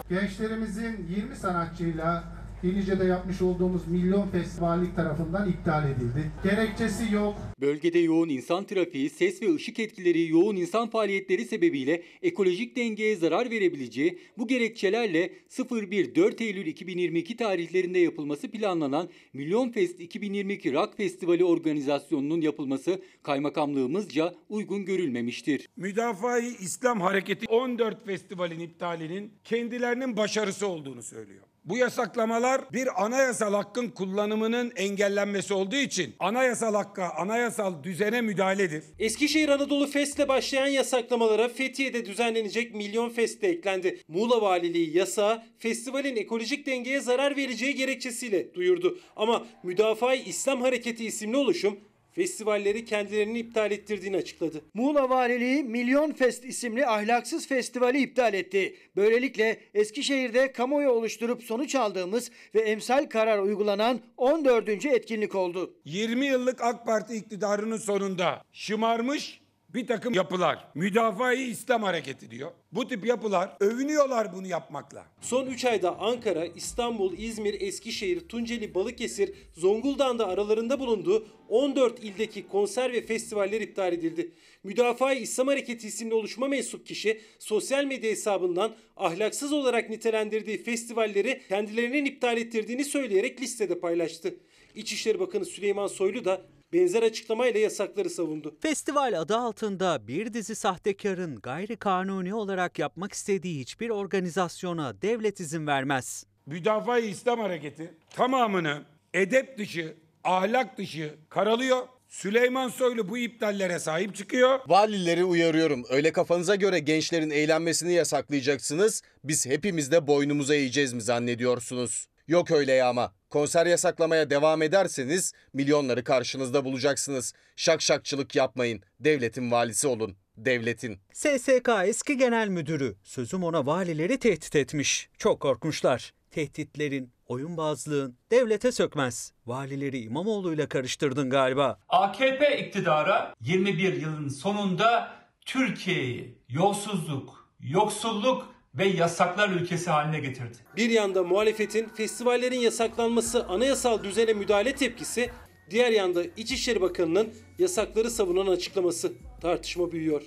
Gençlerimizin 20 sanatçıyla İlice'de yapmış olduğumuz Milyon Festivallik tarafından iptal edildi. Gerekçesi yok. Bölgede yoğun insan trafiği, ses ve ışık etkileri, yoğun insan faaliyetleri sebebiyle ekolojik dengeye zarar verebileceği bu gerekçelerle 01-4 Eylül 2022 tarihlerinde yapılması planlanan Milyon Fest 2022 Rock Festivali organizasyonunun yapılması kaymakamlığımızca uygun görülmemiştir. Müdafaa-i İslam Hareketi 14 festivalin iptalinin kendilerinin başarısı olduğunu söylüyor. Bu yasaklamalar bir anayasal hakkın kullanımının engellenmesi olduğu için anayasal hakka, anayasal düzene müdahaledir. Eskişehir Anadolu Fest'le başlayan yasaklamalara Fethiye'de düzenlenecek Milyon Fest de eklendi. Muğla Valiliği yasağı festivalin ekolojik dengeye zarar vereceği gerekçesiyle duyurdu. Ama Müdafaa-i İslam Hareketi isimli oluşum festivalleri kendilerini iptal ettirdiğini açıkladı. Muğla Valiliği Milyon Fest isimli ahlaksız festivali iptal etti. Böylelikle Eskişehir'de kamuoyu oluşturup sonuç aldığımız ve emsal karar uygulanan 14. etkinlik oldu. 20 yıllık AK Parti iktidarının sonunda şımarmış bir takım yapılar. Müdafaa-i İslam Hareketi diyor. Bu tip yapılar övünüyorlar bunu yapmakla. Son 3 ayda Ankara, İstanbul, İzmir, Eskişehir, Tunceli, Balıkesir, Zonguldak'ın da aralarında bulunduğu 14 ildeki konser ve festivaller iptal edildi. Müdafaa-i İslam Hareketi isimli oluşuma mensup kişi sosyal medya hesabından ahlaksız olarak nitelendirdiği festivalleri kendilerinin iptal ettirdiğini söyleyerek listede paylaştı. İçişleri Bakanı Süleyman Soylu da benzer açıklamayla yasakları savundu. Festival adı altında bir dizi sahtekarın gayri kanuni olarak yapmak istediği hiçbir organizasyona devlet izin vermez. Müdafaa-i İslam Hareketi tamamını edep dışı, ahlak dışı karalıyor. Süleyman Soylu bu iptallere sahip çıkıyor. Valileri uyarıyorum. Öyle kafanıza göre gençlerin eğlenmesini yasaklayacaksınız. Biz hepimiz de boynumuza eğeceğiz mi zannediyorsunuz? Yok öyle ya ama. Konser yasaklamaya devam ederseniz milyonları karşınızda bulacaksınız. Şakşakçılık yapmayın. Devletin valisi olun. Devletin. SSK eski genel müdürü sözüm ona valileri tehdit etmiş. Çok korkmuşlar. Tehditlerin, oyunbazlığın devlete sökmez. Valileri İmamoğlu'yla karıştırdın galiba. AKP iktidara 21 yılın sonunda Türkiye'yi yolsuzluk, yoksulluk ve yasaklar ülkesi haline getirdi. Bir yanda muhalefetin festivallerin yasaklanması anayasal düzene müdahale tepkisi, diğer yanda İçişleri Bakanı'nın yasakları savunan açıklaması tartışma büyüyor.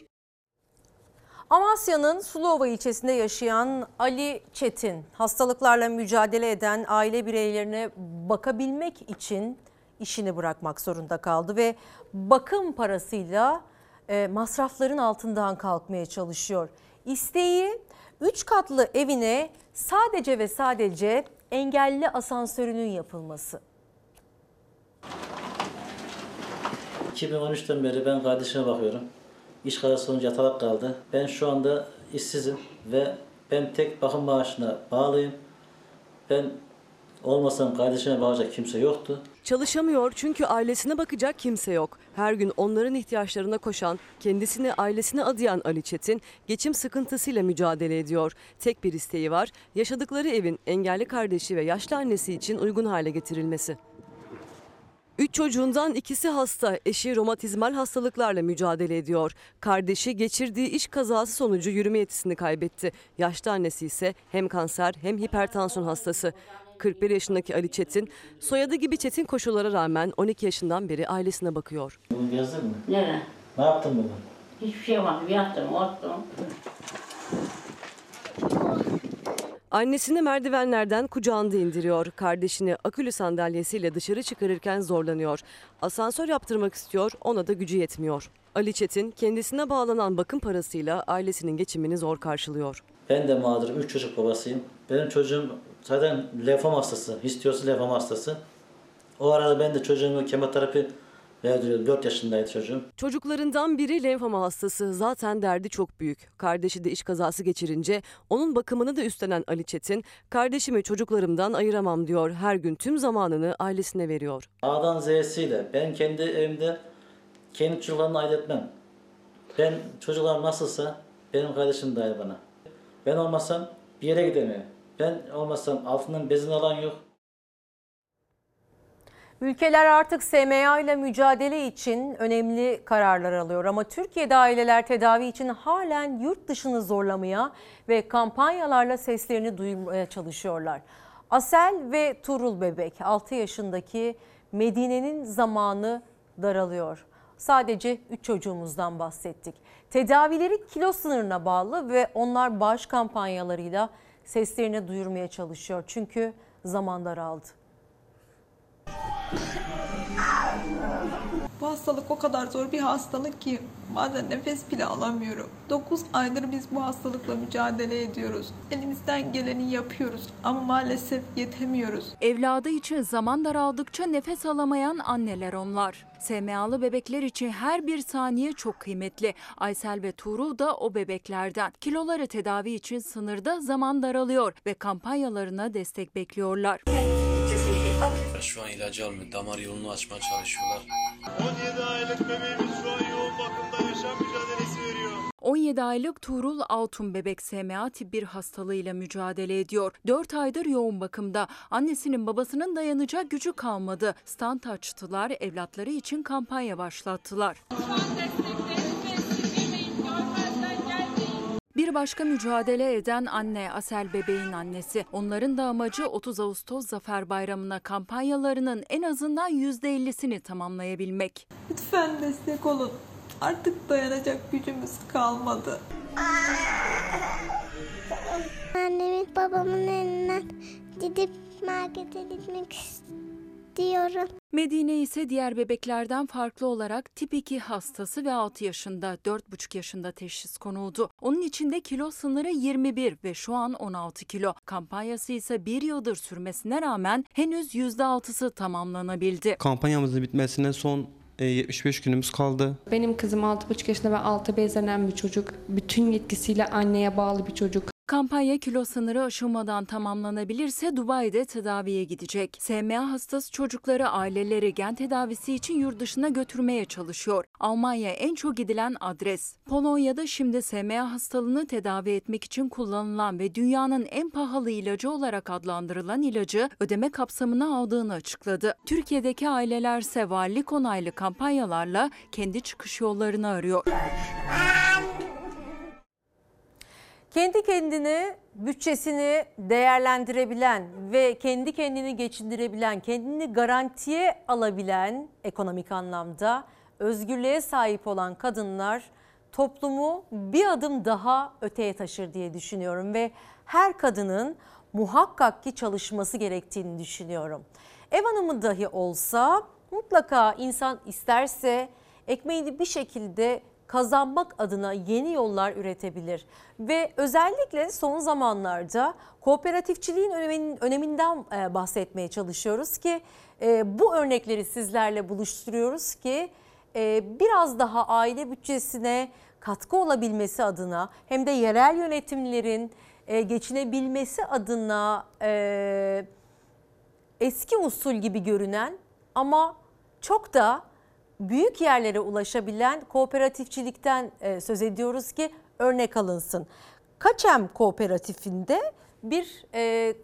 Amasya'nın Sulova ilçesinde yaşayan Ali Çetin hastalıklarla mücadele eden aile bireylerine bakabilmek için işini bırakmak zorunda kaldı ve bakım parasıyla e, masrafların altından kalkmaya çalışıyor. İsteği 3 katlı evine sadece ve sadece engelli asansörünün yapılması. 2013'ten beri ben kardeşime bakıyorum. İş kazası sonucu yatalak kaldı. Ben şu anda işsizim ve ben tek bakım maaşına bağlıyım. Ben olmasam kardeşime bakacak kimse yoktu. Çalışamıyor çünkü ailesine bakacak kimse yok. Her gün onların ihtiyaçlarına koşan, kendisini ailesine adayan Ali Çetin geçim sıkıntısıyla mücadele ediyor. Tek bir isteği var, yaşadıkları evin engelli kardeşi ve yaşlı annesi için uygun hale getirilmesi. Üç çocuğundan ikisi hasta, eşi romatizmal hastalıklarla mücadele ediyor. Kardeşi geçirdiği iş kazası sonucu yürüme yetisini kaybetti. Yaşlı annesi ise hem kanser hem hipertansiyon hastası. 41 yaşındaki Ali Çetin, soyadı gibi çetin koşullara rağmen 12 yaşından beri ailesine bakıyor. Bunu gezdin mi? Nere? Ne yaptın bugün? Hiçbir şey yapmadım. Yattım, ottum. Annesini merdivenlerden kucağında indiriyor. Kardeşini akülü sandalyesiyle dışarı çıkarırken zorlanıyor. Asansör yaptırmak istiyor, ona da gücü yetmiyor. Ali Çetin kendisine bağlanan bakım parasıyla ailesinin geçimini zor karşılıyor. Ben de mağdurum. Üç çocuk babasıyım. Benim çocuğum zaten lenfom hastası. Histiyosu lenfom hastası. O arada ben de çocuğumu kemoterapi verdiriyorum. 4 yaşındaydı çocuğum. Çocuklarından biri lenfoma hastası. Zaten derdi çok büyük. Kardeşi de iş kazası geçirince onun bakımını da üstlenen Ali Çetin, kardeşimi çocuklarımdan ayıramam diyor. Her gün tüm zamanını ailesine veriyor. A'dan Z'siyle ben kendi evimde kendi çocuklarımla ayırt etmem. Ben çocuklarım nasılsa benim kardeşim de aynı bana. Ben olmasam bir yere gidemiyor. Ben olmasam altından bezin alan yok. Ülkeler artık SMA ile mücadele için önemli kararlar alıyor ama Türkiye'de aileler tedavi için halen yurt dışını zorlamaya ve kampanyalarla seslerini duyurmaya çalışıyorlar. Asel ve Turul bebek 6 yaşındaki Medine'nin zamanı daralıyor. Sadece 3 çocuğumuzdan bahsettik. Tedavileri kilo sınırına bağlı ve onlar bağış kampanyalarıyla seslerini duyurmaya çalışıyor. Çünkü zaman daraldı. Bu hastalık o kadar zor bir hastalık ki bazen nefes bile alamıyorum. 9 aydır biz bu hastalıkla mücadele ediyoruz. Elimizden geleni yapıyoruz ama maalesef yetemiyoruz. Evladı için zaman daraldıkça nefes alamayan anneler onlar. SMA'lı bebekler için her bir saniye çok kıymetli. Aysel ve Tuğrul da o bebeklerden. Kiloları tedavi için sınırda zaman daralıyor ve kampanyalarına destek bekliyorlar. Şu an ilacı almıyor. Damar yolunu açmaya çalışıyorlar. 17 aylık bebeğimiz şu an yoğun bakımda yaşam mücadelesi veriyor. 17 aylık Tuğrul Altun bebek SMA tip 1 hastalığıyla mücadele ediyor. 4 aydır yoğun bakımda. Annesinin babasının dayanacak gücü kalmadı. Stand açtılar, evlatları için kampanya başlattılar. Bir başka mücadele eden anne Asel bebeğin annesi. Onların da amacı 30 Ağustos Zafer Bayramı'na kampanyalarının en azından %50'sini tamamlayabilmek. Lütfen destek olun. Artık dayanacak gücümüz kalmadı. Annemin babamın elinden gidip markete gitmek istiyorum. Medine ise diğer bebeklerden farklı olarak tip 2 hastası ve 6 yaşında, 4,5 yaşında teşhis konuldu. Onun içinde kilo sınırı 21 ve şu an 16 kilo. Kampanyası ise bir yıldır sürmesine rağmen henüz %6'sı tamamlanabildi. Kampanyamızın bitmesine son e, 75 günümüz kaldı. Benim kızım 6,5 yaşında ve 6 bezlenen bir çocuk. Bütün yetkisiyle anneye bağlı bir çocuk. Kampanya kilo sınırı aşılmadan tamamlanabilirse Dubai'de tedaviye gidecek. SMA hastası çocukları aileleri gen tedavisi için yurt dışına götürmeye çalışıyor. Almanya en çok gidilen adres. Polonya'da şimdi SMA hastalığını tedavi etmek için kullanılan ve dünyanın en pahalı ilacı olarak adlandırılan ilacı ödeme kapsamına aldığını açıkladı. Türkiye'deki ailelerse valilik onaylı kampanyalarla kendi çıkış yollarını arıyor. Kendi kendini, bütçesini değerlendirebilen ve kendi kendini geçindirebilen, kendini garantiye alabilen ekonomik anlamda özgürlüğe sahip olan kadınlar toplumu bir adım daha öteye taşır diye düşünüyorum ve her kadının muhakkak ki çalışması gerektiğini düşünüyorum. Ev hanımı dahi olsa mutlaka insan isterse ekmeğini bir şekilde kazanmak adına yeni yollar üretebilir. Ve özellikle son zamanlarda kooperatifçiliğin öneminden bahsetmeye çalışıyoruz ki bu örnekleri sizlerle buluşturuyoruz ki biraz daha aile bütçesine katkı olabilmesi adına hem de yerel yönetimlerin geçinebilmesi adına eski usul gibi görünen ama çok da büyük yerlere ulaşabilen kooperatifçilikten söz ediyoruz ki örnek alınsın. Kaçem kooperatifinde bir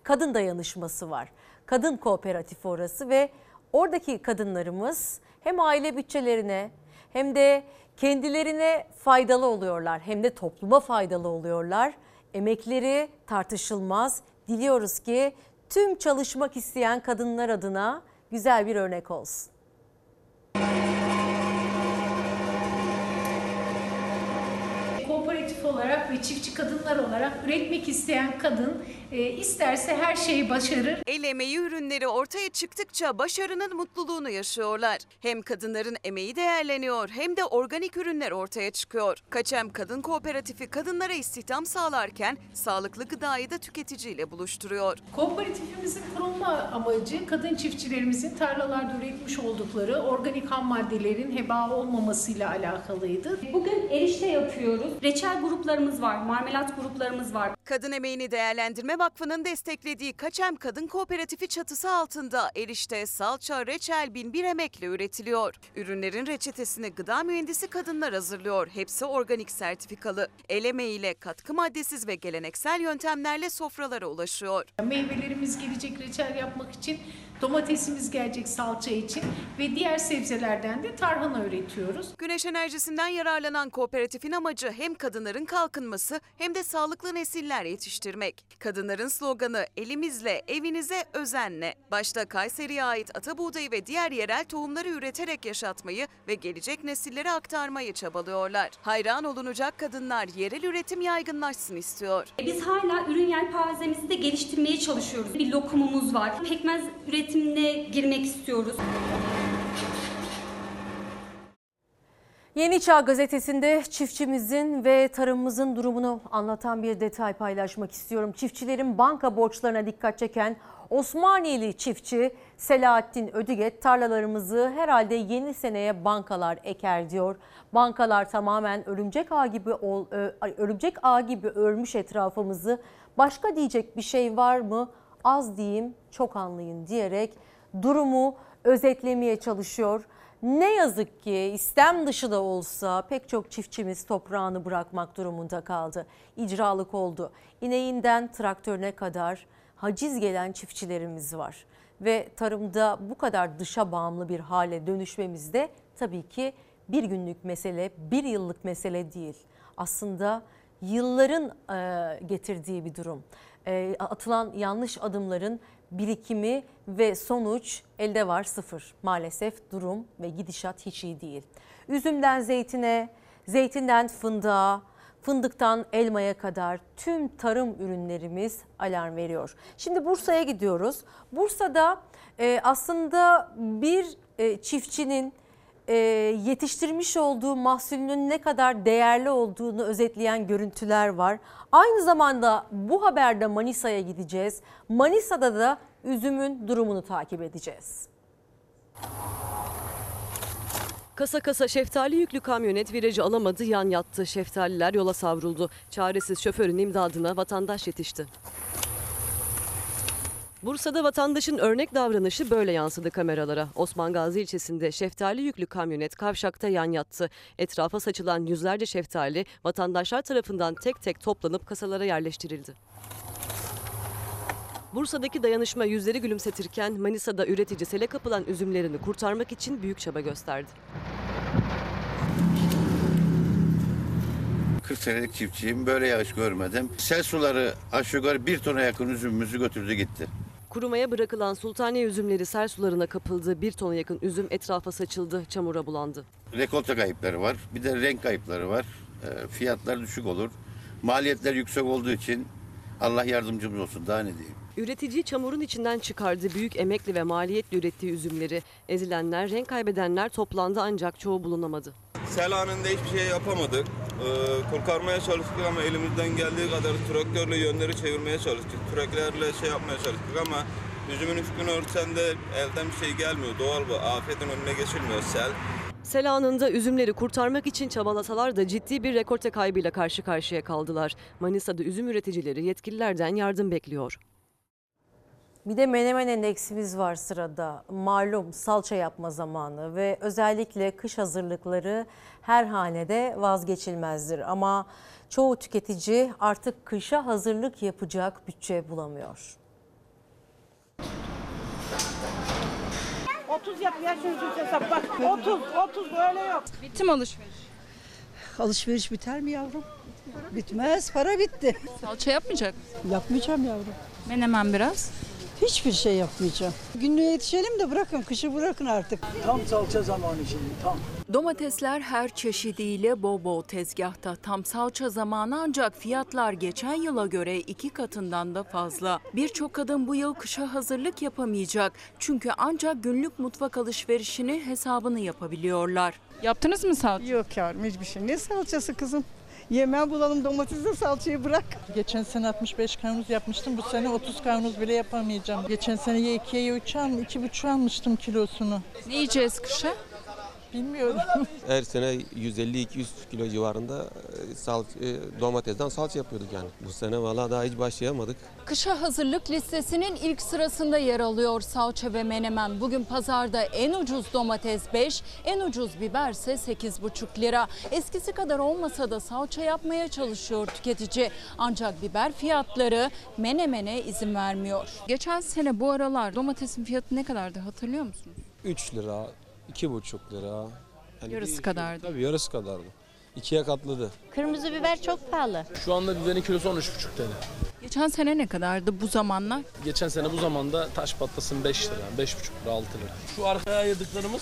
kadın dayanışması var. Kadın kooperatifi orası ve oradaki kadınlarımız hem aile bütçelerine hem de kendilerine faydalı oluyorlar hem de topluma faydalı oluyorlar. Emekleri tartışılmaz. Diliyoruz ki tüm çalışmak isteyen kadınlar adına güzel bir örnek olsun. Olarak ve çiftçi kadınlar olarak üretmek isteyen kadın e, isterse her şeyi başarır. El emeği ürünleri ortaya çıktıkça başarının mutluluğunu yaşıyorlar. Hem kadınların emeği değerleniyor hem de organik ürünler ortaya çıkıyor. Kaçem Kadın Kooperatifi kadınlara istihdam sağlarken sağlıklı gıdayı da tüketiciyle buluşturuyor. Kooperatifimizin kurulma amacı kadın çiftçilerimizin tarlalarda üretmiş oldukları organik ham maddelerin heba olmamasıyla alakalıydı. Bugün erişte yapıyoruz. Reçel gruplarımız var, marmelat gruplarımız var. Kadın Emeğini Değerlendirme Vakfı'nın desteklediği Kaçem Kadın Kooperatifi çatısı altında erişte, salça, reçel bin bir emekle üretiliyor. Ürünlerin reçetesini gıda mühendisi kadınlar hazırlıyor. Hepsi organik sertifikalı. El emeğiyle katkı maddesiz ve geleneksel yöntemlerle sofralara ulaşıyor. Meyvelerimiz gelecek reçel yapmak için, domatesimiz gelecek salça için ve diğer sebzelerden de tarhana üretiyoruz. Güneş enerjisinden yararlanan kooperatifin amacı hem kadınların kalkınması hem de sağlıklı nesiller yetiştirmek. Kadınların sloganı elimizle, evinize özenle. Başta Kayseri'ye ait ata buğdayı ve diğer yerel tohumları üreterek yaşatmayı ve gelecek nesillere aktarmayı çabalıyorlar. Hayran olunacak kadınlar yerel üretim yaygınlaşsın istiyor. Biz hala ürün yelpazemizi de geliştirmeye çalışıyoruz. Bir lokumumuz var. Pekmez üretimine girmek istiyoruz. Yeni Çağ gazetesinde çiftçimizin ve tarımımızın durumunu anlatan bir detay paylaşmak istiyorum. Çiftçilerin banka borçlarına dikkat çeken Osmaniyeli çiftçi Selahattin Ödiget tarlalarımızı herhalde yeni seneye bankalar eker diyor. Bankalar tamamen örümcek ağ gibi ö- örümcek ağ gibi örmüş etrafımızı. Başka diyecek bir şey var mı? Az diyeyim, çok anlayın diyerek durumu özetlemeye çalışıyor. Ne yazık ki istem dışı da olsa pek çok çiftçimiz toprağını bırakmak durumunda kaldı. İcralık oldu. İneğinden traktörüne kadar haciz gelen çiftçilerimiz var. Ve tarımda bu kadar dışa bağımlı bir hale dönüşmemiz de tabii ki bir günlük mesele, bir yıllık mesele değil. Aslında yılların getirdiği bir durum. E, atılan yanlış adımların birikimi ve sonuç elde var sıfır. Maalesef durum ve gidişat hiç iyi değil. Üzümden zeytine, zeytinden fındığa, fındıktan elmaya kadar tüm tarım ürünlerimiz alarm veriyor. Şimdi Bursa'ya gidiyoruz. Bursa'da e, aslında bir e, çiftçinin e, yetiştirmiş olduğu mahsulünün ne kadar değerli olduğunu özetleyen görüntüler var. Aynı zamanda bu haberde Manisa'ya gideceğiz. Manisa'da da üzümün durumunu takip edeceğiz. Kasa kasa şeftali yüklü kamyonet virajı alamadı, yan yattı. Şeftaliler yola savruldu. Çaresiz şoförün imdadına vatandaş yetişti. Bursa'da vatandaşın örnek davranışı böyle yansıdı kameralara. Osman Gazi ilçesinde şeftali yüklü kamyonet kavşakta yan yattı. Etrafa saçılan yüzlerce şeftali vatandaşlar tarafından tek tek toplanıp kasalara yerleştirildi. Bursa'daki dayanışma yüzleri gülümsetirken Manisa'da üretici sele kapılan üzümlerini kurtarmak için büyük çaba gösterdi. 40 senelik çiftçiyim. Böyle yağış görmedim. Sel suları aşağı yukarı bir tona yakın üzümümüzü götürdü gitti. Kurumaya bırakılan sultaniye üzümleri sel sularına kapıldı. Bir tona yakın üzüm etrafa saçıldı, çamura bulandı. Rekolte kayıpları var. Bir de renk kayıpları var. E, fiyatlar düşük olur. Maliyetler yüksek olduğu için Allah yardımcımız olsun. Daha ne diyeyim. Üretici çamurun içinden çıkardı büyük emekli ve maliyetli ürettiği üzümleri. Ezilenler, renk kaybedenler toplandı ancak çoğu bulunamadı. Sel anında hiçbir şey yapamadık. Ee, kurtarmaya çalıştık ama elimizden geldiği kadar traktörle yönleri çevirmeye çalıştık. Traktörle şey yapmaya çalıştık ama üzümün üstünü örtsen de elden bir şey gelmiyor. Doğal bu. Afetin önüne geçilmiyor sel. Sel anında üzümleri kurtarmak için çabalasalar da ciddi bir rekorte kaybıyla karşı karşıya kaldılar. Manisa'da üzüm üreticileri yetkililerden yardım bekliyor. Bir de menemen endeksimiz var sırada. Malum salça yapma zamanı ve özellikle kış hazırlıkları her hanede vazgeçilmezdir. Ama çoğu tüketici artık kışa hazırlık yapacak bütçe bulamıyor. 30 yap ya şu hesap bak. 30 30 böyle yok. Bitti mi alışveriş? Alışveriş biter mi yavrum? Bitmez. Para bitti. Salça yapmayacak mısın? Yapmayacağım yavrum. Menemen biraz. Hiçbir şey yapmayacağım. Günlüğe yetişelim de bırakın. Kışı bırakın artık. Tam salça zamanı şimdi tam. Domatesler her çeşidiyle bol bol tezgahta. Tam salça zamanı ancak fiyatlar geçen yıla göre iki katından da fazla. Birçok kadın bu yıl kışa hazırlık yapamayacak. Çünkü ancak günlük mutfak alışverişini hesabını yapabiliyorlar. Yaptınız mı salça? Yok yavrum hiçbir şey. Ne salçası kızım? Yemeğe bulalım domatesle salçayı bırak. Geçen sene 65 kavanoz yapmıştım. Bu sene 30 kavanoz bile yapamayacağım. Geçen sene ya 2'ye ya 3'e almıştım. 2,5 almıştım kilosunu. Ne yiyeceğiz kışa? Bilmiyorum. Her sene 150-200 kilo civarında e, sal, e, domatesden salça yapıyorduk yani. Bu sene valla daha hiç başlayamadık. Kışa hazırlık listesinin ilk sırasında yer alıyor salça ve menemen. Bugün pazarda en ucuz domates 5, en ucuz biber ise 8,5 lira. Eskisi kadar olmasa da salça yapmaya çalışıyor tüketici. Ancak biber fiyatları menemene izin vermiyor. Geçen sene bu aralar domatesin fiyatı ne kadardı hatırlıyor musunuz? 3 lira, 2,5 lira. Yani Yarısı bir- kadardı. Tabii yarısı kadardı. ikiye katladı. Kırmızı biber çok pahalı. Şu anda biberin kilosu 13,5 TL. Geçen sene ne kadardı bu zamanlar? Geçen sene bu zamanda taş patlasın 5 lira, 5,5 lira, 6 lira. Şu arkaya ayırdıklarımız,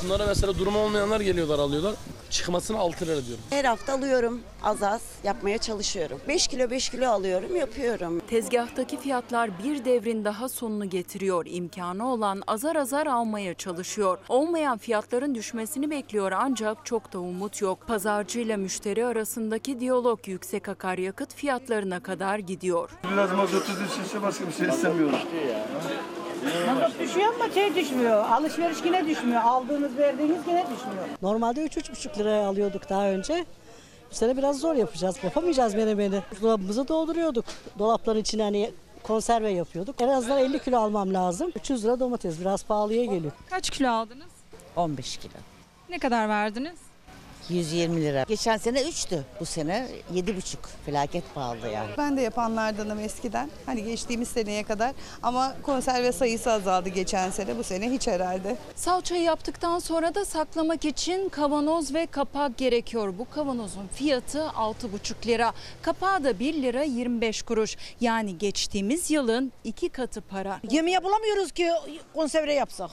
şunlara mesela durumu olmayanlar geliyorlar alıyorlar. Çıkmasını 6 lira diyorum. Her hafta alıyorum az az yapmaya çalışıyorum. 5 kilo 5 kilo alıyorum yapıyorum. Tezgahtaki fiyatlar bir devrin daha sonunu getiriyor. İmkanı olan azar azar almaya çalışıyor. Olmayan fiyatların düşmesini bekliyor ancak çok da umut yok. Pazarcı ile müşteri arasındaki diyalog yüksek akaryakıt fiyatlarına kadar gidiyor. Biraz mazotu düşürse başka bir şey istemiyoruz. Mazot düşüyor ama şey düşmüyor. Alışveriş yine düşmüyor. Aldığınız verdiğiniz yine düşmüyor. Normalde 3-3,5 liraya alıyorduk daha önce. Bu sene biraz zor yapacağız. Yapamayacağız menemeni. Dolabımızı dolduruyorduk. Dolapların içine hani konserve yapıyorduk. En azından 50 kilo almam lazım. 300 lira domates biraz pahalıya geliyor. Kaç kilo aldınız? 15 kilo. Ne kadar verdiniz? 120 lira. Geçen sene 3'tü. Bu sene 7,5. Felaket pahalı yani. Ben de yapanlardanım eskiden. Hani geçtiğimiz seneye kadar. Ama konserve sayısı azaldı geçen sene. Bu sene hiç herhalde. Salçayı yaptıktan sonra da saklamak için kavanoz ve kapak gerekiyor. Bu kavanozun fiyatı 6,5 lira. Kapağı da 1 lira 25 kuruş. Yani geçtiğimiz yılın iki katı para. Yemeğe bulamıyoruz ki konserve yapsak.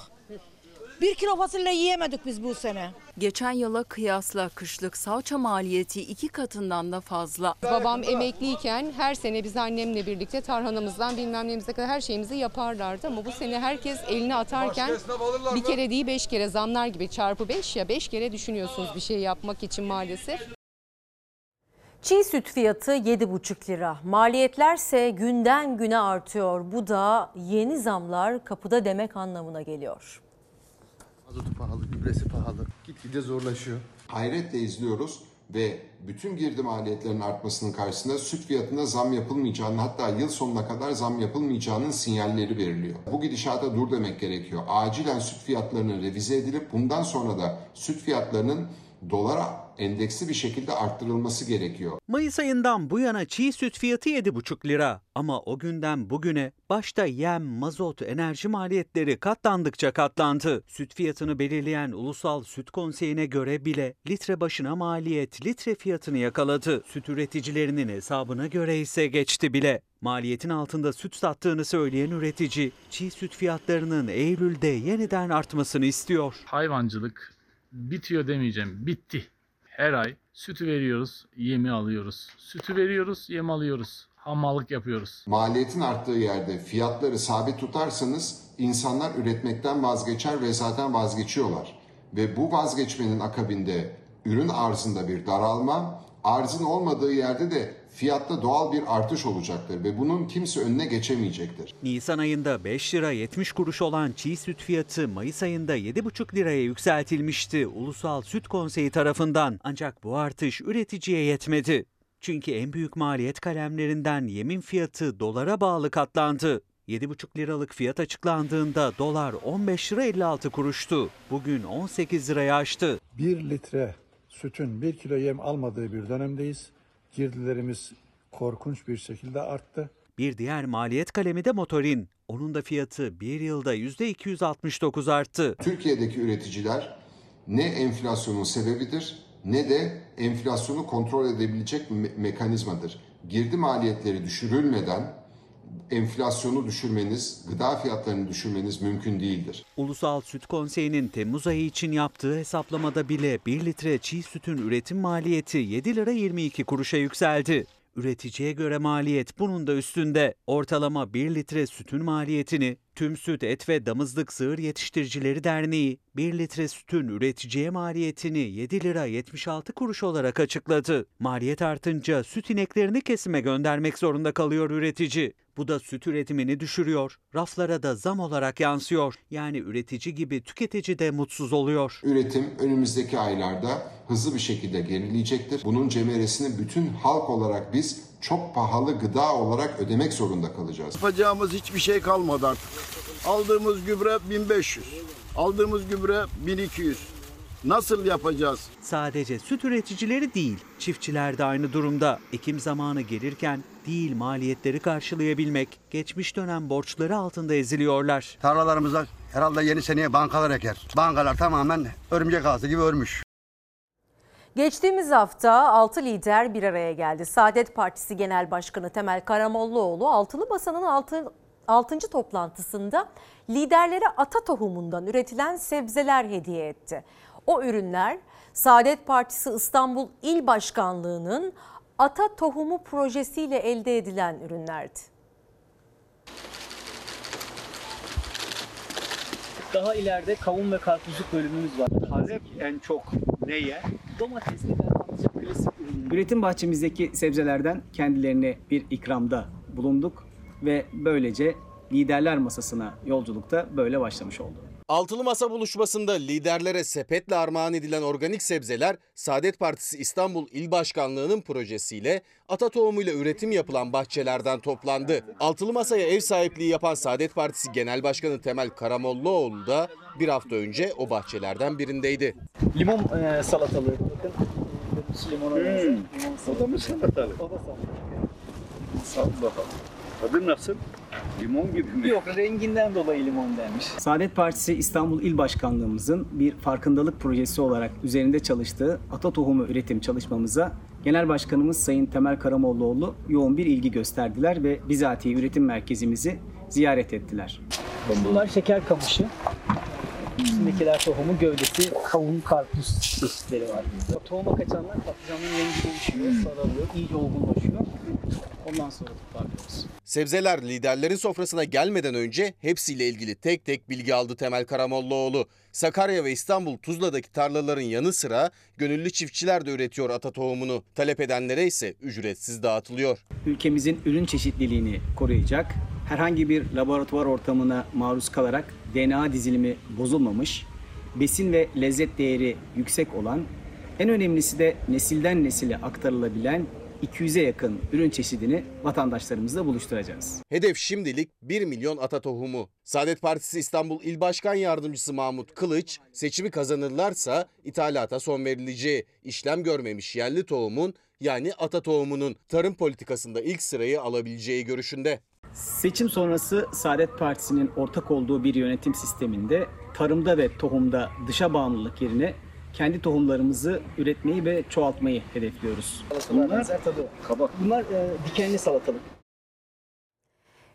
Bir kilo fasulye yiyemedik biz bu sene. Geçen yıla kıyasla kışlık salça maliyeti iki katından da fazla. Babam emekliyken her sene biz annemle birlikte tarhanamızdan bilmem neyimize kadar her şeyimizi yaparlardı. Ama bu sene herkes elini atarken bir kere değil beş kere zamlar gibi çarpı beş ya beş kere düşünüyorsunuz bir şey yapmak için maalesef. Çiğ süt fiyatı 7,5 lira. Maliyetlerse günden güne artıyor. Bu da yeni zamlar kapıda demek anlamına geliyor. Mazotu pahalı, gübresi pahalı. Gitgide zorlaşıyor. Hayretle izliyoruz ve bütün girdi maliyetlerinin artmasının karşısında süt fiyatına zam yapılmayacağını hatta yıl sonuna kadar zam yapılmayacağının sinyalleri veriliyor. Bu gidişata dur demek gerekiyor. Acilen süt fiyatlarının revize edilip bundan sonra da süt fiyatlarının dolara endeksli bir şekilde arttırılması gerekiyor. Mayıs ayından bu yana çiğ süt fiyatı 7,5 lira. Ama o günden bugüne başta yem, mazot, enerji maliyetleri katlandıkça katlandı. Süt fiyatını belirleyen Ulusal Süt Konseyi'ne göre bile litre başına maliyet litre fiyatını yakaladı. Süt üreticilerinin hesabına göre ise geçti bile. Maliyetin altında süt sattığını söyleyen üretici, çiğ süt fiyatlarının Eylül'de yeniden artmasını istiyor. Hayvancılık bitiyor demeyeceğim, bitti. Her ay sütü veriyoruz, yemi alıyoruz. Sütü veriyoruz, yem alıyoruz. Hamallık yapıyoruz. Maliyetin arttığı yerde fiyatları sabit tutarsanız insanlar üretmekten vazgeçer ve zaten vazgeçiyorlar. Ve bu vazgeçmenin akabinde ürün arzında bir daralma, arzın olmadığı yerde de fiyatta doğal bir artış olacaktır ve bunun kimse önüne geçemeyecektir. Nisan ayında 5 lira 70 kuruş olan çiğ süt fiyatı Mayıs ayında 7,5 liraya yükseltilmişti Ulusal Süt Konseyi tarafından. Ancak bu artış üreticiye yetmedi. Çünkü en büyük maliyet kalemlerinden yemin fiyatı dolara bağlı katlandı. 7,5 liralık fiyat açıklandığında dolar 15 lira 56 kuruştu. Bugün 18 liraya aştı. 1 litre sütün 1 kilo yem almadığı bir dönemdeyiz. Girdilerimiz korkunç bir şekilde arttı. Bir diğer maliyet kalemi de motorin. Onun da fiyatı bir yılda %269 arttı. Türkiye'deki üreticiler ne enflasyonun sebebidir ne de enflasyonu kontrol edebilecek me- mekanizmadır. Girdi maliyetleri düşürülmeden enflasyonu düşürmeniz, gıda fiyatlarını düşürmeniz mümkün değildir. Ulusal Süt Konseyi'nin Temmuz ayı için yaptığı hesaplamada bile 1 litre çiğ sütün üretim maliyeti 7 lira 22 kuruşa yükseldi. Üreticiye göre maliyet bunun da üstünde. Ortalama 1 litre sütün maliyetini Tüm Süt Et ve Damızlık Sığır Yetiştiricileri Derneği 1 litre sütün üreticiye maliyetini 7 lira 76 kuruş olarak açıkladı. Maliyet artınca süt ineklerini kesime göndermek zorunda kalıyor üretici. Bu da süt üretimini düşürüyor. Raflara da zam olarak yansıyor. Yani üretici gibi tüketici de mutsuz oluyor. Üretim önümüzdeki aylarda hızlı bir şekilde gerileyecektir. Bunun cemeresini bütün halk olarak biz çok pahalı gıda olarak ödemek zorunda kalacağız. Yapacağımız hiçbir şey kalmadı artık. Aldığımız gübre 1500. Aldığımız gübre 1200. Nasıl yapacağız? Sadece süt üreticileri değil, çiftçiler de aynı durumda. Ekim zamanı gelirken değil maliyetleri karşılayabilmek, geçmiş dönem borçları altında eziliyorlar. Tarlalarımıza herhalde yeni seneye bankalar eker. Bankalar tamamen örümcek ağzı gibi örmüş. Geçtiğimiz hafta 6 lider bir araya geldi. Saadet Partisi Genel Başkanı Temel Karamollaoğlu altılı masanın 6. 6. toplantısında liderlere ata tohumundan üretilen sebzeler hediye etti. O ürünler Saadet Partisi İstanbul İl Başkanlığı'nın ata tohumu projesiyle elde edilen ürünlerdi. Daha ileride kavun ve karpuzluk bölümümüz var. Talep en çok neye? Domatesli ve patlıcan klasik ürünleri. Üretim bahçemizdeki sebzelerden kendilerine bir ikramda bulunduk ve böylece liderler masasına yolculukta böyle başlamış oldu. Altılı Masa buluşmasında liderlere sepetle armağan edilen organik sebzeler Saadet Partisi İstanbul İl Başkanlığı'nın projesiyle ata tohumuyla üretim yapılan bahçelerden toplandı. Altılı Masa'ya ev sahipliği yapan Saadet Partisi Genel Başkanı Temel Karamollaoğlu da bir hafta önce o bahçelerden birindeydi. Limon e, salatalığı. Bakın limon. Limon O da mı salatalık? O da salatalık. Sal bakalım. Tadı nasıl? Limon gibi mi? Yok renginden dolayı limon denmiş. Saadet Partisi İstanbul İl Başkanlığımızın bir farkındalık projesi olarak üzerinde çalıştığı ata tohumu üretim çalışmamıza Genel Başkanımız Sayın Temel Karamollaoğlu yoğun bir ilgi gösterdiler ve bizatihi üretim merkezimizi ziyaret ettiler. Bunlar şeker kamışı. Üstündekiler tohumu, gövdesi, kavun, karpuz çeşitleri var. O tohuma kaçanlar patlıcanın rengi değişiyor, sararıyor, iyice olgunlaşıyor. Ondan sonra toparlıyoruz. Sebzeler liderlerin sofrasına gelmeden önce hepsiyle ilgili tek tek bilgi aldı Temel Karamollaoğlu. Sakarya ve İstanbul Tuzla'daki tarlaların yanı sıra gönüllü çiftçiler de üretiyor ata tohumunu. Talep edenlere ise ücretsiz dağıtılıyor. ülkemizin ürün çeşitliliğini koruyacak, herhangi bir laboratuvar ortamına maruz kalarak DNA dizilimi bozulmamış, besin ve lezzet değeri yüksek olan, en önemlisi de nesilden nesile aktarılabilen 200'e yakın ürün çeşidini vatandaşlarımızla buluşturacağız. Hedef şimdilik 1 milyon ata tohumu. Saadet Partisi İstanbul İl Başkan Yardımcısı Mahmut Kılıç, seçimi kazanırlarsa ithalata son verileceği, işlem görmemiş yerli tohumun yani ata tohumunun tarım politikasında ilk sırayı alabileceği görüşünde. Seçim sonrası Saadet Partisi'nin ortak olduğu bir yönetim sisteminde tarımda ve tohumda dışa bağımlılık yerine kendi tohumlarımızı üretmeyi ve çoğaltmayı hedefliyoruz. Bunlar kabak. Bunlar e, dikenli salatalık.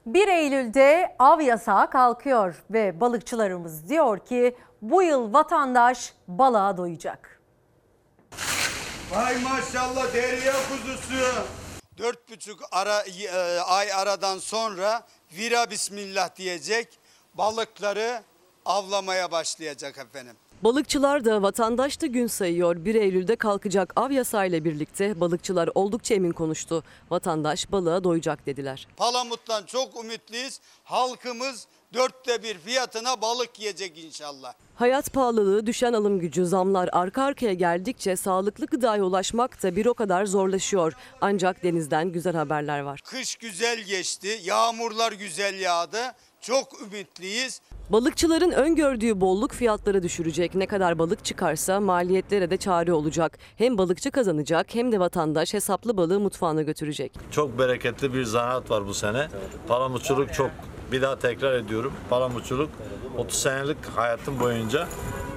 1 Eylül'de av yasağı kalkıyor ve balıkçılarımız diyor ki bu yıl vatandaş balığa doyacak. Vay maşallah derya kuzusu. Dört buçuk ara, e, ay aradan sonra vira bismillah diyecek balıkları avlamaya başlayacak efendim. Balıkçılar da vatandaş da gün sayıyor. 1 Eylül'de kalkacak av yasağıyla birlikte balıkçılar oldukça emin konuştu. Vatandaş balığa doyacak dediler. Palamut'tan çok ümitliyiz. Halkımız dörtte bir fiyatına balık yiyecek inşallah. Hayat pahalılığı, düşen alım gücü, zamlar arka arkaya geldikçe sağlıklı gıdaya ulaşmak da bir o kadar zorlaşıyor. Ancak denizden güzel haberler var. Kış güzel geçti, yağmurlar güzel yağdı. Çok ümitliyiz. Balıkçıların öngördüğü bolluk fiyatları düşürecek. Ne kadar balık çıkarsa maliyetlere de çare olacak. Hem balıkçı kazanacak hem de vatandaş hesaplı balığı mutfağına götürecek. Çok bereketli bir zanaat var bu sene. Palamutçuluk çok bir daha tekrar ediyorum. Palamutçuluk 30 senelik hayatım boyunca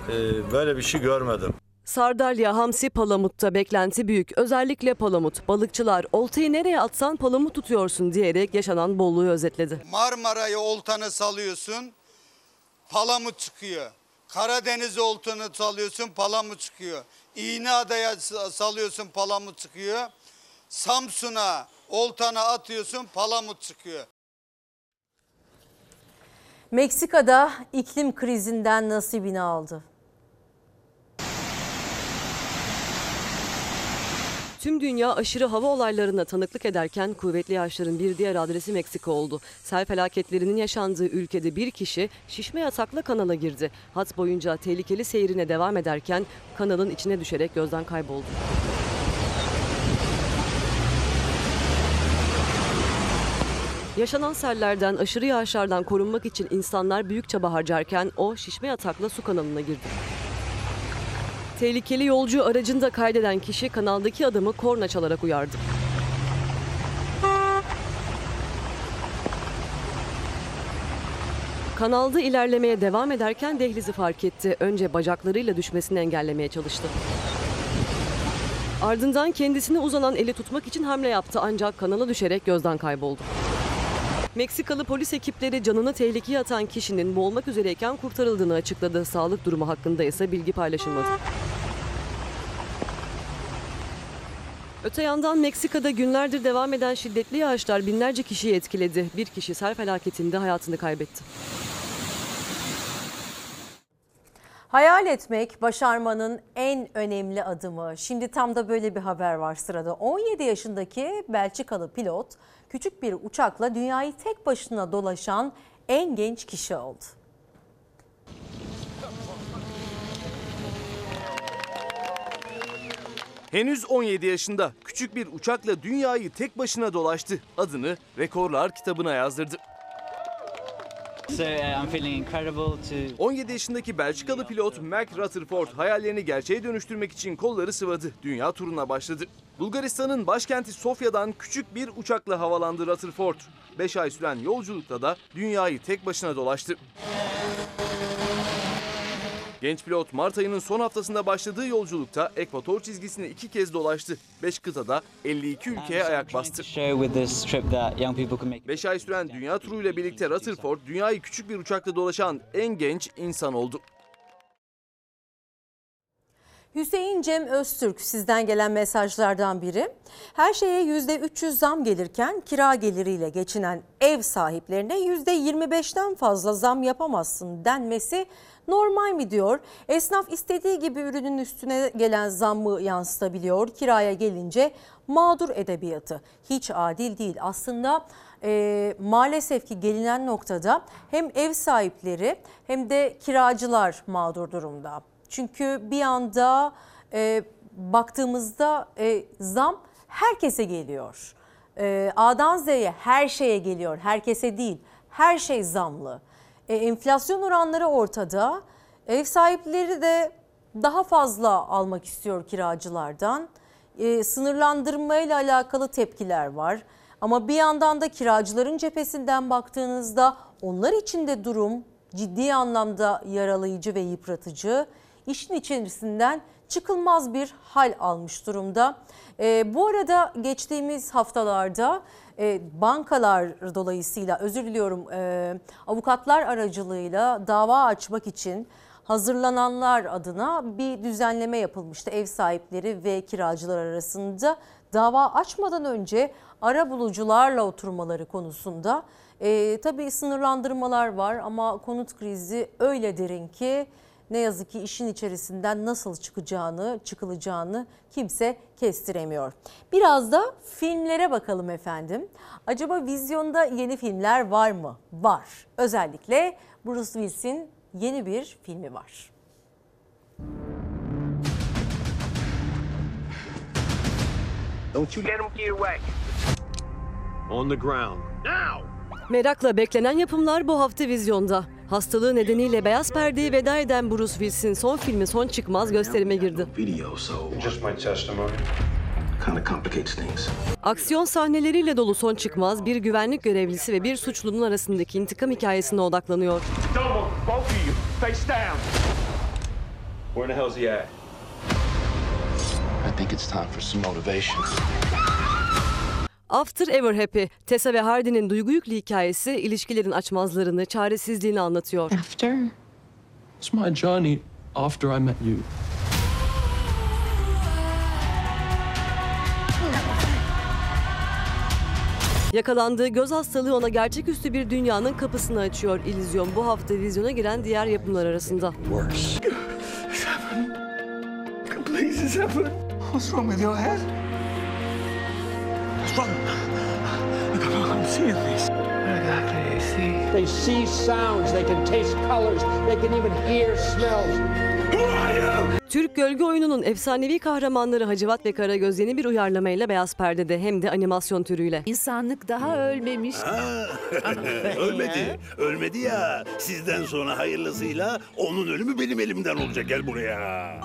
e, böyle bir şey görmedim. Sardalya, Hamsi, Palamut'ta beklenti büyük. Özellikle Palamut. Balıkçılar oltayı nereye atsan palamut tutuyorsun diyerek yaşanan bolluğu özetledi. Marmara'ya oltanı salıyorsun, palamut çıkıyor. Karadeniz oltanı salıyorsun, palamut çıkıyor. İğneada'ya salıyorsun, palamut çıkıyor. Samsun'a oltana atıyorsun, palamut çıkıyor. Meksika'da iklim krizinden nasibini aldı. Tüm dünya aşırı hava olaylarına tanıklık ederken kuvvetli yağışların bir diğer adresi Meksika oldu. Sel felaketlerinin yaşandığı ülkede bir kişi şişme yatakla kanala girdi. Hat boyunca tehlikeli seyrine devam ederken kanalın içine düşerek gözden kayboldu. Yaşanan sellerden, aşırı yağışlardan korunmak için insanlar büyük çaba harcarken o şişme yatakla su kanalına girdi. Tehlikeli yolcu aracında kaydeden kişi kanaldaki adamı korna çalarak uyardı. Kanalda ilerlemeye devam ederken dehlizi fark etti. Önce bacaklarıyla düşmesini engellemeye çalıştı. Ardından kendisine uzanan eli tutmak için hamle yaptı ancak kanala düşerek gözden kayboldu. Meksikalı polis ekipleri canını tehlikeye atan kişinin boğulmak üzereyken kurtarıldığını açıkladı. Sağlık durumu hakkında ise bilgi paylaşılmadı. Öte yandan Meksika'da günlerdir devam eden şiddetli yağışlar binlerce kişiyi etkiledi. Bir kişi sel felaketinde hayatını kaybetti. Hayal etmek başarmanın en önemli adımı. Şimdi tam da böyle bir haber var sırada. 17 yaşındaki Belçikalı pilot küçük bir uçakla dünyayı tek başına dolaşan en genç kişi oldu. Henüz 17 yaşında küçük bir uçakla dünyayı tek başına dolaştı. Adını rekorlar kitabına yazdırdı. So uh, 17 yaşındaki Belçikalı pilot Mark Rutherford hayallerini gerçeğe dönüştürmek için kolları sıvadı. Dünya turuna başladı. Bulgaristan'ın başkenti Sofya'dan küçük bir uçakla havalandı Rutherford. 5 ay süren yolculukta da dünyayı tek başına dolaştı. Genç pilot Mart ayının son haftasında başladığı yolculukta ekvator çizgisini iki kez dolaştı. 5 kıtada 52 ülkeye ayak bastı. show with this trip that young people can make 5 ay süren dünya turuyla birlikte Rutherford dünyayı küçük bir uçakla dolaşan en genç insan oldu. Hüseyin Cem Öztürk sizden gelen mesajlardan biri. Her şeye %300 zam gelirken kira geliriyle geçinen ev sahiplerine %25'ten fazla zam yapamazsın denmesi normal mi diyor. Esnaf istediği gibi ürünün üstüne gelen zammı yansıtabiliyor. Kiraya gelince mağdur edebiyatı hiç adil değil. Aslında e, maalesef ki gelinen noktada hem ev sahipleri hem de kiracılar mağdur durumda. Çünkü bir anda e, baktığımızda e, zam herkese geliyor. E, A'dan Z'ye her şeye geliyor, herkese değil. Her şey zamlı. E, enflasyon oranları ortada. Ev sahipleri de daha fazla almak istiyor kiracılardan. E, sınırlandırmayla alakalı tepkiler var. Ama bir yandan da kiracıların cephesinden baktığınızda onlar için de durum ciddi anlamda yaralayıcı ve yıpratıcı. İşin içerisinden çıkılmaz bir hal almış durumda. E, bu arada geçtiğimiz haftalarda e, bankalar dolayısıyla özür diliyorum e, avukatlar aracılığıyla dava açmak için hazırlananlar adına bir düzenleme yapılmıştı. Ev sahipleri ve kiracılar arasında dava açmadan önce ara bulucularla oturmaları konusunda e, tabii sınırlandırmalar var ama konut krizi öyle derin ki ne yazık ki işin içerisinden nasıl çıkacağını, çıkılacağını kimse kestiremiyor. Biraz da filmlere bakalım efendim. Acaba vizyonda yeni filmler var mı? Var. Özellikle Bruce Willis'in yeni bir filmi var. Don't you let him get away. On the ground. Now! Merakla beklenen yapımlar bu hafta vizyonda. Hastalığı nedeniyle beyaz perdeye veda eden Bruce Willis'in son filmi Son Çıkmaz gösterime girdi. Aksiyon sahneleriyle dolu Son Çıkmaz bir güvenlik görevlisi ve bir suçlunun arasındaki intikam hikayesine odaklanıyor. I think it's time for some motivation. After Ever Happy, Tessa ve Hardy'nin duygu yüklü hikayesi ilişkilerin açmazlarını, çaresizliğini anlatıyor. After? It's my journey after I met you. Yakalandığı göz hastalığı ona gerçeküstü bir dünyanın kapısını açıyor. İllüzyon bu hafta vizyona giren diğer yapımlar arasında. Worse. Please, it's happening. What's wrong with your head? What's wrong? Look, I'm, I'm seeing this. What exactly you see? They see sounds, they can taste colors, they can even hear smells. Who are you? Türk gölge oyununun efsanevi kahramanları Hacivat ve Karagöz yeni bir uyarlamayla beyaz perdede hem de animasyon türüyle. İnsanlık daha ölmemiş. Ölmedi. Ölmedi ya. Sizden sonra hayırlısıyla onun ölümü benim elimden olacak. Gel buraya.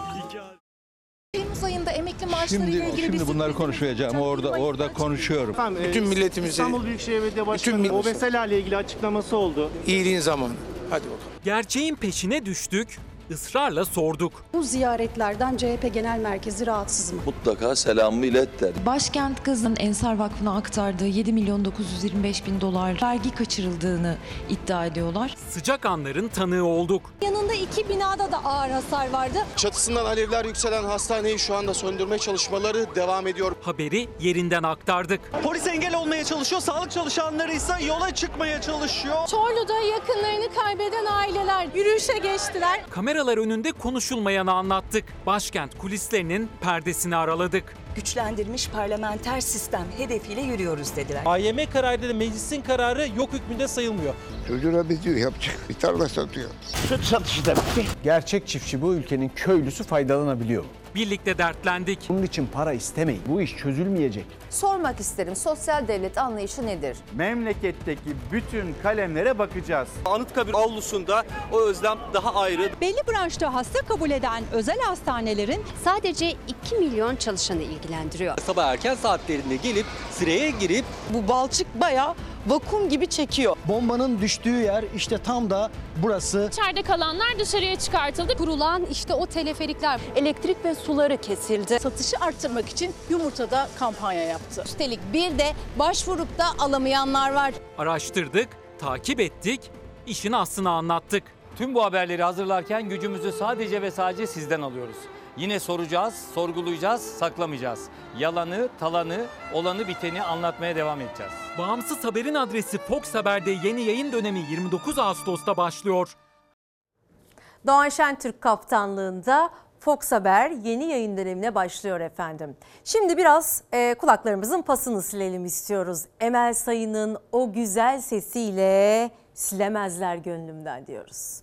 Temmuz ayında emekli maaşları ile Şimdi, ilgili bir şimdi bunları konuşacağım. Orada orada konuşuyorum. Bütün milletimizi, İstanbul Büyükşehir Belediye Başkanı o ile ilgili açıklaması oldu. İyiliğin zamanı. Hadi bakalım. Gerçeğin peşine düştük, ısrarla sorduk. Bu ziyaretlerden CHP Genel Merkezi rahatsız mı? Mutlaka selamımı ilet der. Başkent Kızı'nın Ensar Vakfı'na aktardığı 7 milyon 925 bin dolar vergi kaçırıldığını iddia ediyorlar. Sıcak anların tanığı olduk. Yanında iki binada da ağır hasar vardı. Çatısından alevler yükselen hastaneyi şu anda söndürme çalışmaları devam ediyor. Haberi yerinden aktardık. Polis engel olmaya çalışıyor, sağlık çalışanları ise yola çıkmaya çalışıyor. Çorlu'da yakınlarını kaybeden aileler yürüyüşe geçtiler. Kameralar önünde konuşulmayanı anlattık. Başkent kulislerinin perdesini araladık. Güçlendirilmiş parlamenter sistem hedefiyle yürüyoruz dediler. AYM kararıyla da meclisin kararı yok hükmünde sayılmıyor. Çocuğuna benziyor yapacak. Bir tarla satıyor. Süt satışı da bitti. Gerçek çiftçi bu ülkenin köylüsü faydalanabiliyor. Birlikte dertlendik. Bunun için para istemeyin. Bu iş çözülmeyecek. Sormak isterim sosyal devlet anlayışı nedir? Memleketteki bütün kalemlere bakacağız. Anıtkabir avlusunda o özlem daha ayrı. Belli branşta hasta kabul eden özel hastanelerin sadece 2 milyon çalışanı ilgilendiriyor. Sabah erken saatlerinde gelip sıraya girip bu balçık bayağı vakum gibi çekiyor. Bombanın düştüğü yer işte tam da burası. İçeride kalanlar dışarıya çıkartıldı. Kurulan işte o teleferikler. Elektrik ve suları kesildi. Satışı arttırmak için yumurtada kampanya yaptı. Üstelik bir de başvurup da alamayanlar var. Araştırdık, takip ettik, işin aslını anlattık. Tüm bu haberleri hazırlarken gücümüzü sadece ve sadece sizden alıyoruz. Yine soracağız, sorgulayacağız, saklamayacağız. Yalanı, talanı, olanı biteni anlatmaya devam edeceğiz. Bağımsız haberin adresi Fox Haber'de yeni yayın dönemi 29 Ağustos'ta başlıyor. Doğan Şentürk kaptanlığında Fox Haber yeni yayın dönemine başlıyor efendim. Şimdi biraz e, kulaklarımızın pasını silelim istiyoruz. Emel Sayın'ın o güzel sesiyle silemezler gönlümden diyoruz.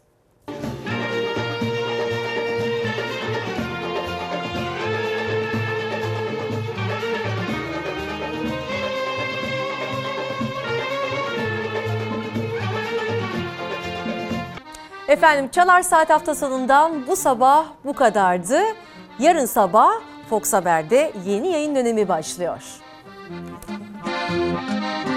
Efendim Çalar Saat hafta bu sabah bu kadardı. Yarın sabah Fox Haber'de yeni yayın dönemi başlıyor. Müzik